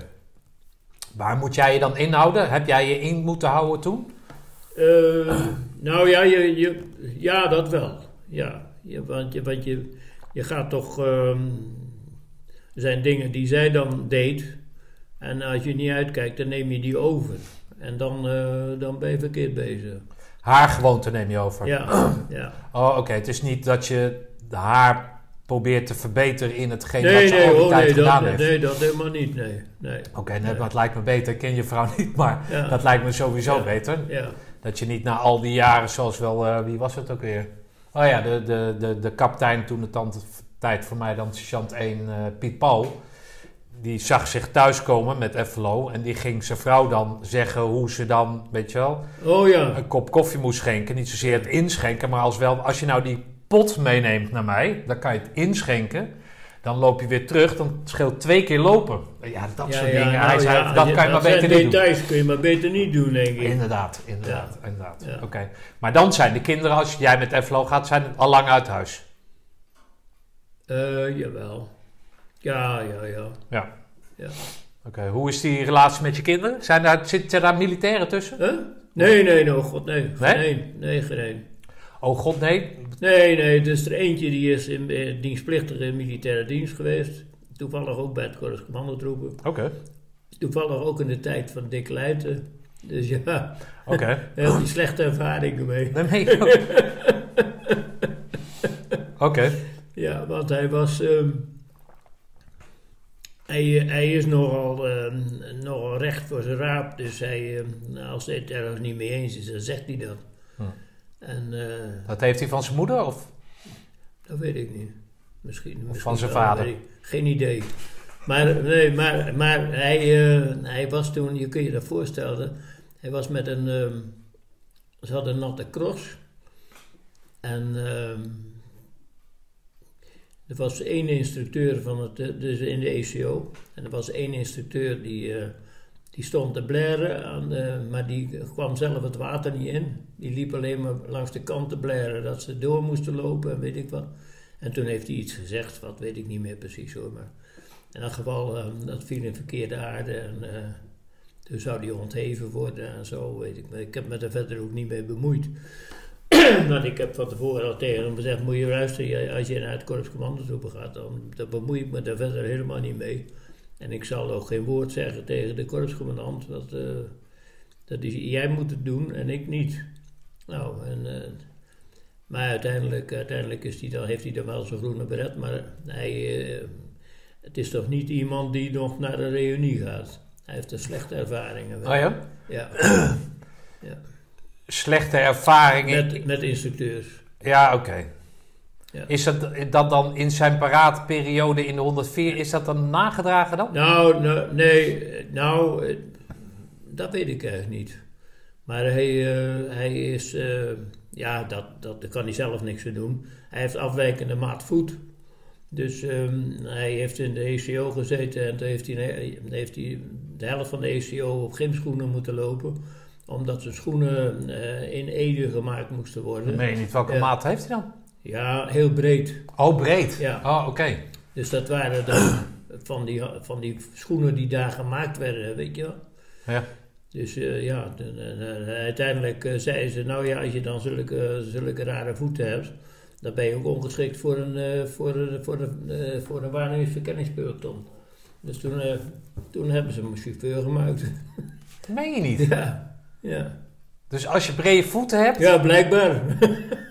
Waar moet jij je dan inhouden? Heb jij je in moeten houden toen? Eh, nou ja, je, je, ja, dat wel. Ja, je, want je, want je, je gaat toch. ehm, er zijn dingen die zij dan deed. En als je niet uitkijkt, dan neem je die over. En dan, eh, dan ben je verkeerd bezig. Haar gewoonte neem je over. Ja, ja. Oh, oké. Het is niet dat je haar probeert te verbeteren in hetgeen wat Nee, ze nee, al die oh, tijd nee, gedaan dat, heeft. nee, dat helemaal niet. Nee, nee. Oké, nee, maar het lijkt me beter. Ik ken je vrouw niet, maar Ja. dat lijkt me sowieso Ja. beter. Ja, Dat je niet na al die jaren, zoals wel, eh, wie was het ook weer? Oh ja, de, de, de, de kapitein toen de tand- tijd voor mij dan sergeant 1, eh, Piet Paul. Die zag zich thuiskomen met FLO en die ging zijn vrouw dan zeggen hoe ze dan, weet je wel, oh ja. een kop koffie moest schenken. Niet zozeer het inschenken, maar als wel, als je nou die pot meeneemt naar mij, dan kan je het inschenken. Dan loop je weer terug, dan scheelt twee keer lopen. Ja, dat Ja, soort ja, dingen. nou Hij zei, ja, dat kan je maar beter niet doen. details kun je maar beter niet doen, denk ik. Inderdaad, inderdaad, inderdaad. Ja. Oké. Maar dan zijn de kinderen, als jij met FLO gaat, zijn al lang uit huis. Eh, jawel. Ja, ja, ja. Ja. ja. Oké, hoe is die relatie met je kinderen? Zijn daar, zitten daar militairen tussen? Huh? Nee, nee, no, god, nee. Nee? Geen één. Nee, geen één. Oh god, nee. Nee, nee, dus er eentje die is in, eh, dienstplichtig in militaire dienst geweest. Toevallig ook bij het Korps Commandotroepen. Oké. Toevallig ook in de tijd van Dick Leijten. Dus ja, Oké. heel die slechte ervaringen mee. Oké. Ja, want hij was... ehm, hij, hij is nogal, ehm, nogal recht voor zijn raap. Dus hij, ehm, als hij het ergens niet mee eens is, dan zegt hij dat. Hm. En eh, Dat heeft hij van zijn moeder? Of? dat weet ik niet. Misschien, misschien van zijn wel, vader. Geen idee. Maar, nee, maar, maar hij, eh, hij was toen, je kunt je dat voorstellen, hij was met een, ehm, ze hadden een natte cross. En ehm, Er was één instructeur van het, eh, dus in de ECO. En er was één instructeur die, die stond te blaren, de- maar die kwam zelf het water niet in. Die liep alleen maar langs de kant te blaren dat ze door moesten lopen en weet ik wat. En toen heeft hij iets gezegd, wat weet ik niet meer precies hoor. Maar in elk geval, eh, dat viel in verkeerde aarde en eh, toen zou die ontheven worden en zo, weet ik. Ik heb me daar verder ook niet mee bemoeid. Want ik heb van tevoren al tegen hem gezegd, moet je luisteren, als je naar het korpscommandotroepen gaat, dan, dan bemoei ik me daar verder helemaal niet mee. En ik zal ook geen woord zeggen tegen de korpscommandant, dat, eh, dat is, jij moet het doen en ik niet. Nou, en, eh, maar uiteindelijk, uiteindelijk is die dan, heeft hij dan wel zijn groene beret, maar hij, eh, het is toch niet iemand die nog naar een reunie gaat. Hij heeft er slechte ervaringen. Oh ja? Ja, Slechte ervaringen. met, met instructeurs. Ja, oké. Ja. Is dat, dat dan in zijn paraatperiode in de 104, is dat dan nagedragen dan? Nou, nou, nee, nou, eh, dat weet ik eigenlijk niet. Maar hij, eh, hij is, eh, ja, dat, dat, daar kan hij zelf niks aan doen. Hij heeft afwijkende maat voet. Dus ehm, hij heeft in de ECO gezeten en toen heeft hij, heeft hij de helft van de ECO op gymschoenen moeten lopen. Omdat zijn schoenen in Ede gemaakt moesten worden. Nee, niet. Welke maat heeft hij dan? Ja, heel breed. Oh, breed. Ja. Oh, oké. Dus dat waren dan van die, van die schoenen die daar gemaakt werden, weet je wel. Ja. Dus eh, ja, de- de- de- uiteindelijk eh, zeiden ze, nou ja, als je dan zulke, zulke rare voeten hebt, dan ben je ook ongeschikt voor een, eh, voor een, voor een, voor een. Dus toen, toen hebben ze hem chauffeur gemaakt. Dat meen je niet. ja, ja. Dus als je brede voeten hebt... ja, blijkbaar.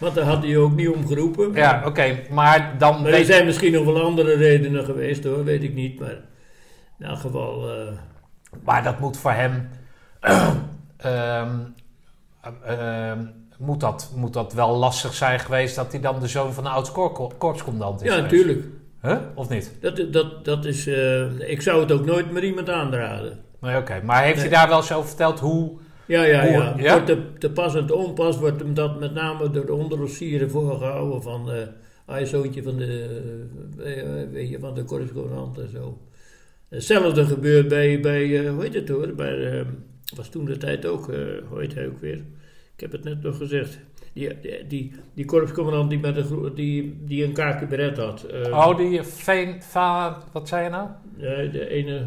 Want daar had hij ook niet om geroepen. Ja, oké. Maar dan Maar er weet zijn misschien nog wel andere redenen geweest hoor, weet ik niet. Maar in elk geval, eh, Maar dat moet voor hem. ehm, ehm, moet, dat, moet dat wel lastig zijn geweest dat hij dan de zoon van de oud korpscommandant is? ja, geweest? natuurlijk. Huh? Of niet? Dat, dat, dat is, eh, ik zou het ook nooit met iemand aandragen. Nee, oké. Maar heeft Nee. hij daar wel over verteld hoe. Ja, ja, Hoe- ja. ja? Wordt te, te pas en te onpas wordt hem dat met name door de onderofficieren voorgehouden van... eh hij zoontje van de, eh, weet je, van de correspondent en zo. Hetzelfde gebeurt bij, bij eh, hoe heet het hoor, bij, eh, was toen de tijd ook, eh, hoe heet hij ook weer? Ik heb het net nog gezegd. Die, die, die, die korpscommandant die, met een, gro- die, die een kaakje beret had. eh, Oh, die Veen. Va, wat zei je nou? eh, de ene,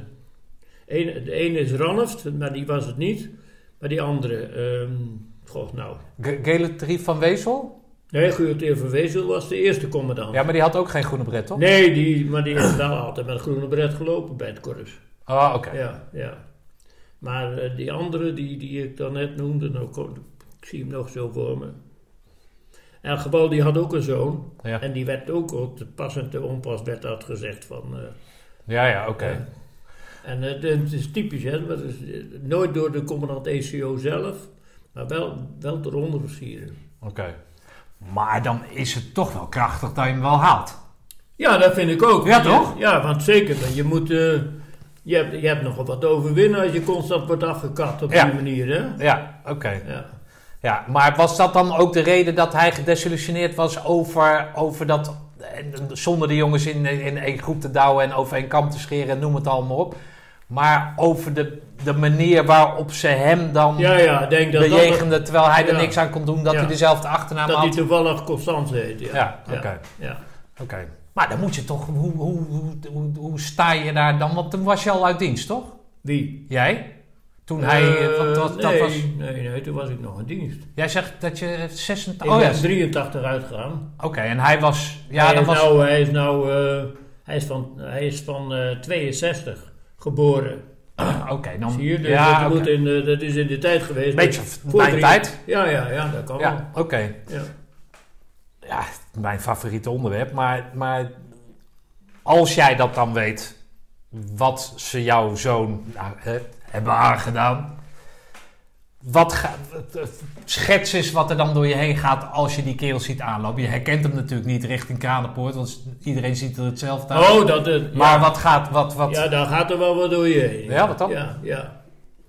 ene, de ene is Ranft, maar die was het niet. Maar die andere, goh, nou. G- Geletrie van Wezel? Nee, Guurteer van Wezel was de eerste commandant. Ja, maar die had ook geen groene bret, toch? Nee, die, maar die heeft wel altijd met een groene bret gelopen bij het korps. Oh, oké. Ja, ja. Maar eh, die andere die, die ik dan net noemde, nou, ik zie hem nog zo voor me. In elk geval, die had ook een zoon. Ja, En die werd ook op te pas en te onpas werd dat gezegd van... eh, ja, ja oké. Ja. En eh, het is typisch, hè? maar het is, eh, nooit door de commandant ECO zelf, maar wel, wel door onderofficieren. Oké. Maar dan is het toch wel krachtig dat je hem wel haalt. Ja, dat vind ik ook. Ja, toch? Ja, want zeker, je moet, eh, je, hebt, je hebt nogal wat overwinnen als je constant wordt afgekapt op Ja. die manier, hè? Ja, oké. Ja. Ja, maar was dat dan ook de reden dat hij gedesillusioneerd was over, over dat... eh, Zonder de jongens in, in één groep te douwen en over één kam te scheren en noem het allemaal op. Maar over de, de manier waarop ze hem dan Ja, ja, ik denk dat dat, bejegenden terwijl hij er Ja. niks aan kon doen, dat hij dezelfde achternaam dat hij had. toevallig Constance heet. Ja, Ja, oké. ja. oké. Maar dan moet je toch... Hoe, hoe, hoe, hoe, sta je daar dan? Want toen was je al uit dienst, toch? Wie? Jij? Toen hij... Eh, want dat, dat nee, was, nee, nee, toen was ik nog in dienst. jij zegt dat je Ik 86... Oh ja, ben 83 uitgegaan. oké. En hij was... Ja, hij, dat is was... nou, hij is nou, eh, hij is van, hij is van eh, 62 geboren. Oké, dan... Zie je, dus ja, dat, oké. moet in, eh, dat is in de tijd geweest. Beetje Voor mijn drie- tijd. Ja, ja, ja, dat kan Ja, oké. wel. Ja. Ja, mijn favoriete onderwerp. Maar, maar als jij dat dan weet, wat ze jouw zoon nou, hè, hebben aangedaan. Wat ga, schets eens wat er dan door je heen gaat als je die kerel ziet aanlopen. Je herkent hem natuurlijk niet richting Kranenpoort, want iedereen ziet er hetzelfde uit. Oh, dat het. maar ja. wat gaat, wat, wat... Ja, daar gaat er wel wat door je heen. Ja, wat dan? Ja, ja.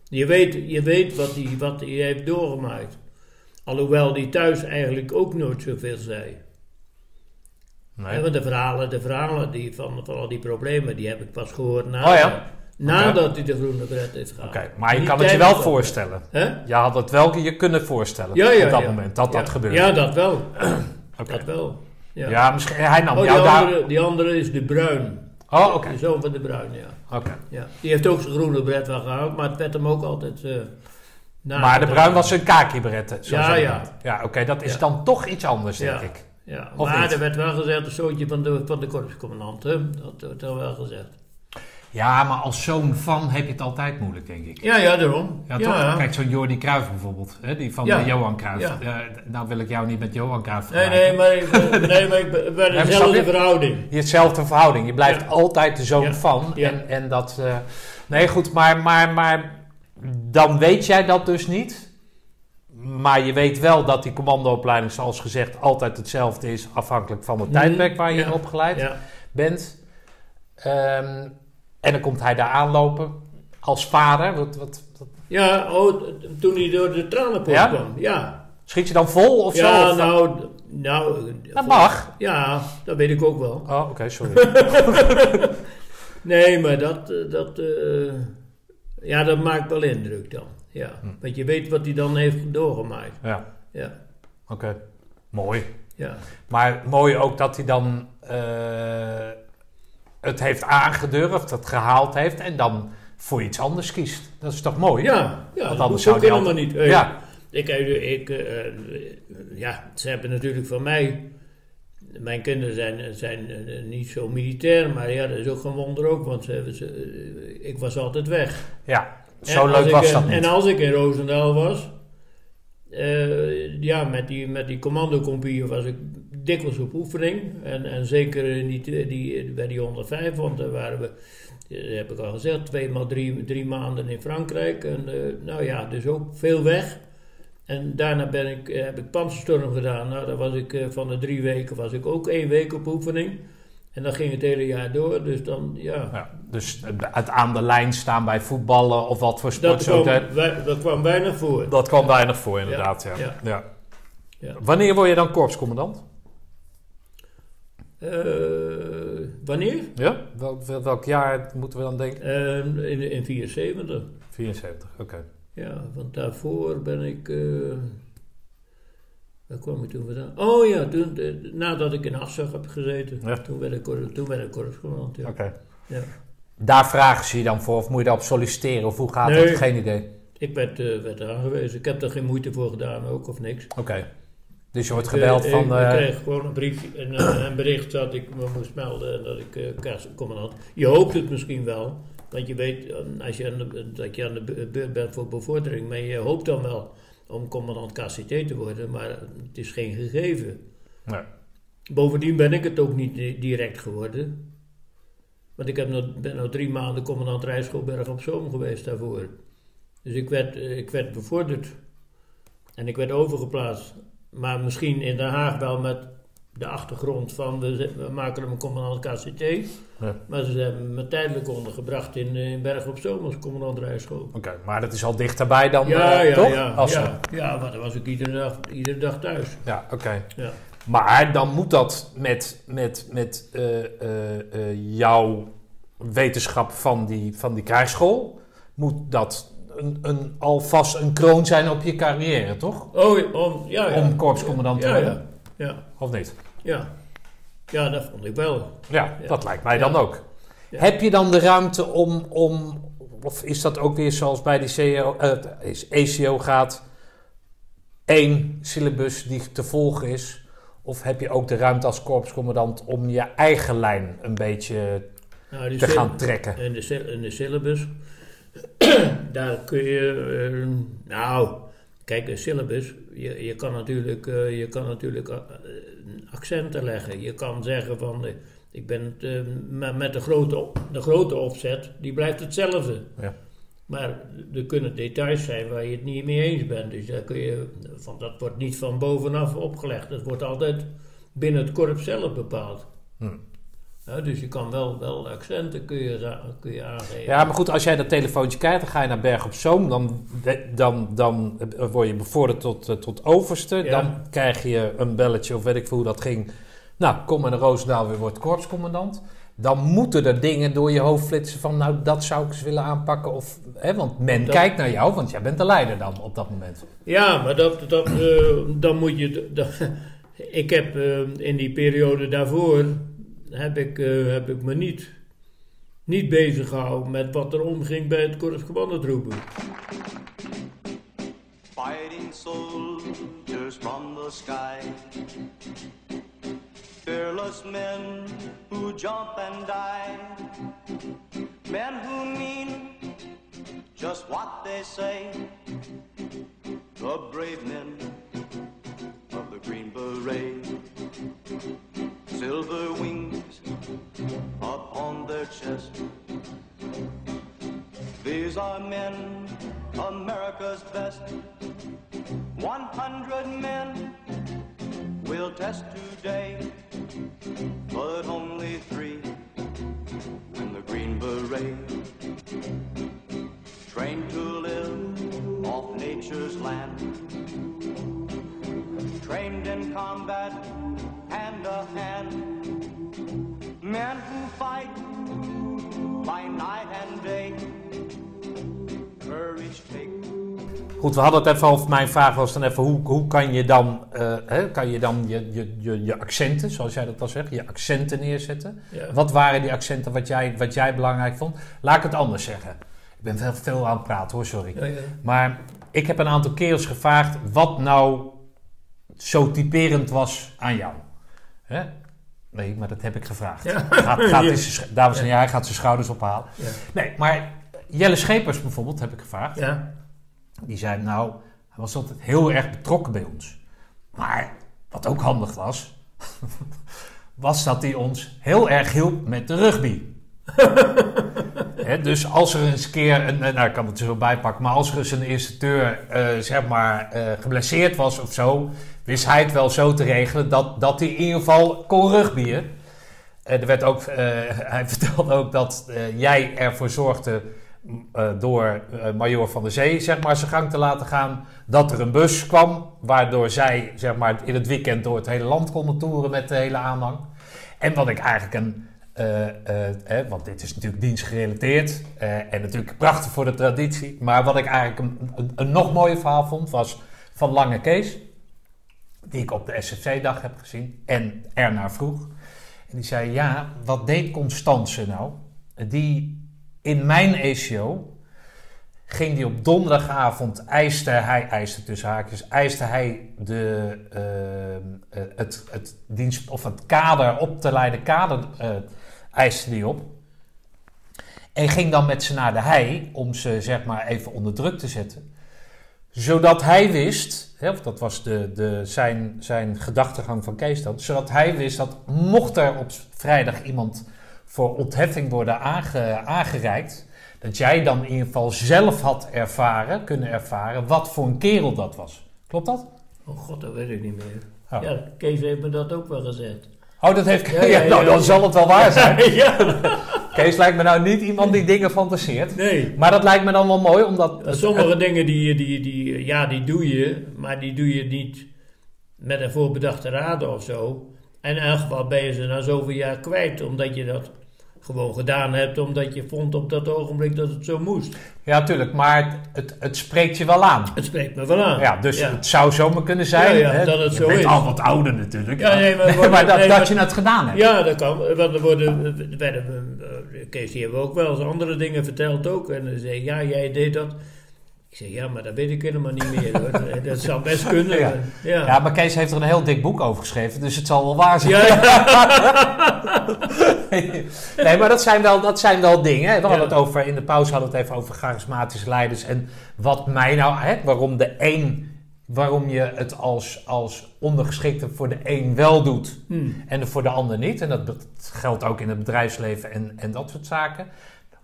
Je weet, je weet wat hij wat heeft doorgemaakt. Alhoewel die thuis eigenlijk ook nooit zoveel zei. Hè, want de verhalen, de verhalen die van, van al die problemen, die heb ik pas gehoord na, Oh ja? Nadat hij de groene bret heeft gehad. Oké, maar je Die kan het je wel voorstellen. Hè? Je had het wel je kunnen voorstellen Ja, ja, op dat ja. moment dat dat gebeurde. Ja, dat wel. Dat wel. Ja. Ja, misschien hij nam Oh, die, jou daar. andere, die andere is de Bruin. Oh, oké. De zoon van de Bruin, ja. Oké. ja. Die heeft ook zijn groene bret wel gehaald, maar het werd hem ook altijd... eh Maar de bruin was een kaki-beretten. zo Ja, ja. Ja, oké, dat is dan toch iets anders, denk ik. Ja, Of maar niet? er werd wel gezegd, een zoontje van de, van de korpscommandant, hè? Dat er wel gezegd. Ja, maar als zoon van heb je het altijd moeilijk, denk ik. Ja, ja, daarom. Ja, toch? Kijk, zo'n Jordi Cruijff bijvoorbeeld, hè, die van Ja. eh, Johan Cruijff. Ja. Eh, nou wil ik jou niet met Johan Cruijff Nee, nee, maar ik nee, maar ik ben, dezelfde verhouding. Je hebt hetzelfde verhouding. Je blijft altijd de zoon van. En, en dat. eh, nee, goed, maar, maar, maar. Dan weet jij dat dus niet. Maar je weet wel dat die commandoopleiding, zoals gezegd, altijd hetzelfde is. Afhankelijk van het Mhm. tijdperk waar je in opgeleid bent. Ehm, en dan komt hij daar aanlopen. Als vader. Wat, wat, wat- Ja, oh, toen hij door de tranenpoort Ja? kwam. Ja. schiet je dan vol of zo? ja, nou, nou... dat mag. Ja, dat weet ik ook wel. Oh, oké, sorry. Nee, maar dat... eh, dat eh, ja, dat maakt wel indruk dan. Ja. Hm. Want je weet wat hij dan heeft doorgemaakt. ja, Ja. oké. Mooi. Ja. Maar mooi ook dat hij dan eh, het heeft aangedurfd, het gehaald heeft en dan voor iets anders kiest. Dat is toch mooi? Ja, ja Want dat anders zou die helemaal altijd- niet. Eh, Ja. Ik, eh, ik, eh, eh, ja, ze hebben natuurlijk van mij... Mijn kinderen zijn, zijn eh, niet zo militair, maar ja, dat is ook een wonder ook, want ze, ze, eh, ik was altijd weg. Ja, zo leuk was eh, dat niet. En als ik in Roosendaal was, eh, ja, met die, met die commandocompagnie was ik dikwijls op oefening. En, en zeker in die, die, bij die 105, want daar waren we, eh, heb ik al gezegd, twee maal drie, drie maanden in Frankrijk. En eh, nou ja, dus ook veel weg. En daarna ben ik, eh, heb ik Panzerstorm gedaan. Nou, daar was ik van de drie weken was ik ook één week op oefening. En dat ging het hele jaar door. Dus dan, ja, Ja, dus het aan de lijn staan bij voetballen of wat voor sport. dat, kwam, dat, wij- dat kwam weinig voor. dat kwam weinig voor inderdaad. Ja. ja. Ja. Ja. Wanneer word je dan korpscommandant? Eh, wanneer? Ja? Wel, wel- welk jaar moeten we dan denken? Eh, in, in 74. 74, oké. Ja, want daarvoor ben ik. eh waar kwam ik toen vandaan? Oh ja, toen, eh, nadat ik in Assag heb gezeten. Ja. Toen werd ik, toen werd ik. Ja. Oké. Ja. Daar vragen ze je dan voor of moet je daarop solliciteren of hoe gaat Nee. dat? Geen idee. Ik werd, eh, werd aangewezen. Ik heb er geen moeite voor gedaan, ook of niks. Oké. Dus je wordt Ik, gebeld eh, van... Ik, eh, ik kreeg gewoon een brief, een, eh, een bericht dat ik me moest melden en dat ik eh kastcommandant. Je hoopt het misschien wel, want je weet eh, als je aan de, dat je aan de be- beurt bent voor bevordering, maar je hoopt dan wel om commandant KCT te worden, maar het is geen gegeven. nee. Bovendien ben ik het ook niet di- direct geworden. Want ik heb nog, ben nog drie maanden commandant Rijschoolberg op Zoom geweest daarvoor. Dus ik werd, eh, ik werd bevorderd. En ik werd overgeplaatst. Maar misschien in Den Haag wel met de achtergrond van we, maken hem een commandant KCT. Ja. Maar ze hebben me tijdelijk ondergebracht in, eh, in Berg op Zoom als commandant Rijschool. Oké, maar dat is al dichterbij dan, Ja, eh, ja, toch? ja. Als ja, ja, maar dan was ik iedere dag, iedere dag thuis. ja oké. Ja. Maar dan moet dat met, met, met eh, jouw wetenschap van die, van die krijgsschool... moet dat een, een, alvast een kroon zijn op je carrière, toch? Oh, om, ja, ja. Om korpscommandant te ja, worden. ja, ja. Of niet? Ja. ja, dat vond ik wel. Ja, dat lijkt mij dan ook. Heb je dan de ruimte om, om... Of is dat ook weer zoals bij die CEO, eh, is ECO gaat... één syllabus die te volgen is... Of heb je ook de ruimte als korpscommandant om je eigen lijn een beetje Nou, te gaan trekken? In de, in de syllabus, daar kun je, eh, nou, kijk, een syllabus, je, je kan natuurlijk, eh, je kan natuurlijk eh, accenten leggen. Je kan zeggen van, ik ben het, met, de, grote, de grote opzet, die blijft hetzelfde. Ja. Maar er kunnen details zijn waar je het niet mee eens bent. Dus daar kun je, van, dat wordt niet van bovenaf opgelegd. Dat wordt altijd binnen het korps zelf bepaald. Hm. Ja, dus je kan wel, wel accenten kun je, kun je aangeven. Ja, maar goed, als jij dat telefoontje krijgt, dan ga je naar Berg op Zoom. Dan, dan, dan word je bevorderd tot, eh, tot overste. Ja. Dan krijg je een belletje, of weet ik veel hoe dat ging, Nou, kom en Roosendaal weer wordt korpscommandant. Dan moeten er dingen door je hoofd flitsen van, nou, dat zou ik eens willen aanpakken. Of, hè, want men Dat- kijkt naar jou, want jij bent de leider dan op dat moment. Ja, maar dat, dat, eh, dan moet je. dat- ik heb eh, in die periode daarvoor. Heb ik, eh, heb ik me niet, niet bezig gehouden met wat er omging bij het korpscommandotroepen. Fighting soldiers from the sky. Fearless men who jump and die. Men who mean just what they say. The brave men of the Green Beret. Silver wings upon their chest. These are men, America's best. 100 men will test today, but only three win the Green Beret. Trained to live off nature's land, trained in combat hand to hand. Men who fight by night and day, courage take Goed, we hadden het even over, mijn vraag was dan even, hoe, hoe kan je dan, eh, hè, kan je, dan je, je, je, je accenten, zoals jij dat al zegt, je accenten neerzetten? Ja. Wat waren die accenten wat jij, wat jij belangrijk vond? Laat ik het anders zeggen. Ik ben veel, veel aan het praten hoor, sorry. Ja, ja. Maar ik heb een aantal kerels gevraagd wat nou zo typerend was aan jou. Hè? Nee, maar dat heb ik gevraagd. Ja. Gaat, gaat dames en heren, hij gaat zijn schouders ophalen. Ja. Nee, maar Jelle Schepers bijvoorbeeld heb ik gevraagd. Ja. Die zei, nou, hij was altijd heel erg betrokken bij ons. Maar wat ook handig was, was dat hij ons heel erg hielp met de rugby. Dus als er eens een keer, een, nou ik kan het er zo bijpakken, maar als er eens een instructeur eh, zeg maar eh, geblesseerd was of zo, wist hij het wel zo te regelen dat, dat hij in ieder geval kon rugbyen. Eh, er werd ook, eh, hij vertelde ook dat eh, jij ervoor zorgde door Major van der Zee zeg maar, zijn gang te laten gaan. Dat er een bus kwam, waardoor zij zeg maar, in het weekend door het hele land konden toeren met de hele aanhang. En wat ik eigenlijk een, eh, want dit is natuurlijk dienstgerelateerd en natuurlijk prachtig voor de traditie. Maar wat ik eigenlijk een, een nog mooier verhaal vond, was van Lange Kees. Die ik op de SFC-dag heb gezien en ernaar vroeg. En die zei, ja, wat deed Constance nou? Die in mijn ACO ging die op donderdagavond, eiste hij, eiste tussen haakjes, eiste hij de, eh, eh, het, het dienst, of het kader, op te leiden kader, eh eiste die op. En ging dan met ze naar de hei om ze zeg maar even onder druk te zetten. Zodat hij wist, hè, dat was de, de, zijn, zijn gedachtegang van Kees dan, zodat hij wist dat mocht er op vrijdag iemand voor ontheffing worden aange, aangereikt, dat jij dan in ieder geval zelf had ervaren, kunnen ervaren, wat voor een kerel dat was. Klopt dat? Oh god, dat weet ik niet meer. Oh, Ja, Kees heeft me dat ook wel gezegd. Oh dat heeft Ja, ja, ja, ja, nou, dan zal het wel waar zijn. ja. Kees lijkt me nou niet iemand die dingen fantaseert. Nee. Maar dat lijkt me dan wel mooi, omdat... het- Sommige dingen die, die, die, ja, die doe je, maar die doe je niet met een voorbedachte raden of zo. En in elk geval ben je ze na zoveel jaar kwijt, omdat je dat gewoon gedaan hebt, omdat je vond op dat ogenblik dat het zo moest. Ja, tuurlijk, maar het, het, het spreekt je wel aan. Het spreekt me wel aan. Ja, dus ja. het zou zomaar kunnen zijn. Ja, ja, hè? dat het je zo bent is. al wat ouder natuurlijk. Ja, nee, maar- maar, dat, nee, dat maar- je het gedaan hebt. Ja, dat kan. Want er worden, er werden, eh, Kees, die hebben ook wel eens andere dingen verteld ook. En dan zei ja, jij deed dat. Ik zeg, ja, maar dat weet ik helemaal niet meer. Hoor. Dat zou best kunnen. Ja. Ja. Ja, maar Kees heeft er een heel dik boek over geschreven, dus het zal wel waar zijn. Ja, nee, maar dat zijn wel, dat zijn wel dingen. hè. We hadden het over, in de pauze hadden we het even over charismatische leiders. En wat mij nou, hè, waarom de een, waarom je het als, als ondergeschikte voor de een wel doet Hmm. en voor de ander niet. En dat geldt ook in het bedrijfsleven en, en dat soort zaken.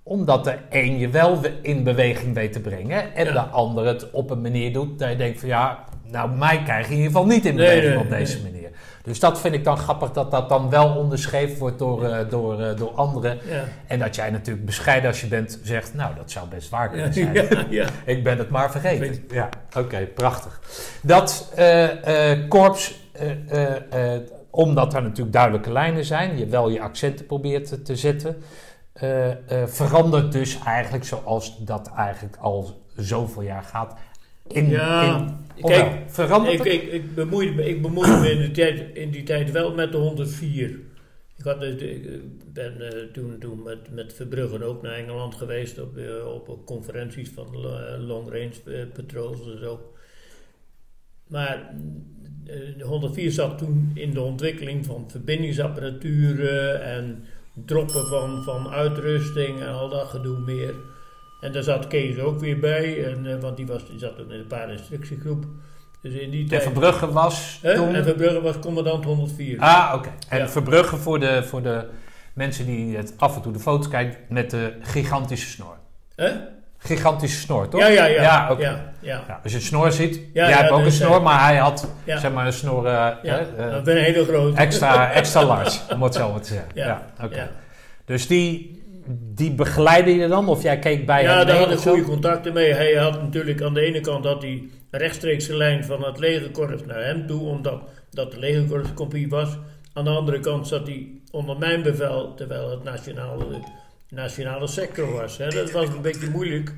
Omdat de een je wel we- in beweging weet te brengen en Ja. de ander het op een manier doet dat je denkt van ja, nou mij krijg je in ieder geval niet in beweging nee, op deze nee. manier. Dus dat vind ik dan grappig dat dat dan wel onderschreven wordt door, eh, door, eh, door anderen. ja. En dat jij natuurlijk bescheiden als je bent zegt, nou dat zou best waar kunnen zijn. ja. Ik ben het maar vergeten. Ja, oké, prachtig. Dat eh, korps, omdat er natuurlijk duidelijke lijnen zijn, je wel je accenten probeert te, te zetten, eh, verandert dus eigenlijk zoals dat eigenlijk al zoveel jaar gaat. In, Ja, in, kijk, verandert Ik, ik, ik, bemoeide me, ik bemoeide me in, de tijd, in die tijd wel met de 104. Ik, had, ik ben eh, toen, toen met, met Verbruggen ook naar Engeland geweest op, op conferenties van long range patrols en zo. Maar de 104 zat toen in de ontwikkeling van verbindingsapparaturen en droppen van, van uitrusting en al dat gedoe meer. En daar zat Kees ook weer bij, en, eh, want die, was, die zat in een paar instructiegroep. Dus in die En tijd... Verbrugge was toen... En Verbrugge was commandant 104. Ah, oké. En Ja. Verbrugge voor de, voor de mensen die het af en toe de foto's kijken met de gigantische snor. Hè? Gigantische snor, toch? Ja, ja, ja. Ja, ja, ja. Ja, als je een snor ziet, Ja, jij ja, hebt ook een dus, snor, eh, maar hij had Ja. zeg maar een snor eh, Ja, hè, eh, dat ben een hele grote. extra, extra large, om het zo maar te zeggen. Ja, Ja, oké. ja. Dus die, die begeleidde je dan, of jij keek bij Ja, hem daar mee had ik goede contacten mee. Hij had natuurlijk aan de ene kant had hij een rechtstreekse lijn van het legerkorps naar hem toe, omdat dat de legerkorpskopie was. Aan de andere kant zat hij onder mijn bevel, terwijl het nationale, nationale sector was. Hè. Dat was een beetje moeilijk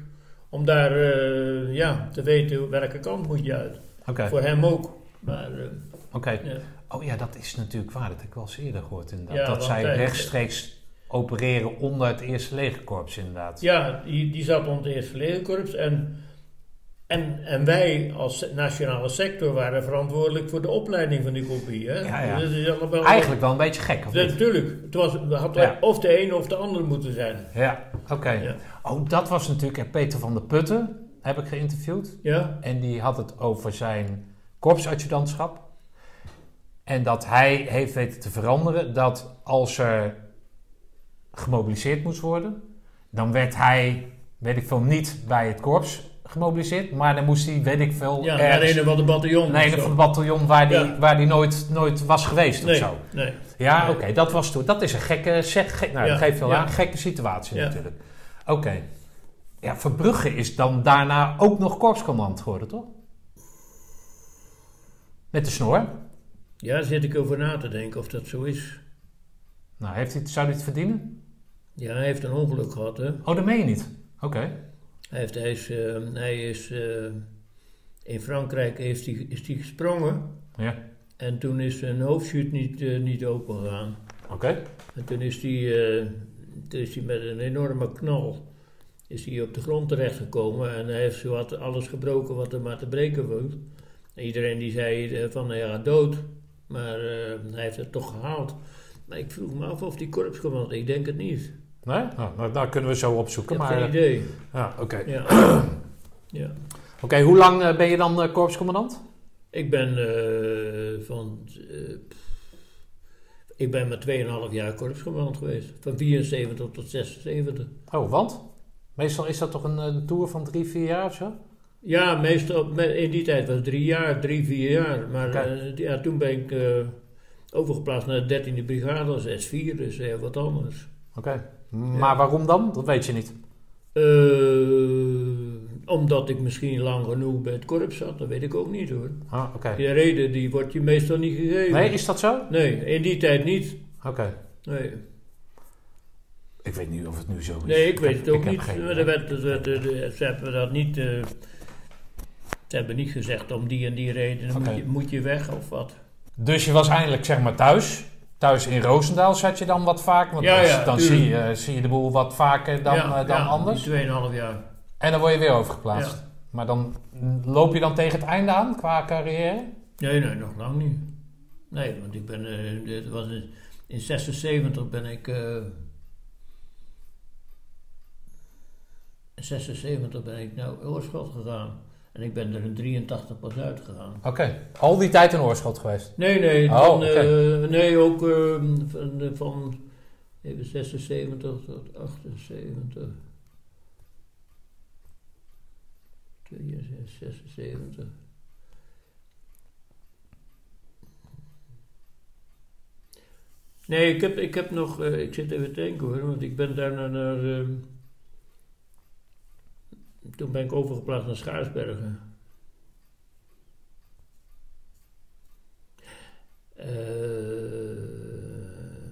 om daar eh, ja, te weten welke kant moet je uit. Oké, Voor hem ook. Maar, eh, oké. ja. Oh ja, dat is natuurlijk waar. Dat heb ik wel eens eerder gehoord inderdaad. Ja, dat zij rechtstreeks opereren onder het eerste legerkorps inderdaad. Ja, die, die zat onder het eerste legerkorps. En, en, en wij als nationale sector waren verantwoordelijk voor de opleiding van die kopie. Hè? Ja, ja. Dat is allemaal- Eigenlijk wel een beetje gek, of natuurlijk. Het was, had Ja. of de een of de ander moeten zijn. Ja, oké. Oh, dat was natuurlijk eh, Peter van der Putten, heb ik geïnterviewd. Ja, En die had het over zijn korpsadjudantschap. En dat hij heeft weten te veranderen dat als er gemobiliseerd moest worden, dan werd hij, weet ik veel, niet bij het korps gemobiliseerd, maar dan moest hij, weet ik veel, ja naar een of ander bataljon. naar een zo. ander bataljon waar die, Ja. waar die nooit, nooit was geweest nee, of zo. nee. Ja, Nee. oké, dat was toen. Dat is een gekke, zeg, gek, nou, Ja, dat geeft wel aan, gekke situatie Ja. natuurlijk. Oké. Ja, Verbrugge is dan daarna ook nog korpscommandant geworden, toch? Met de snor. Ja, daar zit ik over na te denken of dat zo is. Nou, heeft hij, zou hij het verdienen? Ja, hij heeft een ongeluk gehad, hè. Oh, dat meen je niet. Oké. Hij, heeft, hij is, eh, hij is eh, in Frankrijk heeft hij, is hij gesprongen. Ja. En toen is zijn hoofdschuut niet, eh, niet open gegaan. Oké. En toen is hij, toen is hij met een enorme knal is hij op de grond terechtgekomen. En hij heeft zowat alles gebroken wat er maar te breken was. En iedereen die zei van hij gaat dood. Maar hij heeft het toch gehaald. Maar ik vroeg me af of die korpscommandant, ik denk het niet. Nee? Nou, nou, dat kunnen we zo opzoeken. Ik heb Maar, geen eh, idee. ja, oké. Ja. ja. Oké, hoe lang eh, ben je dan eh, korpscommandant? Ik ben eh, van. eh, ik ben maar 2,5 jaar korpscommandant geweest. Van 74 tot 76. Oh, want? Meestal is dat toch een, eh, tour van drie, vier jaar of zo? Ja, meestal me- in die tijd was het drie jaar, drie, vier jaar. Maar ja, toen ben ik eh, overgeplaatst naar de 13e brigade als S4, dus heel wat anders. Oké. Maar waarom dan? Dat weet je niet. Eh, omdat ik misschien lang genoeg bij het korps zat, dat weet ik ook niet hoor. Ah, oké. Die reden die wordt je meestal niet gegeven. Nee, is dat zo? Nee, in die tijd niet. Oké. Nee. Ik weet niet of het nu zo is. Nee, ik weet heb- het ook niet. geen Maar idee. werd, werd- ze hebben dat niet. eh, ze hebben niet gezegd om die en die reden moet, je, moet je weg of wat. Dus je was eindelijk zeg maar thuis. Thuis in Roosendaal zat je dan wat vaak. Want Ja, dan, ja, dan tuurlijk. zie, je, zie je de boel wat vaker dan, Ja, eh, dan ja, anders. Die 2,5 jaar. En dan word je weer overgeplaatst. Maar dan loop je dan tegen het einde aan qua carrière? Nee, nee, nog lang niet. Nee, want ik ben. eh, dit was in, in 76 ben ik. eh, in 76 ben ik naar Oorschot gegaan. En ik ben er in 83 pas uitgegaan. Oké. Al die tijd een oorschot geweest. Nee, nee, Oh, van, oké. eh, nee ook eh, van, eh, van even 76 tot 78. 62, 76. Nee, ik heb, ik heb nog, eh, ik zit even te denken hoor, want ik ben daarna naar, eh, toen ben ik overgeplaatst naar Schaarsbergen. Eh,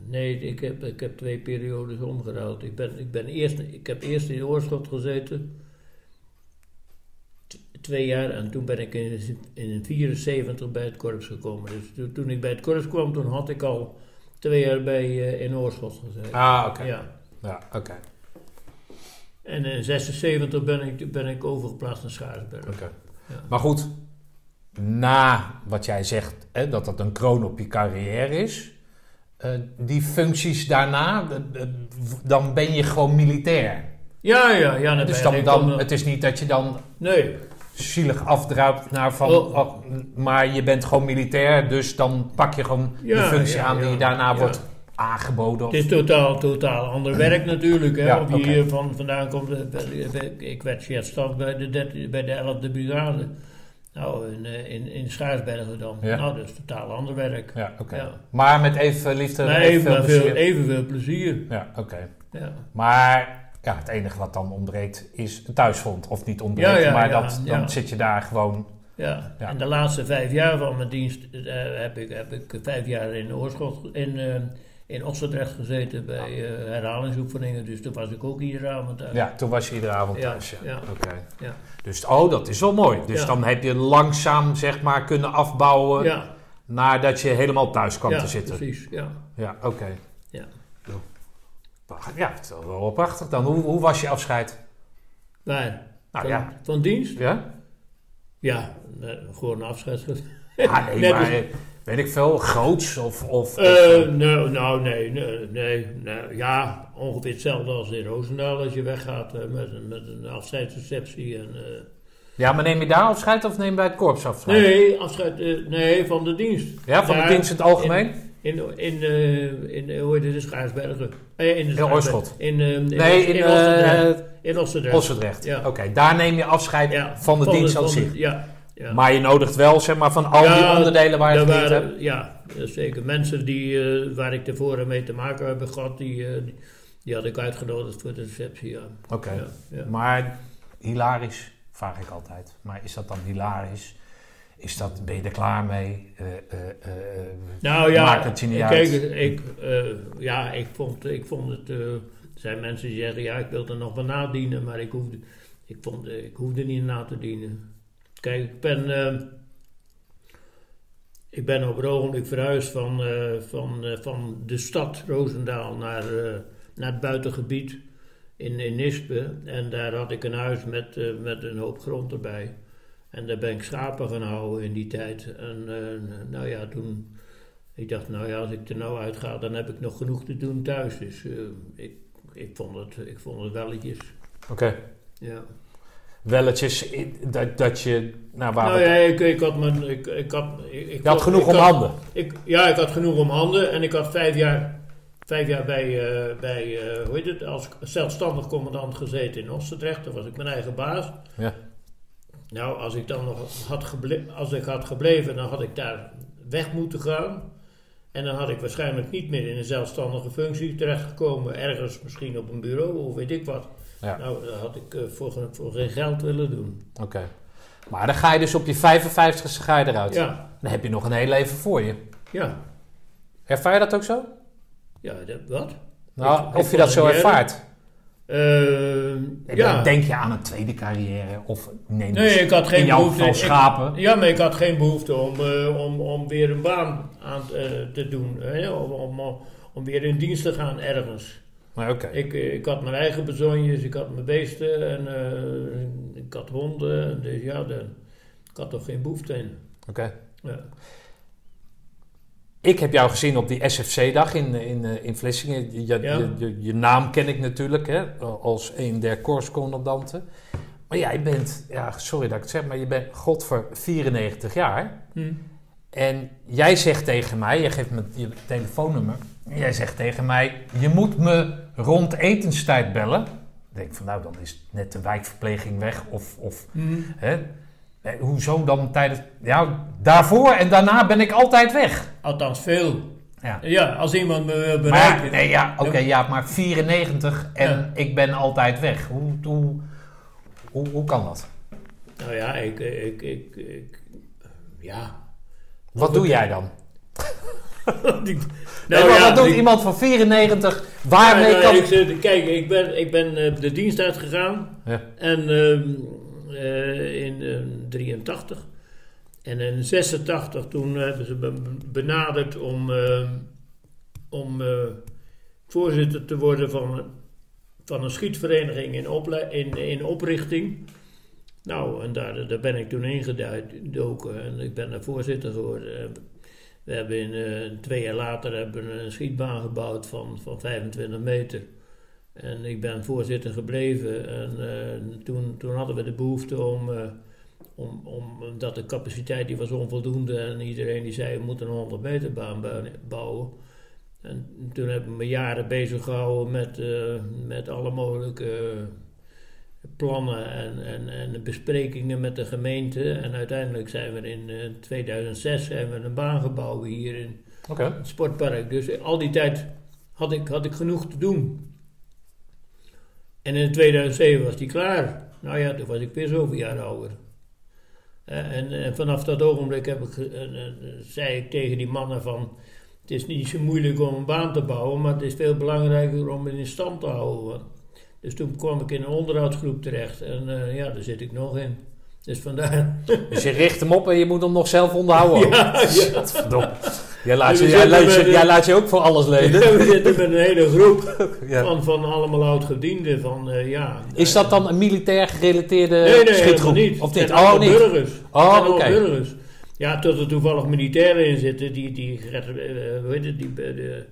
nee, ik heb, ik heb twee periodes omgeruild. Ik, ben, ik, ben eerst, ik heb eerst in Oorschot gezeten. Twee jaar. En toen ben ik in, in 74 bij het korps gekomen. Dus toen, toen ik bij het korps kwam, toen had ik al twee jaar bij, eh, in Oorschot gezeten. Ah, oké. Ja. Ja, oké. En in 76 ben ik, ben ik overgeplaatst naar Schaarsberg. Oké. Ja. Maar goed, na wat jij zegt, hè, dat dat een kroon op je carrière is, eh, die functies daarna, dan ben je gewoon militair. Ja, ja, ja. dan Dus dan, dan, het is niet dat je dan Nee, zielig afdruipt naar van, Oh. oh, maar je bent gewoon militair, dus dan pak je gewoon de functie ja, aan die je daarna wordt aangeboden. het is totaal, totaal ander werk natuurlijk. Hè, Ja, of je hier van, vandaan komt. Ik werd chefstaf bij de, 13 bij de 11e brigade. Nou, in, eh, in, in Schaarsbergen dan. Ja. Nou, dat is totaal ander werk. Ja, oké. Ja. Maar met even liefde Maar even, evenveel veel, plezier. evenveel plezier. Ja, oké. Ja. Maar ja, het enige wat dan ontbreekt is een thuisfront. Of niet ontbreekt, maar dat, dan zit je daar gewoon... Ja. Ja. en de laatste vijf jaar van mijn dienst eh, heb, ik, heb ik vijf jaar in Oorschot, in, eh in Ossendrecht gezeten bij eh, herhalingsoefeningen. Dus toen was ik ook iedere avond thuis. Ja, toen was je iedere avond Ja, thuis. Ja. ja. Oké. Ja. Dus oh, dat is wel mooi. Dus dan heb je langzaam zeg maar kunnen afbouwen nadat je helemaal thuis kwam te zitten. precies. Ja. Ja, oké. Ja. Ja, het is wel prachtig dan. Hoe, hoe was je afscheid? Maar Nou van, ja. van dienst? Ja? Ja, eh, gewoon een afscheid. Ah, nee, Net maar als- weet ik veel, groots of... of, Eh, nou, nou, nee, nee, nee, nee. Ja, ongeveer hetzelfde als in Roosendaal als je weggaat eh, met, een, met een afscheidsreceptie. En, eh, ja, maar neem je daar afscheid of neem je bij het korps afscheid? nee, afscheid, nee, van de dienst. Ja, van Daar de dienst in het algemeen? In, in, in, hoe heet het, in Schaarsbergen. Eh, in de Schaarsbergen. Oorschot. In, in, nee, in, in Ossendrecht. In Ossendrecht. Ossendrecht. Ja. Oké, daar neem je afscheid Ja, van de dienst van de- zich. Ja, ja. Maar je nodigt wel, zeg maar, van al die onderdelen waar je het niet waren- hebt. Ja, is zeker. Mensen die, eh, waar ik tevoren mee te maken heb gehad, die, eh, die, die had ik uitgenodigd voor de receptie. Ja. Oké. Ja, ja. Maar hilarisch, vraag ik altijd. Maar is dat dan hilarisch? Is dat, ben je er klaar mee? Eh, eh, eh, Nou ja, Maakt het je niet kijk, uit? Ik, eh, ja, ik vond, ik vond het. eh, er zijn mensen die zeggen: ja, ik wil er nog wel nadienen, maar ik hoefde, ik vond, eh, ik hoefde niet na te dienen. Kijk, ik ben. eh, ik ben op het ogenblik verhuisd van, eh, van, eh, van de stad Roosendaal naar, eh, naar het buitengebied in, in Nispe. En daar had ik een huis met, met een hoop grond erbij. En daar ben ik schapen gaan houden in die tijd. En nou ja, toen... Ik dacht, nou ja, als ik er nou uit ga, dan heb ik nog genoeg te doen thuis. Dus ik, ik, vond het, ik vond het welletjes. Oké. Ja. Welletjes, in- dat, dat je... Nou, waar Nou ja, ik, ik had mijn... Ik, ik had, ik, had genoeg ik om had- handen. Ik, ja, ik had genoeg om handen. En ik had vijf jaar, vijf jaar bij, eh, bij eh, hoe heet het, als zelfstandig commandant gezeten in Ossendrecht. Daar was ik mijn eigen baas. Ja. Nou, als ik dan nog had, geble als ik had gebleven, dan had ik daar weg moeten gaan. En dan had ik waarschijnlijk niet meer in een zelfstandige functie terechtgekomen. Ergens misschien op een bureau of weet ik wat. Ja. Nou, dat had ik eh, voor, geen- voor geen geld willen doen. Oké. Maar dan ga je dus op je 55ste ga je eruit. Ja, Dan heb je nog een heel leven voor je. ja. Ervaar je dat ook zo? Ja, dat, wat? Nou, Ik- of je dat zo ervaart. Eh, ja. Denk je aan een tweede carrière? Of neem Nee, ik had geen in jouw behoefte. ik- schapen? ja, maar ik had geen behoefte om, eh, om, om weer een baan aan te doen. hè, om, om, om weer in dienst te gaan ergens. Ik, eh, ik had mijn eigen bezonjes, ik had mijn beesten en eh, ik had honden. Dus ja, de, ik had toch geen behoefte in. Oké. Ja. Ik heb jou gezien op die SFC-dag in, in, eh, in Vlissingen. Je, Ja. je, je- je naam ken ik natuurlijk hè, als een der korpscommandanten. Maar jij bent, ja, sorry dat ik het zeg, maar je bent god voor 94 jaar. En jij zegt tegen mij, jij geeft me je telefoonnummer. Jij zegt tegen mij, je moet me rond etenstijd bellen. Dan denk ik van, nou, dan is net de wijkverpleging weg. Of, of Hm. hè, hoezo dan tijdens... Ja, daarvoor en daarna ben ik altijd weg. Althans, veel. Ja. Ja, als iemand me wil bereiken. nee, ja, oké, ja, maar 94 en Ja. ik ben altijd weg. Hoe, hoe, hoe, hoe kan dat? Nou ja, ik, ik, ik, ik ja. Wat doe jij dan? Die- Nee, nou maar ja, wat doet die- iemand van 94? Waarmee Ja, kan... ik kijk, ik ben, ik ben eh, de dienst uitgegaan. Ja. En ehm, eh, in eh, 83. En in 86 toen hebben ze me benaderd om, om voorzitter te worden van, van een schietvereniging in, ople- in, in oprichting. Nou, en daar, daar ben ik toen ingedoken en ik ben daar voorzitter geworden. We hebben in, eh, twee jaar later hebben we een schietbaan gebouwd van, van 25 meter. En ik ben voorzitter gebleven. En eh, toen, toen hadden we de behoefte om, eh, om, om, omdat de capaciteit die was onvoldoende en iedereen die zei we moeten een 100 meter baan bou- bouwen. En toen heb ik me jaren bezig gehouden met, met alle mogelijke plannen en, en, en besprekingen met de gemeente. En uiteindelijk zijn we in eh, 2006 zijn we een baan gebouwd hier in, het sportpark. Dus al die tijd had ik, had ik genoeg te doen. En in 2007 was die klaar. Nou ja, toen was ik weer zoveel jaar ouder. Eh, en, en vanaf dat ogenblik heb ik, eh, eh, zei ik tegen die mannen van... Het is niet zo moeilijk om een baan te bouwen, maar het is veel belangrijker om het in stand te houden. Dus toen kwam ik in een onderhoudsgroep terecht. En eh, ja, daar zit ik nog in. Dus vandaar... Dus je richt hem op en je moet hem nog zelf onderhouden. ook. ja. Jij laat, je, jij, laat je, met, jij laat je ook voor alles leden. We zitten met een hele groep Ja. van, van allemaal oud-gedienden. Van, eh, ja, Is dat dan een militair gerelateerde Nee, nee, schietgroep? niet. Of zijn Oh, niet. burgers. Oh, burgers. Ja, tot er toevallig militairen in zitten die, die, eh, hoe heet het, die, eh, de,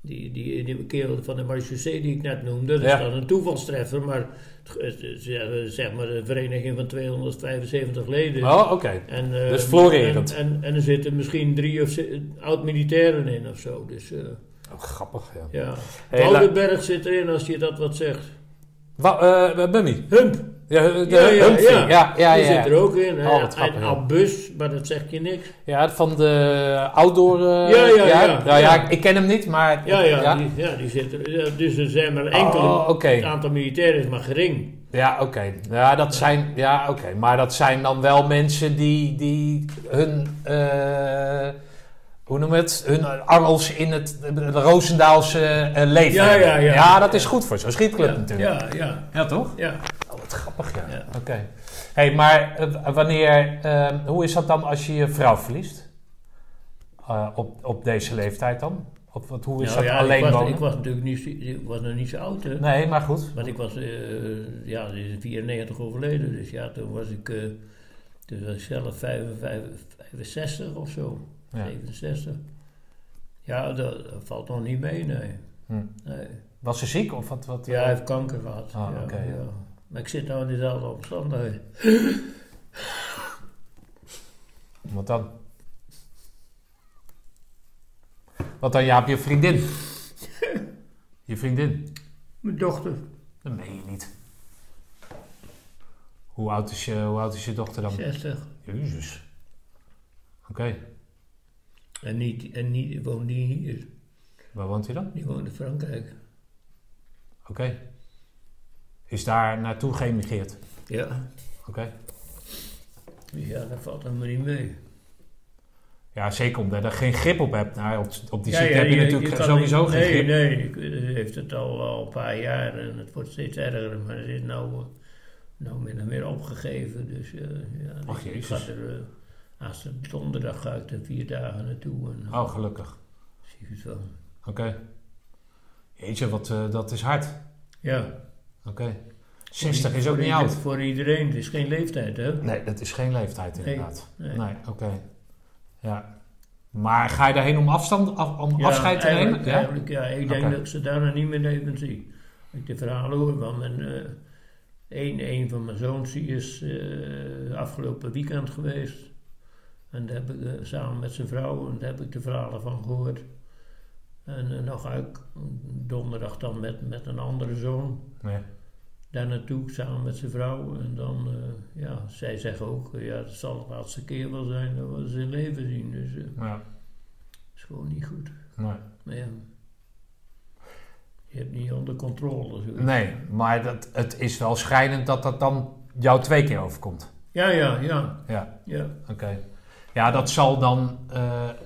die, die, die kerel van de marechaussee die ik net noemde. Dat Ja. is dan een toevalstreffer, maar zeg maar een vereniging van 275 leden. Oh, oké. En, Dus florerend. En, en, en er zitten misschien drie of oud-militairen in of zo. Dus eh, Oh, grappig, ja. ja. Hey, zit erin als je dat wat zegt. Wa- eh, Bummy. Hump. Ja, de Ja, ja, Humphrey. ja. Ja, ja, die ja. zit er ook in. Oh, en. Albus, maar dat zegt je niks. Ja, van de outdoor... eh, Ja, ja, ja. ja, ja, Ja. ik ken hem niet, maar... Ja, ja, Die, ja die zit er. Dus er zijn maar enkele. Oh. Het aantal militairen is maar gering. Ja, oké. Ja, dat zijn... Ja, oké. Maar dat zijn dan wel mensen die, die hun... eh, hoe noem je het? Hun angels in het de Roosendaalse eh, leven Ja, ja, ja. Ja, dat is goed voor zo'n schietclub ja, natuurlijk. ja, ja, Ja, toch? ja. Wat grappig, ja. Ja. Oké. hey, maar eh, wanneer... eh, hoe is dat dan als je je vrouw verliest? Eh, op, op deze leeftijd dan? Of wat, hoe is Nou dat ja, alleen ik was, wonen? ik was natuurlijk niet, zo- ik was nog niet zo oud, hè. Nee, maar goed. Want ik was, eh, ja, die is in 94 overleden. Dus ja, toen was ik, toen was ik zelf 55, 65 of zo. Ja. 67. Ja, dat, dat valt nog niet mee, nee. Hm. nee. Was ze ziek of wat? wat Ja, hij heeft kanker gehad. Ah, ja, oké, ja. Maar ik zit nou in dezelfde omstandigheden. Wat dan? Wat dan, Jaap, je vriendin? je vriendin? Mijn dochter, Dat meen je niet. Hoe oud is je, hoe oud is je dochter dan? 60. Jezus. Oké. En, niet, en niet, woont niet hier. Waar woont hij dan? Die woont in Frankrijk. Oké. Is daar naartoe geëmigreerd? Ja. Oké. Dus ja, dat valt helemaal niet mee. Ja, zeker omdat je er geen grip op hebt. Nou, op, op die Ja, ziekte ja, heb je, natuurlijk sowieso niet- geen nee, grip. Nee, ze heeft het al, al een paar jaar en het wordt steeds erger. Maar het is nou, eh, nou min of meer opgegeven. Dus eh, ja, Ach, ik Jezus. ga er... eh, als het donderdag ga ik er vier dagen naartoe. En, Oh, gelukkig. zie ik het wel. Oké. Jeetje, wat, eh, dat is hard. Ja. Oké. 60 is ook niet oud. Voor iedereen. Het is geen leeftijd, hè? Nee, dat is geen leeftijd inderdaad. Nee, nee. oké. Ja. Maar ga je daarheen om, afstand, af, om Ja, afscheid te nemen? Ja? Eigenlijk, ja. Ik denk dat ik ze daarna niet meer leven zie. Ik de verhalen hoor van mijn... eh een, een van mijn zoons die is eh, afgelopen weekend geweest. En daar heb ik eh, samen met zijn vrouw, en daar heb ik de verhalen van gehoord. En dan ga ik donderdag dan met, met een andere zoon Nee. Daar naartoe, samen met zijn vrouw. En dan, eh, ja, zij zeggen ook, eh, ja, het zal de laatste keer wel zijn dat we ze in leven zien. Dus dat Ja. is gewoon niet goed. Nee. Maar ja, je hebt niet onder controle. zoiets. nee, maar dat, het is wel schrijnend dat dat dan jou twee keer overkomt. Ja, ja, ja, Ja, ja. oké. Ja, dat zal dan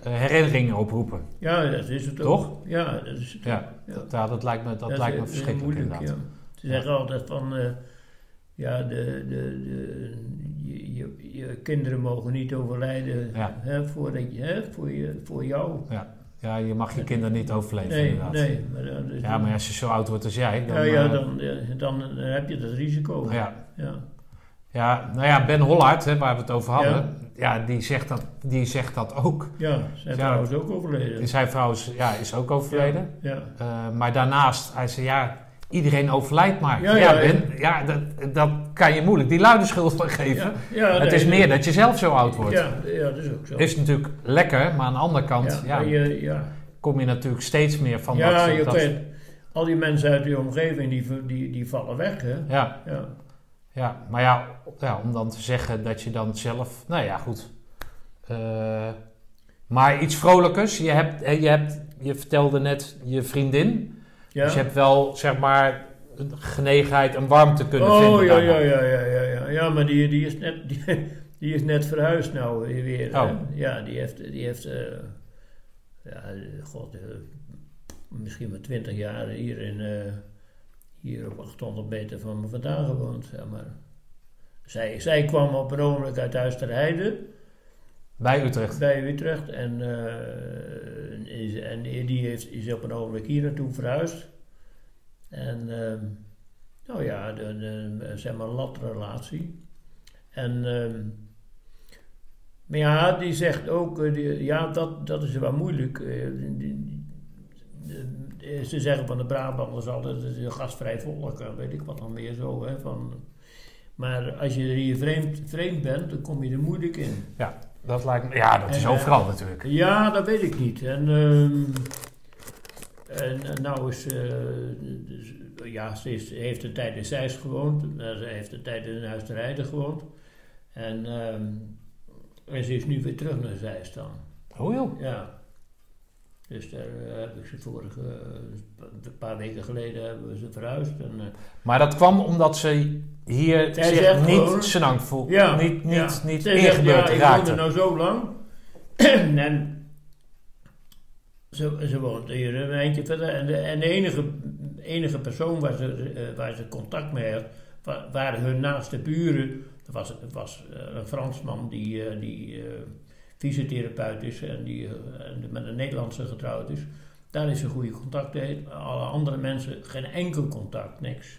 herinneringen oproepen. Ja, dat is het ook. Toch? Ja, dat is het Ja, Ja. Dat, ja, dat lijkt me, dat lijkt me verschrikkelijk moeilijk, inderdaad. ja. Ze zeggen altijd van, eh, ja, de, de, de, je, je, je kinderen mogen niet overlijden Ja. hè, voordat je, hè, voor, je, voor jou. Ja. ja, je mag je kinderen niet overleven Nee, inderdaad. nee. Maar, dan- dus Ja, maar als je zo oud wordt als jij, dan... ja, ja, eh, dan, ja, dan, dan heb je dat risico. ja. Ja. Ja, nou ja, Ben Hollard, hè, waar we het over hadden, ja. die, zegt dat, die zegt dat ook. Ja, zijn Ja. vrouw is ook overleden. Zijn vrouw is, ja, is ook overleden. Ja, Eh, maar daarnaast, hij zei ja, iedereen overlijdt maar. Ja, Ja, ja, Ben, ja dat, dat kan je moeilijk die luide schuld van geven. ja, ja, het nee, is meer dat je zelf zo oud wordt. Ja, ja, dat is ook zo. Is natuurlijk lekker, maar aan de andere kant ja, je, ja. kom je natuurlijk steeds meer van ja, dat... je dat al die mensen uit je omgeving die, die, die vallen weg. Hè? ja, Ja. ja, maar ja, ja, om dan te zeggen dat je dan zelf... Nou ja, goed. Eh, maar iets vrolijkers. Je, hebt, je, hebt, je vertelde net je vriendin. Ja. Dus je hebt wel, zeg maar, een genegenheid en warmte kunnen oh, vinden. ja, daarna. ja, ja, ja, ja, ja. Ja, maar die, die, is net, die, die is net verhuisd nou weer. Oh. Ja, die heeft, die heeft eh, ja, god, eh, misschien maar twintig jaar hier, in, eh, hier op 800 meter van me vandaan gewoond. Zeg maar. zij, zij kwam op een ogenblik uit Huisterheide. Bij Utrecht. bij Utrecht. En, eh, is, en die heeft, is op een ogenblik hier naartoe verhuisd. En ehm, nou ja, de, de, zeg maar latrelatie. En ehm, maar ja, die zegt ook, eh, die- ja, dat, dat is wel moeilijk. eh, die- ze zeggen van de Brabanders altijd, het is een gastvrij volk, en weet ik wat dan meer zo. Hè, van, maar als je hier vreemd, vreemd bent, dan kom je er moeilijk in. Dat lijkt me, ja, dat is En, eh, overal natuurlijk. Ja, dat weet ik niet. En, ehm, en nou is, eh, dus, ja, ze is, heeft een tijd in Zeist gewoond. Eh, Ze heeft een tijd in Huisterheide gewoond. En, ehm, en ze is nu weer terug naar Zeist dan. Oh joh. Ja. Dus daar heb ik ze vorige, een paar weken geleden hebben we ze verhuisd. En, Maar dat kwam omdat ze hier zich zegt niet gewoon- senang voelt. Ja, niet niet, ja. niet ingebeurd ja, raakte. er nou zo lang. en ze, ze woont hier een eindje verder. En de, en de enige, enige persoon waar ze, eh, waar ze contact mee had, wa- waren hun naaste buren. Dat was, was eh, een Fransman die, eh, die eh, fysiotherapeut is en die met een Nederlandse getrouwd is. Daar is ze goede contact mee. Alle andere mensen geen enkel contact, niks.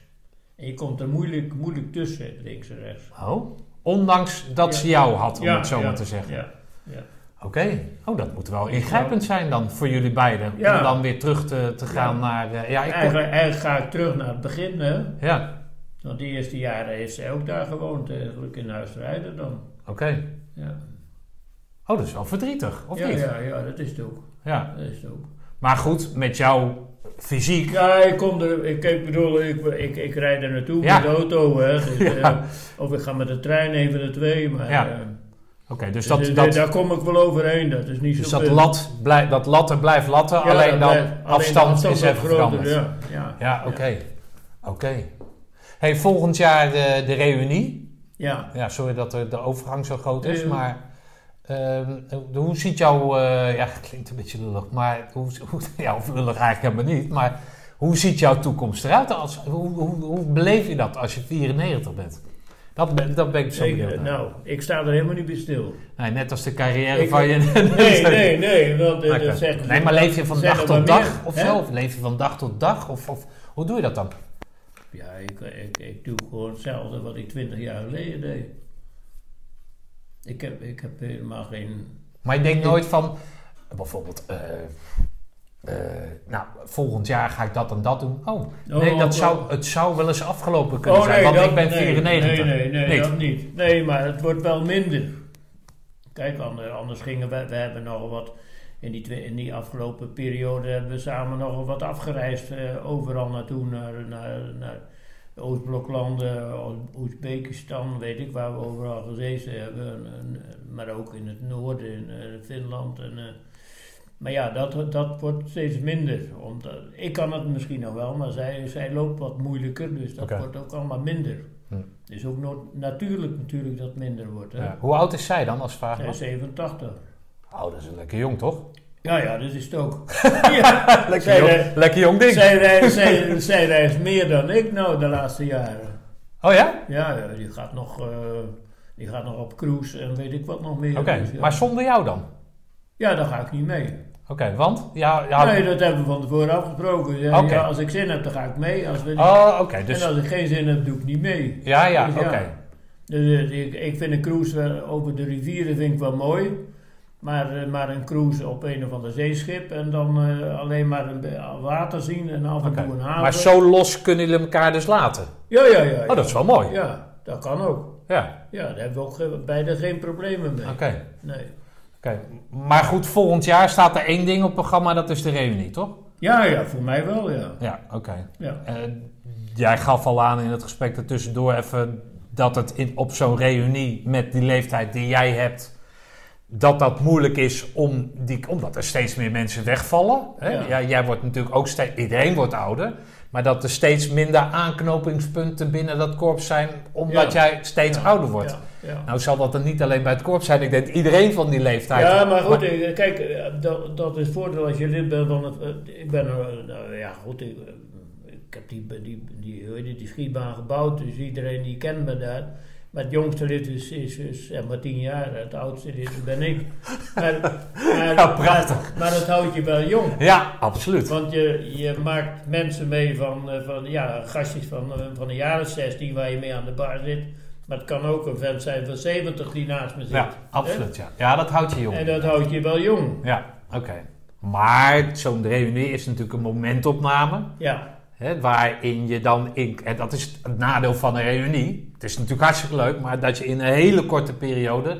En je komt er moeilijk, moeilijk tussen, links en rechts. Oh, ondanks dat Ja. ze jou had, om Ja, het zo maar te zeggen. Ja, ja. Oké, oh, dat moet wel ingrijpend zijn dan voor jullie beiden. Ja. Om dan weer terug te, te gaan Ja. naar... eh, ja, ik Eigenlijk, eigenlijk ga ik terug naar het begin, hè. ja, Want de eerste jaren heeft zij ook daar gewoond, eigenlijk in Huisrijden dan. oké. Ja. Oh, dat is wel verdrietig, of ja, niet? ja, ja, dat is het ook. Ja. Dat is het ook. Maar goed, met jouw fysiek... Ja, ik kom er, ik, ik bedoel, ik, ik, ik rijd er naartoe Ja. met de auto, hè. Dus, Ja. eh, of ik ga met de trein, een van de twee, maar... Ja. eh, Oké, dus dus, dat, eh, dat, daar kom ik wel overheen, dat is niet dus zo dat, lat, blij, dat latten blijft latten, alleen dan blijft- alleen afstand, is even groter, veranderd. Ja, ja, oké. Oké. Hey, volgend jaar de, de reunie. ja. Ja, sorry dat de, de overgang zo groot is, maar ehm, hoe ziet jouw... eh, ja, het klinkt een beetje lullig, maar... Hoe, hoe, ja, of lullig eigenlijk helemaal niet, maar... Hoe ziet jouw toekomst eruit? Als, hoe, hoe, hoe beleef je dat als je 94 bent? Dat ben, dat ben ik zo benieuwd eh, nou, ik sta er helemaal niet bij stil. Nee, net als de carrière Ik- van je... Nee, nee, nee, want eh, Oké. dat zeggen ze- Nee, maar leef je van dag tot dag meer, of hè? zo? Of leef je van dag tot dag? Of, of hoe doe je dat dan? Ja, ik, ik, ik doe gewoon hetzelfde wat ik twintig jaar geleden deed. Ik heb, ik heb helemaal geen... Maar je denkt nooit van, bijvoorbeeld, eh, eh, nou, volgend jaar ga ik dat en dat doen. Oh, nee, Oh, dat oh, zou, oh. het zou wel eens afgelopen kunnen zijn, want dat- ik ben nee, 94. Nee, nee, nee, Niet. dat niet. Nee, maar het wordt wel minder. Kijk, ander- anders gingen we, we hebben nogal wat, in die, twee- in die afgelopen periode hebben we samen nogal wat afgereisd, eh, overal naartoe, naar, naar, Oostbloklanden, Oezbekistan, weet ik waar we overal gezeten hebben, en, en, maar ook in het noorden, in eh, Finland. En, eh, maar ja, dat, dat wordt steeds minder. Omdat, ik kan het misschien nog wel, maar zij, zij loopt wat moeilijker, dus dat wordt ook allemaal minder. Hm. Is ook no- natuurlijk natuurlijk dat minder wordt. Hè? Ja. Hoe oud is zij dan als vraag Zij is 87. Oh, dat is een lekker jong, toch? Ja, ja, dat is het ook. ja, Lekker zij, jong, lekker jong ding. zij, reist, zij, zij reist meer dan ik nou de laatste jaren. Oh ja? Ja, ja, die gaat nog, eh, die gaat nog op cruise en weet ik wat nog meer. Oké, Dus ja. maar zonder jou dan? Ja, daar ga ik niet mee. Oké, want? Ja, ja. Nee, dat hebben we van tevoren afgesproken. Ja, ja, als ik zin heb, dan ga ik mee. Als we, Oh, oké, dus... En als ik geen zin heb, doe ik niet mee. Ja, ja, Dus oké. Dus, eh, ik, ik vind een cruise over de rivieren vind ik wel mooi. Maar, eh, maar een cruise op een of ander zeeschip en dan eh, alleen maar een water zien en af en toe een haven. Maar zo los kunnen jullie elkaar dus laten? Ja, ja, ja. Oh, dat is wel mooi. Ja, dat kan ook. Ja, Ja, daar hebben we ook ge- beide geen problemen mee. oké. Nee. Oké. Maar goed, volgend jaar staat er één ding op het programma, dat is de reunie, toch? Ja, ja, voor mij wel, ja. Ja, oké. ja. Eh, jij gaf al aan in het gesprek ertussendoor even dat het in, op zo'n reunie met die leeftijd die jij hebt, dat dat moeilijk is om die, omdat er steeds meer mensen wegvallen. Hè? Ja. Ja, jij wordt natuurlijk ook steeds, iedereen wordt ouder, maar dat er steeds minder aanknopingspunten binnen dat korps zijn, omdat Ja. jij steeds Ja, ouder wordt. Nou zal dat dan niet alleen bij het korps zijn, ik denk iedereen van die leeftijd. Ja, maar goed, eh, kijk, eh, dat, dat is het voordeel als je lid bent van het... eh, Ik ben, nou ja goed, ik, ik heb die, die, die, het, die schietbaan gebouwd, dus iedereen die kent me daar. Maar het jongste lid is, is, is zeg maar tien jaar, het oudste lid ben ik. Maar, maar, Ja, prachtig. Maar, maar het houdt je wel jong. Ja, absoluut. Want je, je maakt mensen mee van, eh, van ja, gastjes van, eh, van de jaren 16 waar je mee aan de bar zit. Maar het kan ook een vent zijn van 70 die naast me zit. Ja, absoluut. Ja, ja dat houdt je jong. En dat houdt je wel jong. Ja, oké. Maar zo'n reunie is natuurlijk een momentopname. Ja, Hè, waarin je dan in. En dat is het nadeel van een reunie. Het is natuurlijk hartstikke leuk, maar dat je in een hele korte periode.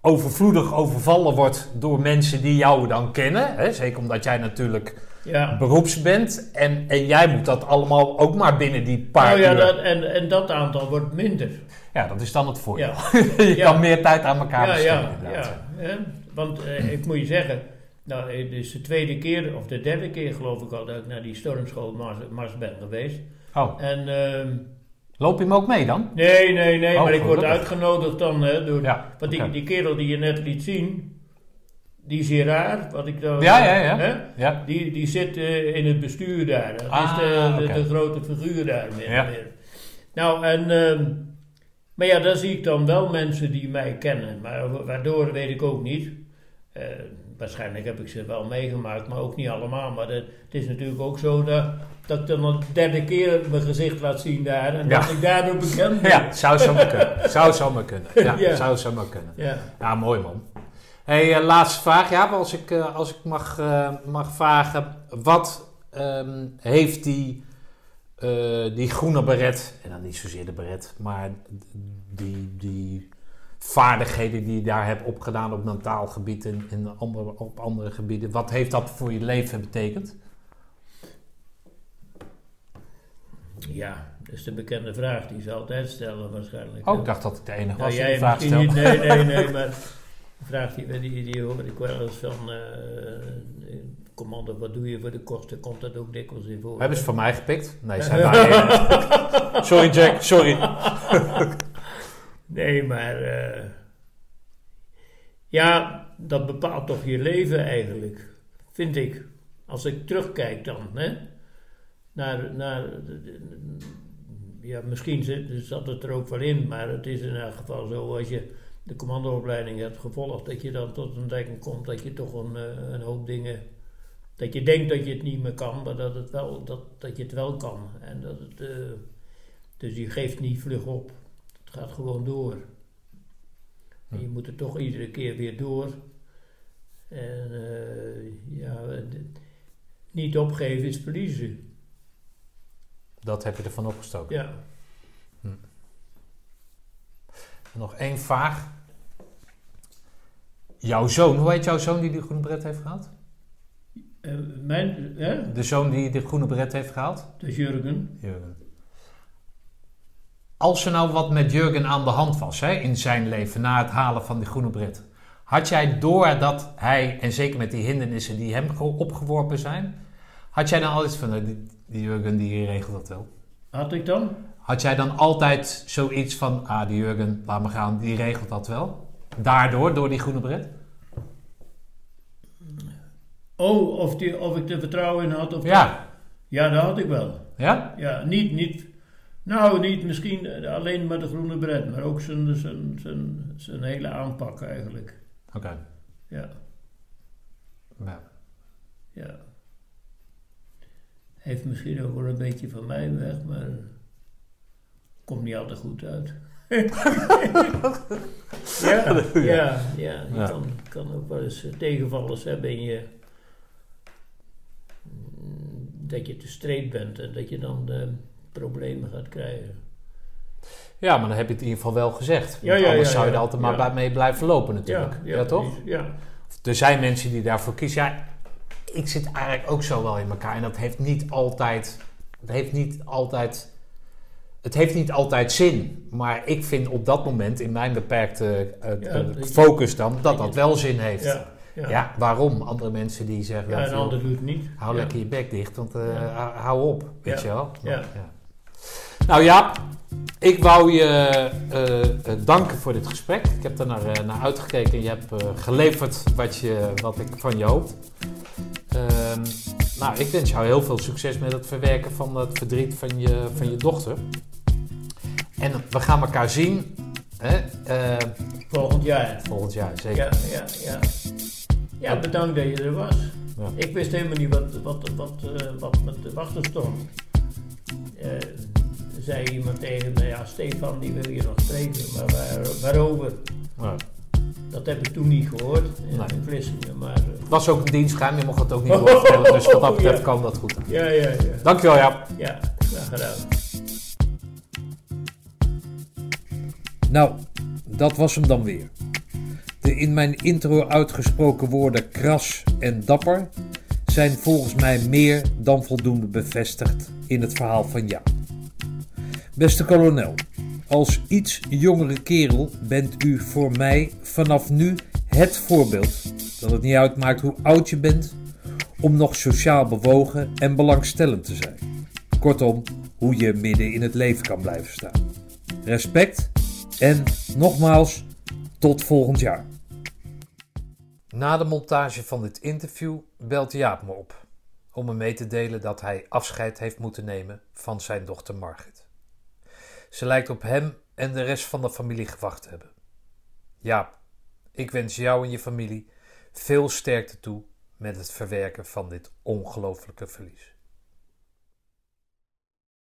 overvloedig overvallen wordt door mensen die jou dan kennen. Hè, zeker omdat jij natuurlijk ja. beroeps bent. En, en jij moet dat allemaal ook maar binnen die paar Nou ja, uur. dat, en, en dat aantal wordt minder. Ja, dat is dan het voordeel. Ja, je Ja. kan meer tijd aan elkaar besteden. ja. ja? Want eh, ik moet je zeggen, nou, het is de tweede keer, of de derde keer geloof ik al, dat ik naar die stormschool Mars, Mars ben geweest. Oh, En ehm, loop je hem ook mee dan? nee, nee, nee, Oh, maar ik word uitgenodigd dan hè, door. Ja. Want die, die kerel die je net liet zien, die Gerard, wat ik dan. Ja, ja, ja. Hè? Ja. Die, die zit eh, in het bestuur daar. Dat Ah, is de, de, grote figuur daar. Meer, Ja. meer. Nou, en, ehm, maar ja, daar zie ik dan wel mensen die mij kennen. Maar wa- waardoor weet ik ook niet. Eh, waarschijnlijk heb ik ze wel meegemaakt, maar ook niet allemaal. Maar het, het is natuurlijk ook zo dat, dat ik dan een derde keer mijn gezicht laat zien daar. En Ja. dat ik daardoor bekend ben. Ja, zou zomaar kunnen. Zou zomaar kunnen. Ja, Ja. zou zomaar kunnen. Ja. Ja, mooi man. Hey, eh, laatste vraag. Ja, als ik, eh, als ik mag, eh, mag vragen. Wat ehm, heeft die, die groene beret, en dan niet zozeer de beret, maar die, die vaardigheden die je daar hebt opgedaan op mentaal gebied en, en andere, op andere gebieden. Wat heeft dat voor je leven betekend? ja, dat is de bekende vraag die ze altijd stellen waarschijnlijk. Oh, ik dacht dat ik de enige Nou, was die vraag stelde. niet, nee, nee, nee, maar de vraag die, die, die hoor ik wel eens van, eh, commando, wat doe je voor de kosten? Komt dat ook dikwijls in voor? Hebben ze van mij gepikt? Nee, zijn wij. sorry Jack, sorry. Nee, maar eh, ja, dat bepaalt toch je leven eigenlijk, vind ik. Als ik terugkijk dan, hè, naar, naar ja, misschien zat het er ook wel in, maar het is in elk geval zo als je de commandoopleiding hebt gevolgd, dat je dan tot een denken komt dat je toch een, eh, een hoop dingen, dat je denkt dat je het niet meer kan, maar dat, het wel, dat, dat je het wel kan. En dat het, eh, dus je geeft niet vlug op. Gaat gewoon door. En je moet er toch iedere keer weer door. En eh, ja, niet opgeven is verliezen. Dat heb je ervan opgestoken. Ja. Nog één vraag. Jouw zoon, hoe heet jouw zoon die de groene beret heeft gehaald? Eh, mijn, hè? De zoon die de groene beret heeft gehaald? Dus Jurgen. Jurgen. Als er nou wat met Jurgen aan de hand was hè, in zijn leven na het halen van die groene bret, had jij door dat hij, en zeker met die hindernissen die hem ge- opgeworpen zijn, had jij dan altijd van, nou, die, die Jurgen die regelt dat wel? Had ik dan? Had jij dan altijd zoiets van, ah, die Jurgen, laat me gaan, die regelt dat wel? Daardoor, door die groene bret? Oh, of, die, of ik er vertrouwen in had? Of Ja. ja, dat had ik wel. Ja? Ja, niet, niet, nou, niet misschien eh, alleen met de groene bret, maar ook zijn, zijn, zijn, zijn hele aanpak eigenlijk. Oké. Ja, Ja. ja. Heeft misschien ook wel een beetje van mij weg, maar komt niet altijd goed uit. ja, ja, ja, je Ja. Kan, kan ook wel eens eh, tegenvallers hebben in je... mm, Dat je te streed bent en dat je dan eh, problemen gaat krijgen. ja, maar dan heb je het in ieder geval wel gezegd. Ja, Want ja, anders ja, zou je er altijd maar mee blijven lopen natuurlijk. Ja, toch? Ja, Er zijn mensen die daarvoor kiezen. Ja, ik zit eigenlijk ook zo wel in elkaar. En dat heeft niet altijd... Het heeft niet altijd... Het heeft niet altijd zin. Maar ik vind op dat moment, in mijn beperkte eh, eh, focus dan, dat dat wel zin heeft. ja, ja. Waarom? Andere mensen die zeggen... Ja, en doet het niet. Hou ja. lekker je bek dicht, want eh, Ja. hou- op, weet je wel. Ja. Nou ja, ik wou je eh, eh, danken voor dit gesprek. Ik heb er naar, eh, naar uitgekeken en je hebt geleverd wat, je, wat ik van je hoop. Ehm, nou, ik wens jou heel veel succes met het verwerken van het verdriet van je, van je dochter. En we gaan elkaar zien hè, Volgend jaar. volgend jaar, zeker. Ja, ja, ja. Ja, bedankt dat je er was. Ja. Ik wist helemaal niet wat, wat, wat, wat me te wachten stond. Eh, zei iemand tegen me, ja Stefan die wil je nog spreken, maar waar, waarover? Ja. Dat heb ik toen niet gehoord in, Nee. in Vlissingen, maar... eh, Het was ook een dienstgeheim, je mocht het ook niet doorvertellen. Dus wat dat betreft Ja. kan dat goed. ja, ja, ja. Dankjewel, ja. Ja, graag gedaan. Nou, dat was hem dan weer. De in mijn intro uitgesproken woorden kras en dapper zijn volgens mij meer dan voldoende bevestigd in het verhaal van Jaap. Beste kolonel, als iets jongere kerel bent u voor mij vanaf nu het voorbeeld dat het niet uitmaakt hoe oud je bent om nog sociaal bewogen en belangstellend te zijn. Kortom, hoe je midden in het leven kan blijven staan. Respect en nogmaals, tot volgend jaar. Na de montage van dit interview belt Jaap me op om me mee te delen dat hij afscheid heeft moeten nemen van zijn dochter Margit. Ze lijkt op hem en de rest van de familie gewacht te hebben. Jaap, ik wens jou en je familie veel sterkte toe met het verwerken van dit ongelooflijke verlies.